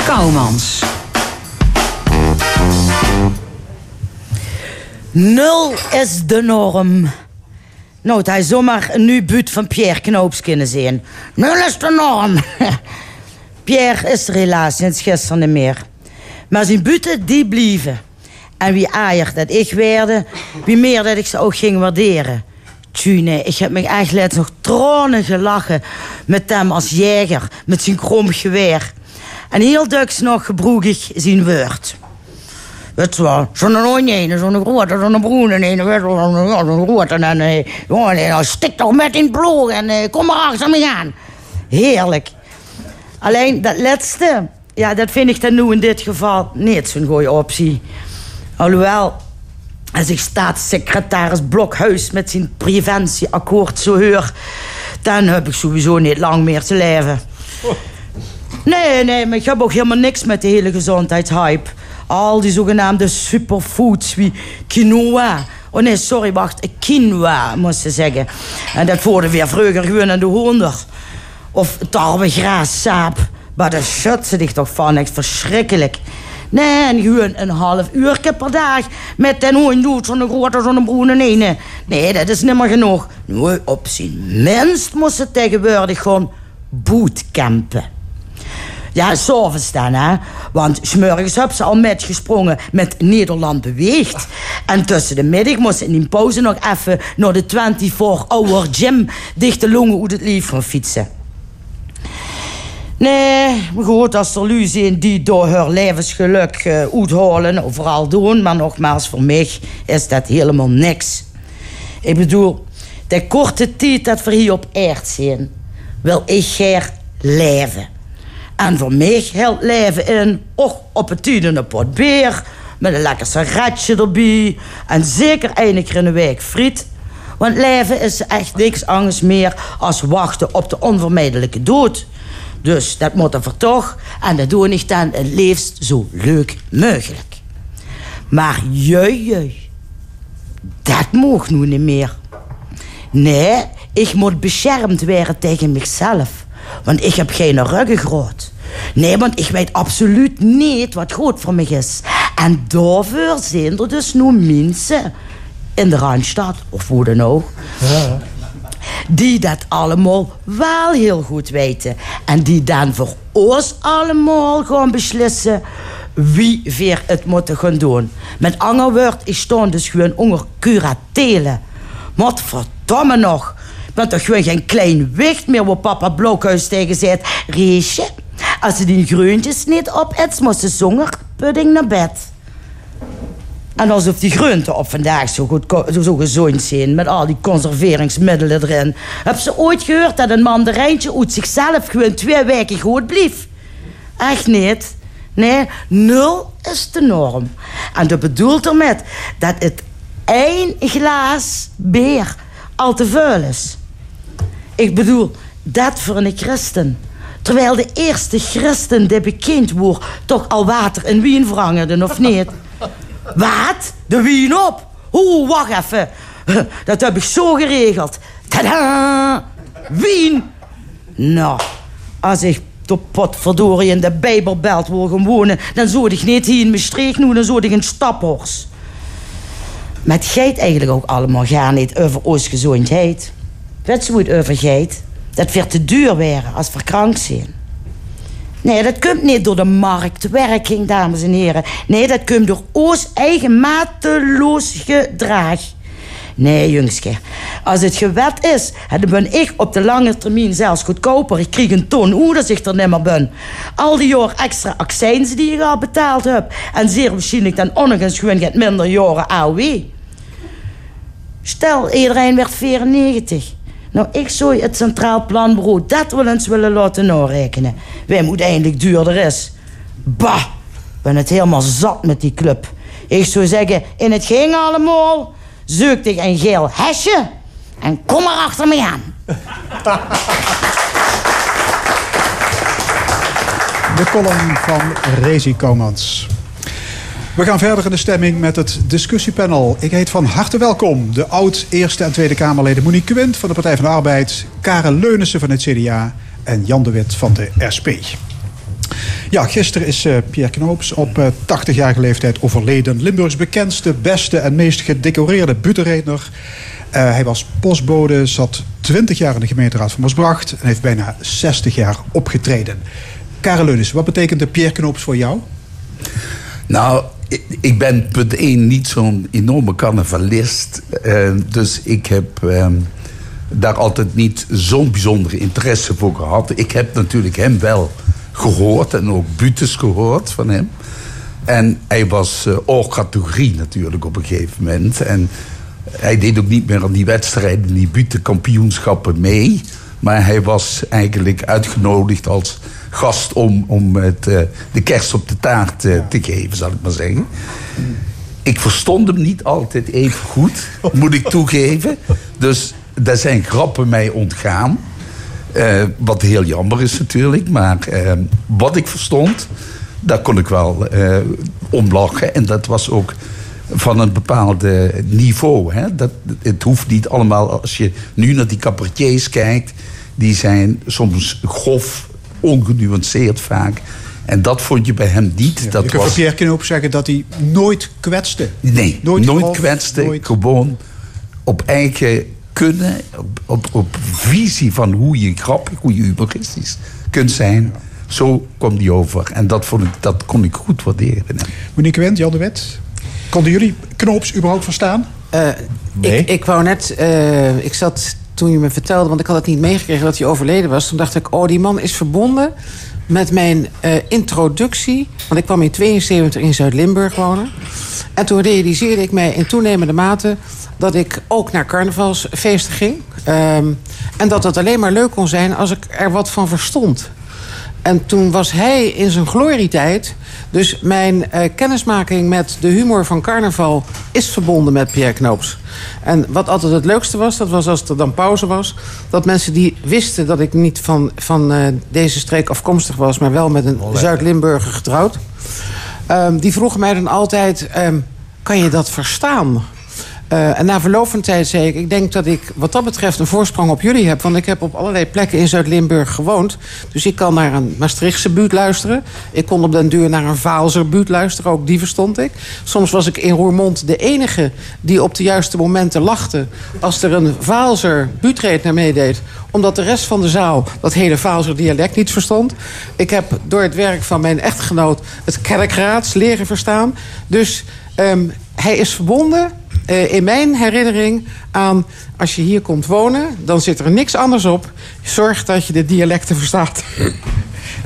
Kouwmans. Nul is de norm. Nou, hij zomaar een nu buurt van Pierre Knoops kunnen zien. Nul is de norm. Pierre is er helaas sinds gisteren niet meer. Maar zijn buiten, die blieven. En wie aaier dat ik werd, wie meer dat ik ze ook ging waarderen. Tjune, ik heb me eigenlijk nog tranen gelachen met hem als jäger, met zijn krom geweer. En heel duks nog gebroegig zijn woord. Het wel, zo'n onje, zo'n grote, zo'n broene, zo'n grote. En eh, eh, nou, stik toch met in het bloed en eh, kom maar achter me aan. Heerlijk. Alleen dat laatste, ja, dat vind ik dan nu in dit geval niet zo'n goede optie. Alhoewel, als ik staatssecretaris Blokhuis met zijn preventieakkoord zo hoor, dan heb ik sowieso niet lang meer te leven. Nee, nee, maar ik heb ook helemaal niks met de hele gezondheidshype. Al die zogenaamde superfoods wie quinoa. Oh nee, sorry, wacht, quinoa moest ze zeggen. En dat voerde weer vroeger gewoon aan de honderd. Of tarwegraassaap. Maar daar shut ze zich toch van, echt verschrikkelijk. Nee, en gewoon een half uur per dag met den hoen doet zo'n grote zo'n broene ene. Nee, dat is niet meer genoeg. Nu, op zijn minst moest ze tegenwoordig gewoon bootcampen. Ja, s'avonds dan, hè. Want smorgens heb ze al metgesprongen met Nederland beweegt. En tussen de middag moest ze in die pauze nog even naar de 24-hour gym dichte longen uit het gaan fietsen. Nee, maar goed, als er lui zijn die door haar levensgeluk uh, uithalen, overal doen. Maar nogmaals, voor mij is dat helemaal niks. Ik bedoel, de korte tijd dat we hier op aard zijn, wil ik graag leven. En voor mij helpt leven in, och, op het een pot beer, met een lekker sigaretje erbij. En zeker keer in de week friet. Want leven is echt niks anders meer als wachten op de onvermijdelijke dood. Dus dat moet er toch. En dat doe ik dan het liefst zo leuk mogelijk. Maar jui. Dat mag nu niet meer. Nee, ik moet beschermd worden tegen mezelf. Want ik heb geen ruggengraat. Nee, want ik weet absoluut niet wat goed voor me is. En daarvoor zijn er dus nu mensen in de Randstad, of hoe dan ook... Ja die dat allemaal wel heel goed weten. En die dan voor ons allemaal gaan beslissen wie weer het moeten gaan doen. Met andere woord, ik sta dus gewoon onder curatelen. Wat verdomme nog. Ben toch gewoon geen klein wicht meer wat papa Blokhuis tegen zei. Reesje, als ze die groentjes niet opet, moest ze zonder pudding naar bed. En alsof die groenten op vandaag zo, goed, zo gezond zijn... met al die conserveringsmiddelen erin. Heb ze ooit gehoord dat een mandarijntje uit zichzelf... gewoon twee weken goed blief? Echt niet. Nee, nul is de norm. En dat bedoelt ermee dat het één glaas beer al te veel is. Ik bedoel, dat voor een christen. Terwijl de eerste christen die bekend wordt... toch al water in wien vrangerden, of niet? Wat? De wien op? Oeh, wacht even. Dat heb ik zo geregeld. Tada! Wien! Nou, als ik de potverdorie in de Bijbelbelt wil gaan wonen... dan zou ik niet hier in Maastricht nu, dan zou ik in Staphorst. Met geit eigenlijk ook allemaal gaan niet over ons gezondheid. Weet je hoe het over geit? Dat werd te duur werden als verkrankt zijn. Nee, dat komt niet door de marktwerking, dames en heren. Nee, dat komt door ons eigen mateloos gedrag. Nee, jongske. Als het gewet is, dan ben ik op de lange termijn zelfs goedkoper. Ik krijg een ton hoe dat ik er meer ben. Al die jaar extra accijns die ik al betaald heb. En zeer waarschijnlijk dan eens gewoon minder jaren AOW. Stel, iedereen werd 94. Nou, ik zou het Centraal Planbureau dat wel eens willen laten narekenen. Wij moeten eindelijk duurder is. Bah, ik ben het helemaal zat met die club. Ik zou zeggen, in het ging allemaal, zoek ik een geel hesje en kom maar achter me aan. De column van Rezi Komans. We gaan verder in de stemming met het discussiepanel. Ik heet van harte welkom de oud-Eerste en Tweede Kamerleden Monique Quint van de Partij van de Arbeid, Karen Leunissen van het CDA en Jan de Wit van de SP. Ja, gisteren is eh, Pierre Knoops op eh, 80-jarige leeftijd overleden. Limburgs bekendste, beste en meest gedecoreerde butenredner. Eh, hij was postbode, zat 20 jaar in de gemeenteraad van Maasbracht... en heeft bijna 60 jaar opgetreden. Karen Leunis, wat betekende Pierre Knoops voor jou? Nou, ik- ben punt 1 niet zo'n enorme carnavalist. Eh, dus ik heb ehm, daar altijd niet zo'n bijzondere interesse voor gehad. Ik heb natuurlijk hem wel gehoord en ook butes gehoord van hem. En hij was eh categorie natuurlijk op een gegeven moment. En hij deed ook niet meer aan die wedstrijden, die butenkampioenschappen mee. Maar hij was eigenlijk uitgenodigd als gast om, om het, eh, de kerst op de taart eh, te geven, zal ik maar zeggen. Ik verstond hem niet altijd even goed, moet ik toegeven. Dus daar zijn grappen mij ontgaan. Eh, wat heel jammer is natuurlijk. Maar eh, wat ik verstond, daar kon ik wel eh, om lachen. En dat was ook van een bepaalde niveau. Hè? Dat, het hoeft niet allemaal, als je nu naar die cabaretiers kijkt... die zijn soms grof, ongenuanceerd vaak. En dat vond je bij hem niet. dat je kunt was... Pierre Knoops zeggen dat hij nooit kwetste. Nee, nooit, kwetste. Gewoon op eigen kunnen, op, op, op visie van hoe je grappig, hoe je humoristisch kunt zijn. Zo kwam die over. En dat, vond ik, dat kon ik goed waarderen. Monique Wendt, Jan de Wet. Konden jullie Knoops überhaupt verstaan? Ik, ik wou net, eh, ik zat toen je me vertelde, want ik had het niet meegekregen dat hij overleden was. Toen dacht ik, oh, die man is verbonden met mijn eh, introductie. Want ik kwam in 72 in Zuid-Limburg wonen. En toen realiseerde ik mij in toenemende mate dat ik ook naar carnavalsfeesten ging. Ehm, en dat dat alleen maar leuk kon zijn als ik er wat van verstond. En toen was hij in zijn glorietijd. Dus mijn eh, kennismaking met de humor van carnaval is verbonden met Pierre Knoops. En wat altijd het leukste was, dat was als er dan pauze was... dat mensen die wisten dat ik niet van, van eh, deze streek afkomstig was... maar wel met een Zuid-Limburger getrouwd... ehm, die vroegen mij dan altijd, ehm, kan je dat verstaan? Eh, en na verloop van tijd zei ik... ik denk dat ik wat dat betreft een voorsprong op jullie heb. Want ik heb op allerlei plekken in Zuid-Limburg gewoond. Dus ik kan naar een Maastrichtse buurt luisteren. Ik kon op den duur naar een Vaalser buurt luisteren. Ook die verstond ik. Soms was ik in Roermond de enige die op de juiste momenten lachte... als er een Vaalser buurtredner meedeed. Omdat de rest van de zaal dat hele Vaalser dialect niet verstond. Ik heb door het werk van mijn echtgenoot het kerkraads leren verstaan. Dus ehm, hij is verbonden eh, in mijn herinnering aan... als je hier komt wonen, dan zit er niks anders op. Zorg dat je de dialecten verstaat.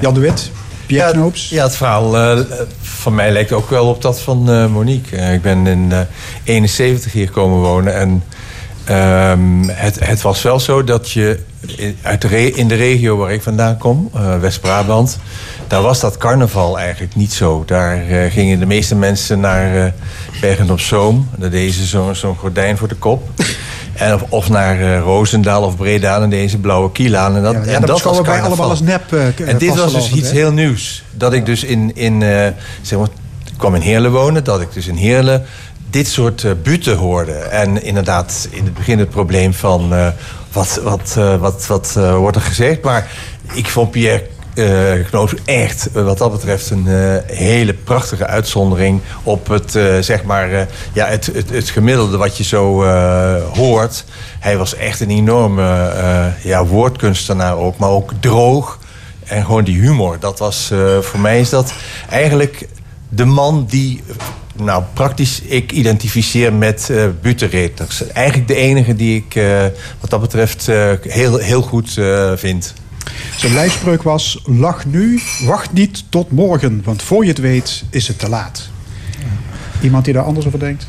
Jan de Wit, Pierre ja, Knoops. Ja, het verhaal eh, van mij lijkt ook wel op dat van eh, Monique. Eh, ik ben in eh 71 hier komen wonen en ehm, het, het was wel zo dat je in, uit de re- in de regio waar ik vandaan kom, eh, West-Brabant, daar was dat carnaval eigenlijk niet zo. Daar eh, gingen de meeste mensen naar eh, Bergen op Zoom. Daar deden ze zo'n zo'n gordijn voor de kop. En of, of naar Roosendaal of Breda en deze blauwe kiel aan. En dat, Ja, ja, en dat was wij allemaal als nep, eh, En dit was dus iets hè? heel nieuws. Dat ik dus in, in zeg maar, ik kwam in Heerlen wonen. Dat ik dus in Heerlen dit soort eh buten hoorde. En inderdaad in het begin het probleem van... wat, wat, wat, wat wordt er gezegd? Maar ik vond Pierre eh Knoops echt, eh, wat dat betreft, een eh, hele prachtige uitzondering op het, zeg maar, ja, het, het, het gemiddelde wat je zo hoort. Hij was echt een enorme ja, woordkunstenaar ook, maar ook droog. En gewoon die humor, dat was, voor mij is dat eigenlijk de man die, nou praktisch, ik identificeer met butenreters. Eigenlijk de enige die ik, wat dat betreft, heel, heel goed vind. Zijn lijfspreuk was: lach nu, wacht niet tot morgen, want voor je het weet is het te laat. Iemand die daar anders over denkt?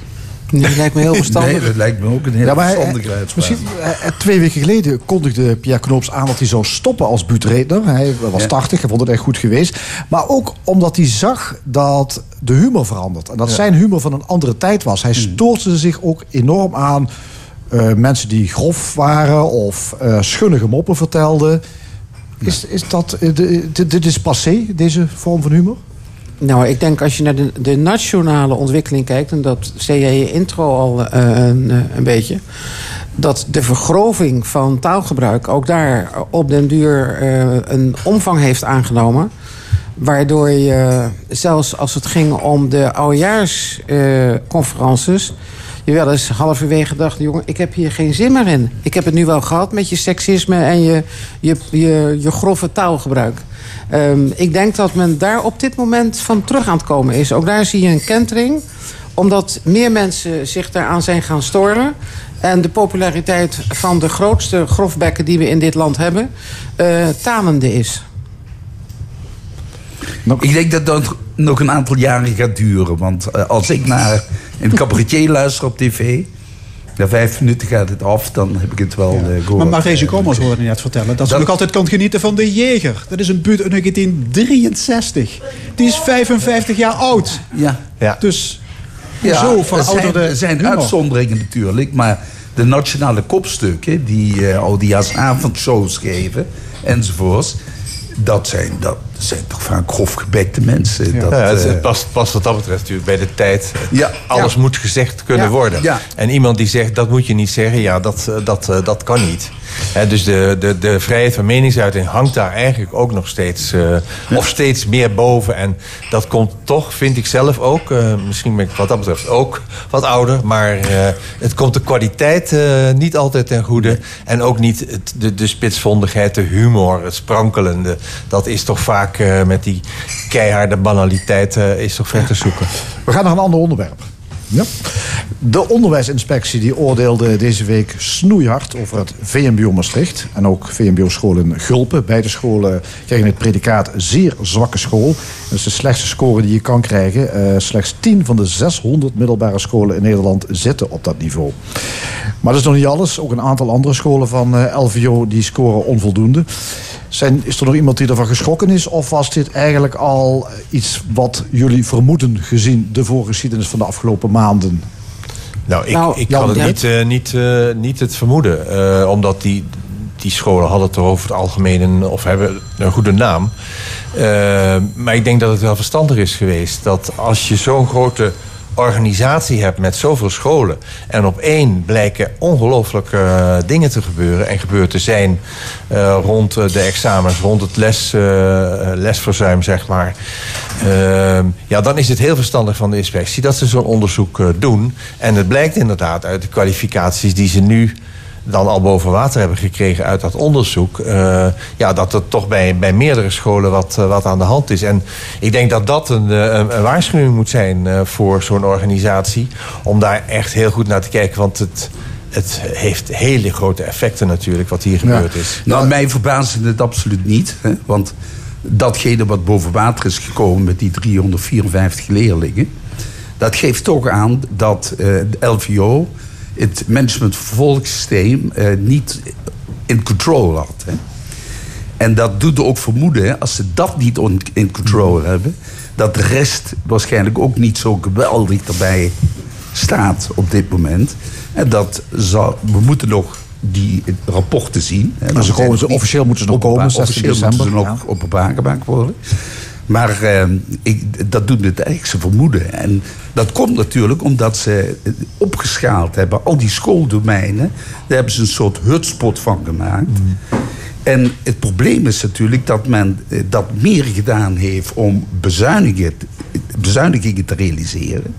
Dat lijkt me heel verstandig. Nee, dat lijkt me ook een hele Ja, verstandige hij- uitspraak. misschien, eh, eh, twee weken geleden kondigde Pierre Knoops aan dat hij zou stoppen als buurtredner. Hij was Ja. 80, hij vond het echt goed geweest. Maar ook omdat hij zag dat de humor verandert. En dat Ja. zijn humor van een andere tijd was. Hij stoorde zich ook enorm aan eh, mensen die grof waren of eh, schunnige moppen vertelden. Is, is dat, eh, de- dit, is passé, deze vorm van humor? Nou, ik denk als je naar de, de nationale ontwikkeling kijkt... en dat zei jij in je intro al eh, een, eh, een beetje... dat de vergroving van taalgebruik ook daar op den duur een omvang heeft aangenomen... waardoor je, zelfs als het ging om de oudejaarsconferences... je wel eens halverwege dacht... jongen, ik heb hier geen zin meer in. Ik heb het nu wel gehad met je seksisme en je, je, je, je grove taalgebruik. Ehm, ik denk dat men daar op dit moment van terug aan het komen is. Ook daar zie je een kentering. Omdat meer mensen zich daaraan zijn gaan storen. En de populariteit van de grootste grofbekken die we in dit land hebben... eh talende is. Ik denk dat dat nog een aantal jaren gaat duren. Want eh, als ik naar een cabaretier luister op tv... na vijf minuten gaat het af, dan heb ik het wel eh, gehoord. Maar Marese Kommers hoorde je net vertellen dat ze Dat- nog altijd kan genieten van De Jeger. Dat is een buurt uit 1963. Die is 55 jaar oud. Ja. ja. Dus Ja, zo er zijn, verouderde er zijn uitzonderingen natuurlijk, maar de nationale kopstukken die eh oudejaarsavondshows geven enzovoorts, dat zijn, dat zijn toch vaak grofgebekte mensen. Ja, Dat, het, eh, het past, past wat dat betreft natuurlijk bij de tijd. Ja. Alles Ja. moet gezegd kunnen Ja. worden. Ja. En iemand die zegt dat moet je niet zeggen, ja, dat, eh, dat, eh, dat kan niet. Dus de, de, de vrijheid van meningsuiting hangt daar eigenlijk ook nog steeds, eh, of steeds meer boven. En dat komt toch, vind ik zelf ook, eh, misschien ben ik wat dat betreft ook wat ouder, maar eh, het komt de kwaliteit niet altijd ten goede. En ook niet het, de, de spitsvondigheid, de humor, het sprankelende. Dat is toch vaak met die keiharde banaliteit is toch ver te zoeken. We gaan naar een ander onderwerp. Ja. De onderwijsinspectie die oordeelde deze week snoeihard over het VMBO Maastricht. En ook VMBO-school in Gulpen. Beide scholen kregen het predicaat zeer zwakke school. Dat is de slechtste score die je kan krijgen. Eh, slechts 10 van de 600 middelbare scholen in Nederland zitten op dat niveau. Maar dat is nog niet alles. Ook een aantal andere scholen van eh, LVO die scoren onvoldoende. Zijn, is er nog iemand die ervan geschrokken is? Of was dit eigenlijk al iets wat jullie vermoeden gezien de voorgeschiedenis van de afgelopen maanden? Nou, ik, Nou, ik had het niet, eh, niet, eh, niet het vermoeden. eh, omdat die, die scholen hadden het er over het algemeen een, of hebben een goede naam. Eh, maar ik denk dat het wel verstandig is geweest dat als je zo'n grote organisatie hebt met zoveel scholen. En op één blijken ongelooflijke eh, dingen te gebeuren en gebeurd te zijn eh, rond eh, de examens, rond het les, eh, lesverzuim, zeg maar. Ehm, ja, dan is het heel verstandig van de inspectie dat ze zo'n onderzoek doen. En het blijkt inderdaad uit de kwalificaties die ze nu dan al boven water hebben gekregen uit dat onderzoek. eh, ja, dat er toch bij, bij meerdere scholen wat, eh, wat aan de hand is. En ik denk dat dat een, eh, een, een waarschuwing moet zijn eh, voor zo'n organisatie. Om daar echt heel goed naar te kijken. Want het, het heeft hele grote effecten natuurlijk wat hier gebeurd is. Nou, mij verbaasde het absoluut niet. Hè, want datgene wat boven water is gekomen met die 354 leerlingen... dat geeft toch aan dat eh, de LVO het management-vervolgsysteem eh, niet in control had. Hè. En dat doet er ook vermoeden, hè, als ze dat niet on- in control hebben... dat de rest waarschijnlijk ook niet zo geweldig erbij staat op dit moment. En dat zal, we moeten nog die rapporten zien. hè. Ze komen- ze- officieel moeten ze nog komen, 16 Officieel moeten ze december, nog openbaar gemaakt worden. Maar eh, ik, dat doet het eigenlijk ze vermoeden. En dat komt natuurlijk omdat ze opgeschaald hebben. Al die schooldomeinen, daar hebben ze een soort hutspot van gemaakt. En het probleem is natuurlijk dat men eh, dat meer gedaan heeft om bezuinigingen, bezuinigingen te realiseren.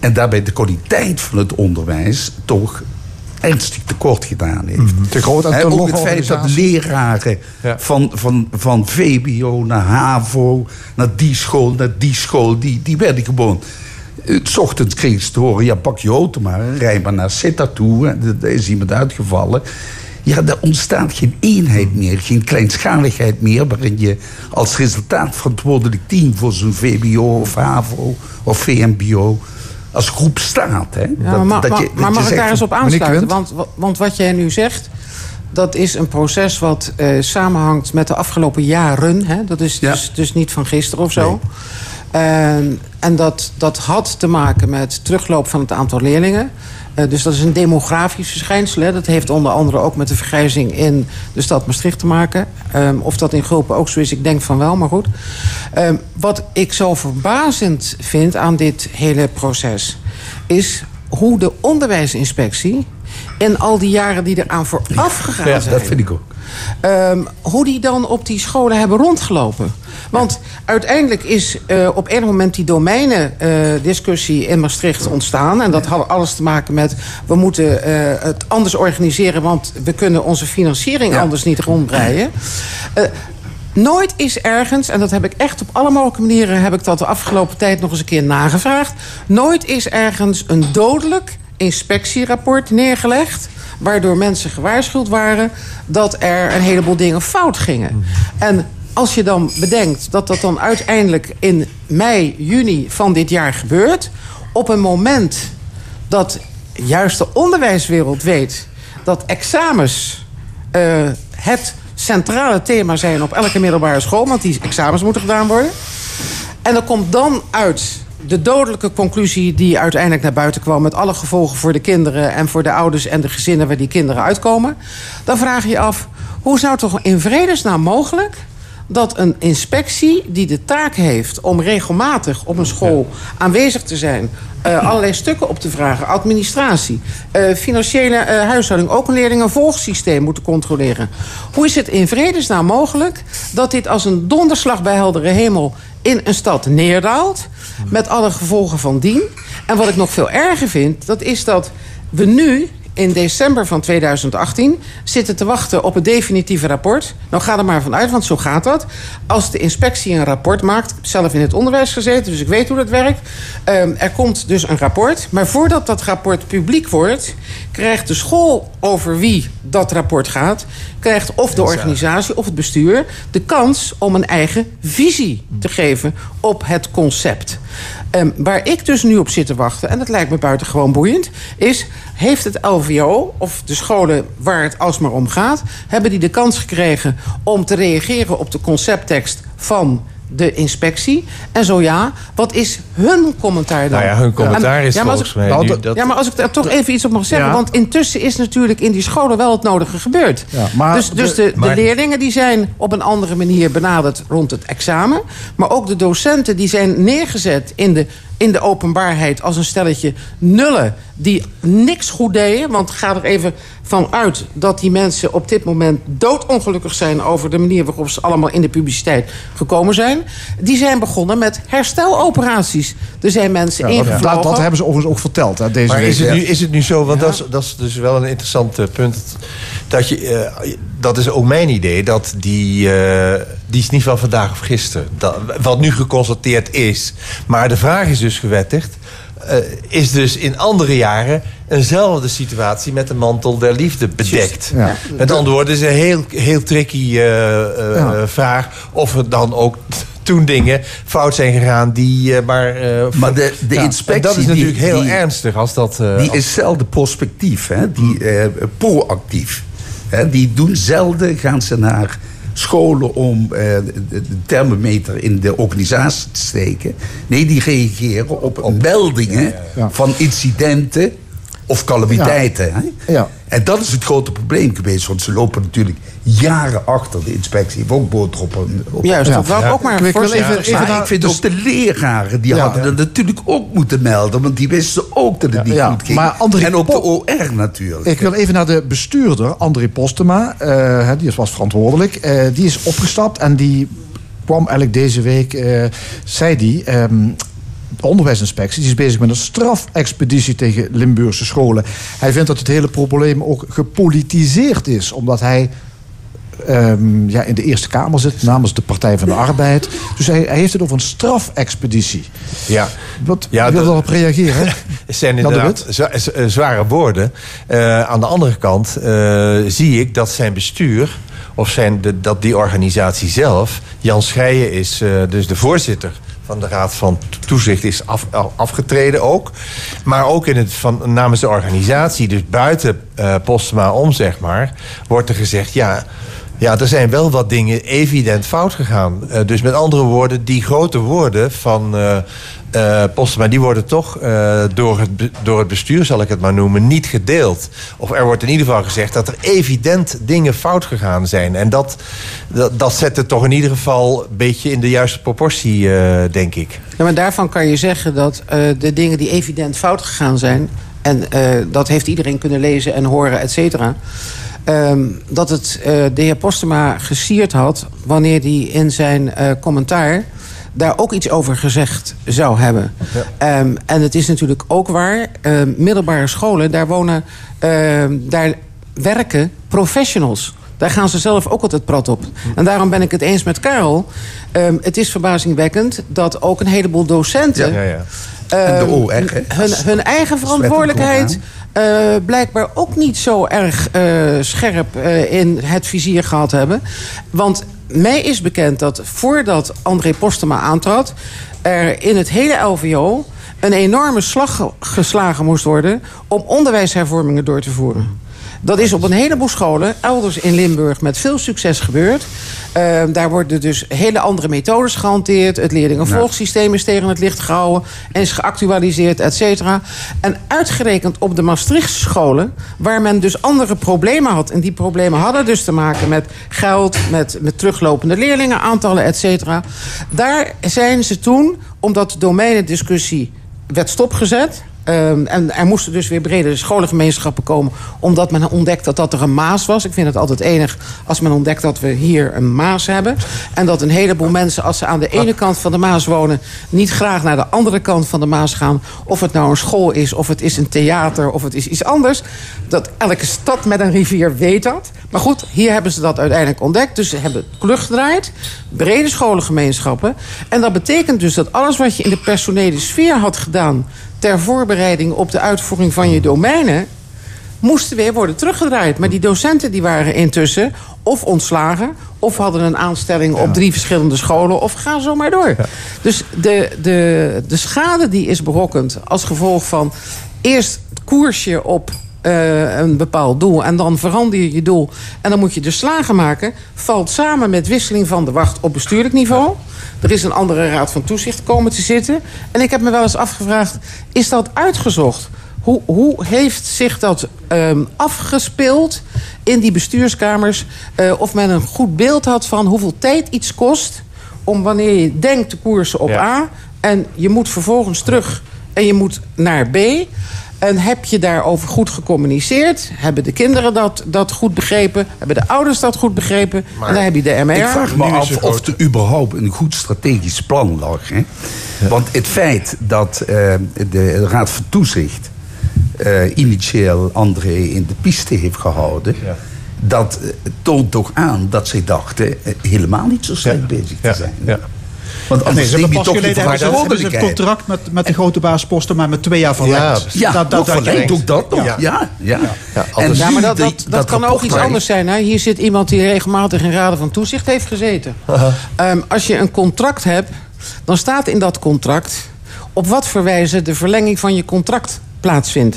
En daarbij de kwaliteit van het onderwijs toch ernstig tekort gedaan heeft. Te groot te ook het feit dat leraren van, van, van VBO naar HAVO, naar die school, naar die school, die, die werden gewoon. eh, S ochtends kregen ze te horen, ja, pak je auto maar, rij maar naar Sitta toe. En er is iemand uitgevallen. Ja, er ontstaat geen eenheid meer, geen kleinschaligheid meer... waarin je als resultaat verantwoordelijk team voor zo'n VBO of HAVO of VMBO... als groep staat. Hè? Ja, maar, ma- ma- je- maar je mag ik daar eens op aansluiten? Want, wa- want wat jij nu zegt, dat is een proces wat eh, samenhangt met de afgelopen jaren. Hè? Dat is dus, dus niet van gisteren of zo. En dat, dat had te maken met terugloop van het aantal leerlingen. Eh, dus dat is een demografisch verschijnsel. Dat heeft onder andere ook met de vergrijzing in de stad Maastricht te maken. Ehm, of dat in Gulpen ook zo is, ik denk van wel, maar goed. Ehm, wat ik zo verbazend vind aan dit hele proces... is hoe de onderwijsinspectie in al die jaren die eraan vooraf gegaan Ja, zijn... dat vind ik ook. Ehm, hoe die dan op die scholen hebben rondgelopen. Want uiteindelijk is eh, op een moment die domeinendiscussie in Maastricht ontstaan. En dat had alles te maken met... we moeten eh, het anders organiseren... want we kunnen onze financiering anders niet rondbreien. Eh, Nooit is ergens, en dat heb ik echt op alle mogelijke manieren... heb ik dat de afgelopen tijd nog eens een keer nagevraagd... nooit is ergens een dodelijk inspectierapport neergelegd... waardoor mensen gewaarschuwd waren dat er een heleboel dingen fout gingen. En als je dan bedenkt dat dat dan uiteindelijk in mei, juni van dit jaar gebeurt... op een moment dat juist de onderwijswereld weet... dat examens eh, het centrale thema zijn op elke middelbare school... want die examens moeten gedaan worden. En er komt dan uit de dodelijke conclusie die uiteindelijk naar buiten kwam... met alle gevolgen voor de kinderen en voor de ouders en de gezinnen... waar die kinderen uitkomen. Dan vraag je je af, hoe zou toch in vredesnaam mogelijk dat een inspectie die de taak heeft om regelmatig op een school aanwezig te zijn, eh, allerlei stukken op te vragen, administratie, eh, financiële eh, huishouding, ook een leerlingenvolgsysteem moeten controleren. Hoe is het in vredesnaam mogelijk dat dit als een donderslag bij heldere hemel in een stad neerdaalt, met alle gevolgen van dien? En wat ik nog veel erger vind, dat is dat we nu in december van 2018 zitten te wachten op het definitieve rapport. Nou, ga er maar vanuit, want zo gaat dat. Als de inspectie een rapport maakt... ik heb zelf in het onderwijs gezeten, dus ik weet hoe dat werkt... Ehm, er komt dus een rapport. Maar voordat dat rapport publiek wordt... krijgt de school over wie dat rapport gaat... krijgt of de organisatie of het bestuur... de kans om een eigen visie te geven op het concept. Ehm, waar ik dus nu op zit te wachten, en dat lijkt me buitengewoon boeiend... is, heeft het LVO, of de scholen waar het alsmaar om gaat... hebben die de kans gekregen om te reageren op de concepttekst van de inspectie? En zo ja, wat is hun commentaar dan? Nou ja, hun commentaar En- is ja, maar als volgens ik- mij nu dat- Ja, maar als ik daar toch even iets op mag zeggen... Ja. want intussen is natuurlijk in die scholen wel het nodige gebeurd. Ja, maar dus dus de- de, leerlingen die zijn op een andere manier benaderd rond het examen. Maar ook de docenten die zijn neergezet in de, in de openbaarheid... als een stelletje nullen die niks goed deden. Want ga er even van uit dat die mensen op dit moment doodongelukkig zijn... over de manier waarop ze allemaal in de publiciteit gekomen zijn. Die zijn begonnen met hersteloperaties. Er zijn mensen Ja, dat, ingevlogen. dat, dat hebben ze overigens ook verteld. Hè, deze Maar week. is het, nu, is het nu zo, want dat, is, dat is dus wel een interessant eh, punt... dat je, eh, dat is ook mijn idee, dat die, eh, die is niet van vandaag of gisteren. Dat, wat nu geconstateerd is. Maar de vraag is dus gewettigd... eh, is dus in andere jaren eenzelfde situatie met de mantel der liefde bedekt. Ja. Met andere woorden, het is een heel, heel tricky eh, Ja. vraag... of er dan ook toen dingen fout zijn gegaan die maar... Maar de, de ja, inspectie... en dat is die- natuurlijk heel die- ernstig als dat... eh, Die als- is zelden prospectief, hè? die proactief. Hè? Die doen zelden, gaan ze naar scholen om eh, de, thermometer in de organisatie te steken. Nee, die reageren op, meldingen van incidenten of calamiteiten. Hè? Ja. En dat is het grote probleem geweest, want ze lopen natuurlijk jaren achter de inspectie. Heeft ook op. Juist, dat wou ik ook maar Ik wil even- even Maar ik vind dus- ook de leraren, die Ja. hadden dat natuurlijk ook moeten melden. Want die wisten ook dat het niet ja, goed ging. maar André en ook de OR natuurlijk. Ik wil even naar de bestuurder, André Postema. eh, hè, die was verantwoordelijk. Eh, die is opgestapt en die kwam eigenlijk deze week... eh, zei die... ehm, onderwijsinspectie die is bezig met een strafexpeditie tegen Limburgse scholen. Hij vindt dat het hele probleem ook gepolitiseerd is. Omdat hij ehm, ja, in de Eerste Kamer zit namens de Partij van de Arbeid. Dus hij, hij heeft het over een strafexpeditie. Ja. Wat, Ja, wil erop reageren. Het zijn inderdaad eh, zware woorden. Eh, aan de andere kant eh, zie ik dat zijn bestuur... of zijn de, dat die organisatie zelf... Jan Scheijen is dus de voorzitter van de Raad van Toezicht... is afgetreden ook. Maar ook in het, van, namens de organisatie, dus buiten eh Postema om, zeg maar... wordt er gezegd, ja... Ja, er zijn wel wat dingen evident fout gegaan. Eh, dus met andere woorden, die grote woorden van eh eh, Postma... die worden toch eh, door, het, door het bestuur, zal ik het maar noemen, niet gedeeld. Of er wordt in ieder geval gezegd dat er evident dingen fout gegaan zijn. En dat, dat, zet het toch in ieder geval een beetje in de juiste proportie, eh, denk ik. Ja, maar daarvan kan je zeggen dat de dingen die evident fout gegaan zijn... en dat heeft iedereen kunnen lezen en horen, et cetera... ehm, dat het de heer Postema gesierd had... wanneer hij in zijn commentaar daar ook iets over gezegd zou hebben. Ehm, en het is natuurlijk ook waar, ehm, middelbare scholen, daar wonen, ehm, daar werken professionals. Daar gaan ze zelf ook altijd prat op. En daarom ben ik het eens met Karel. Het is verbazingwekkend dat ook een heleboel docenten... Ja, ja, hè, hun, eigen verantwoordelijkheid eh, blijkbaar ook niet zo erg eh, scherp eh, in het vizier gehad hebben. Want mij is bekend dat voordat André Postema aantrad... er in het hele LVO een enorme slag ge- geslagen moest worden... om onderwijshervormingen door te voeren. Dat is op een heleboel scholen, elders in Limburg, met veel succes gebeurd. Eh, daar worden dus hele andere methodes gehanteerd. Het leerlingenvolgsysteem is tegen het licht gehouden en is geactualiseerd, et cetera. En uitgerekend op de Maastrichtse scholen, waar men dus andere problemen had. En die problemen hadden dus te maken met geld, met, met teruglopende leerlingenaantallen, et cetera. Daar zijn ze toen, omdat de domeinendiscussie werd stopgezet. Ehm, en er moesten dus weer bredere scholengemeenschappen komen... omdat men ontdekt dat dat er een maas was. Ik vind het altijd enig als men ontdekt dat we hier een maas hebben. En dat een heleboel mensen, als ze aan de ene kant van de maas wonen... niet graag naar de andere kant van de maas gaan. Of het nou een school is, of het is een theater, of het is iets anders. Dat elke stad met een rivier weet dat. Maar goed, hier hebben ze dat uiteindelijk ontdekt. Dus ze hebben het gedraaid. Brede scholengemeenschappen. En dat betekent dus dat alles wat je in de personele sfeer had gedaan... ter voorbereiding op de uitvoering van je domeinen... moesten weer worden teruggedraaid. Maar die docenten die waren intussen of ontslagen... of hadden een aanstelling op drie verschillende scholen... of ga zo maar door. Dus de, de, de schade die is berokkend als gevolg van... eerst het koersje op eh, een bepaald doel... en dan verander je je doel. En dan moet je de slagen maken... valt samen met wisseling van de wacht op bestuurlijk niveau... Er is een andere raad van toezicht komen te zitten. En ik heb me wel eens afgevraagd, is dat uitgezocht? Hoe, hoe heeft zich dat ehm, afgespeeld in die bestuurskamers? Eh, of men een goed beeld had van hoeveel tijd iets kost... om wanneer je denkt te koersen op A... en je moet vervolgens terug en je moet naar B... En heb je daarover goed gecommuniceerd? Hebben de kinderen dat, dat goed begrepen? Hebben de ouders dat goed begrepen? en dan heb je de MR. Ik vraag me af of er überhaupt een goed strategisch plan lag. Hè? Want het feit dat eh, de Raad van Toezicht eh, initieel André in de piste heeft gehouden... dat eh, toont toch aan dat zij dachten helemaal niet zo slecht bezig te zijn. Want Nee, anders ze neem hebben je pas toch je geleden hebben ze, hebben ze een contract met, met de grote baasposten, maar met twee jaar verlengd. Ja, Dat- dat- verlengd, ook dat nog. Ja, ja. En ja, maar dat, dat, kan ook iets anders zijn. Hè? Hier zit iemand die regelmatig in raden van toezicht heeft gezeten. Ehm, als je een contract hebt, dan staat in dat contract... op wat voor wijze de verlenging van je contract plaatsvindt.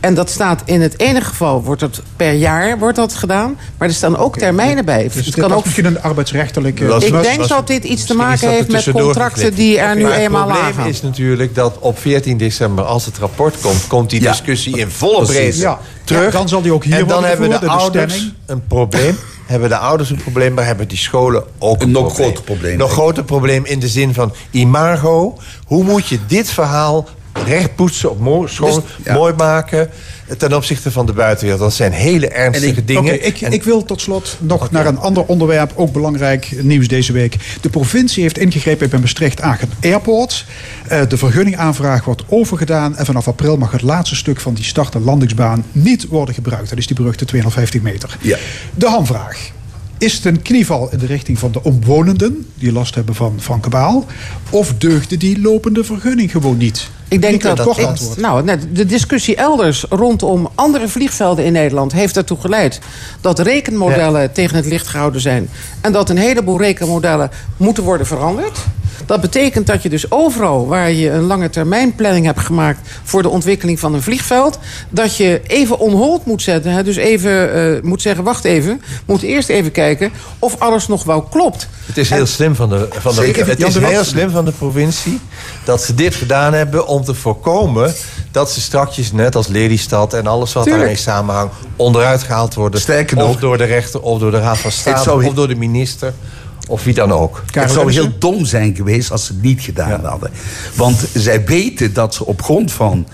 En dat staat in het ene geval, wordt het per jaar wordt dat gedaan... maar er staan ook termijnen bij. Dus het dit kan ook misschien een arbeidsrechtelijke... ik denk dat dit iets te maken heeft met contracten die er nu Maar eenmaal Het lagen. probleem is natuurlijk dat op 14 december, als het rapport komt, komt die Ja. discussie in volle breedte Ja. terug. Ja, dan zal die ook hier En dan worden hebben de de ouders een probleem. hebben de ouders een probleem, maar hebben die scholen ook een, nog probleem. groter probleem, Nog groter probleem in de zin van imago. Hoe moet je dit verhaal rechtpoetsen, op mooi, schoon, Dus- ja. mooi maken ten opzichte van de buitenwereld? Dat zijn hele ernstige dingen. Oké, ik, En- ik wil tot slot nog naar een ander onderwerp, ook belangrijk nieuws deze week. De provincie heeft ingegrepen bij Maastricht-Aachen Airport. Eh, de vergunningaanvraag wordt overgedaan en vanaf april mag het laatste stuk van die start- en landingsbaan niet worden gebruikt. Dat is die beruchte 250 meter. Ja. De hamvraag. Is het een knieval in de richting van de omwonenden die last hebben van Van Kabaal? Of deugde die lopende vergunning gewoon niet? Ik denk dat, kort ik- nou, net, de discussie elders rondom andere vliegvelden in Nederland heeft ertoe geleid dat rekenmodellen tegen het licht gehouden zijn. En dat een heleboel rekenmodellen moeten worden veranderd. Dat betekent dat je dus overal waar je een lange termijn planning hebt gemaakt voor de ontwikkeling van een vliegveld, dat je even on hold moet zetten. Hè? Dus even eh, moet zeggen, wacht even, moet eerst even kijken of alles nog wel klopt. Het is heel slim van de, van de, Zeker. het is de heel slim van de provincie dat ze dit gedaan hebben om te voorkomen dat ze strakjes, net als Lelystad en alles wat Tuurlijk. daarmee samenhangt, onderuit gehaald worden. Sterker of nog- door de rechter, of door de Raad van State, zou- of door de minister, of wie dan ook. het zou heel dom zijn geweest als ze het niet gedaan hadden. Want zij weten dat ze op grond van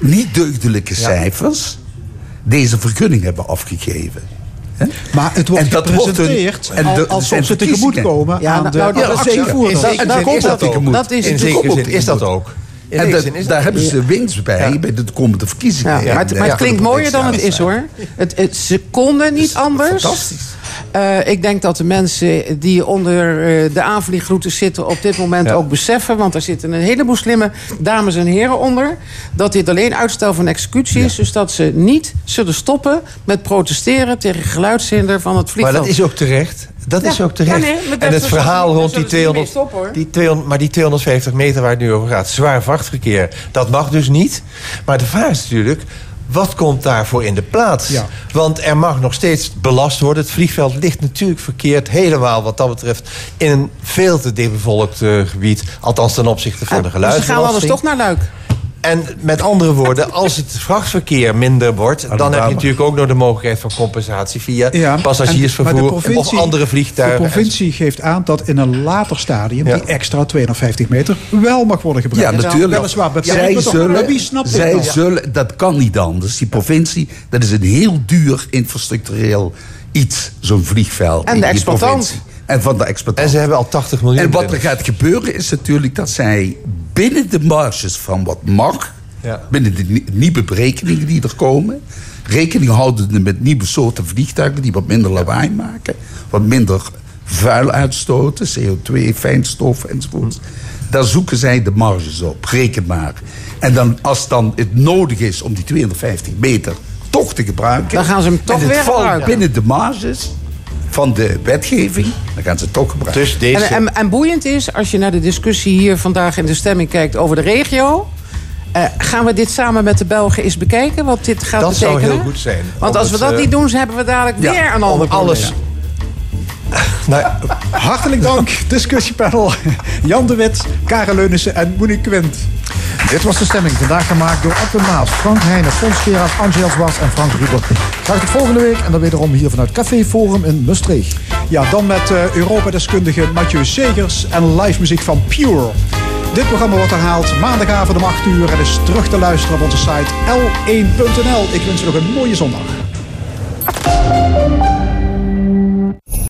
niet deugdelijke cijfers... deze vergunning hebben afgegeven. Hè? Maar het wordt En dat wordt een- gepresenteerd en alsof ze tegemoet verkiezingen. komen Ja, aan nou, de nou, zekere En daar komt is dat ook. Dat is In zekere zin is dat ook. In En dat- daar dat hebben ze winst bij, bij de komende verkiezingen. Ja, maar het, maar het klinkt mooier dan het is hoor. Het, het, ze konden niet anders. Fantastisch. Eh, ik denk dat de mensen die onder eh, de aanvliegroutes zitten op dit moment ook beseffen, want er zitten een heleboel slimme dames en heren onder, dat dit alleen uitstel van executie is. Dus dat ze niet zullen stoppen met protesteren tegen geluidshinder van het Maar vliegveld. dat is ook terecht. Dat Ja, is ook terecht. ja, nee, maar dat en het verhaal rond die ze niet mee 200, stoppen, hoor. die 200, maar die 250 meter waar het nu over gaat, zwaar vrachtverkeer, dat mag dus niet. Maar de vraag is natuurlijk, wat komt daarvoor in de plaats? Ja. Want er mag nog steeds belast worden. Het vliegveld ligt natuurlijk verkeerd, helemaal wat dat betreft, in een veel te dichtbevolkt eh, gebied. Althans ten opzichte van de Dus ze geluidsbelasting. gaan alles toch naar Luik. En met andere woorden, als het vrachtverkeer minder wordt... dan heb je natuurlijk ook nog de mogelijkheid van compensatie... via Ja, passagiersvervoer of andere vliegtuigen. De provincie geeft aan dat in een later stadium Ja. die extra 250 meter wel mag worden Ja, gebruikt. natuurlijk. Weliswaar beperkt, zij zullen, wie snapt zij dan? zullen, dat kan niet anders. Die provincie, dat is een heel duur infrastructureel iets, zo'n vliegveld. En in de die exploitant. En van de exploitant. En ze hebben al 80 miljoen. En wat er gaat gebeuren is natuurlijk dat zij binnen de marges van wat mag, Ja. binnen de nie- nieuwe berekeningen die er komen, rekening houdende met nieuwe soorten vliegtuigen die wat minder lawaai maken, wat minder vuil uitstoten, CO2, fijnstof enzovoort. Daar zoeken zij de marges op, reken maar. En dan, als dan het nodig is om die 250 meter toch te gebruiken, Dan gaan ze hem toch en het weer valt gebruiken. binnen de marges van de wetgeving, dan gaan ze het toch gebruiken. Dus deze... En, en, en boeiend is, als je naar de discussie hier vandaag in de stemming kijkt over de regio. eh, gaan we dit samen met de Belgen eens bekijken? Wat dit gaat dat zou betekenen? heel goed zijn. Want als we dat niet doen, hebben we dadelijk ja, weer een ander alles- probleem. Nou, Hartelijk dank, discussiepanel. Jan de Wit, Karel Leunissen en Monique Quint. Dit was de stemming. Vandaag gemaakt door Edwin Maas, Frank Heijnen, Fons Gerard, Angel Zwart en Frank Ruber. Graag tot volgende week en dan wederom hier vanuit Café Forum in Maastricht. Ja, dan met eh Europa-deskundige Mathieu Segers en live muziek van Pure. Dit programma wordt herhaald maandagavond om 8 uur en is terug te luisteren op onze site l1.nl. Ik wens u nog een mooie zondag.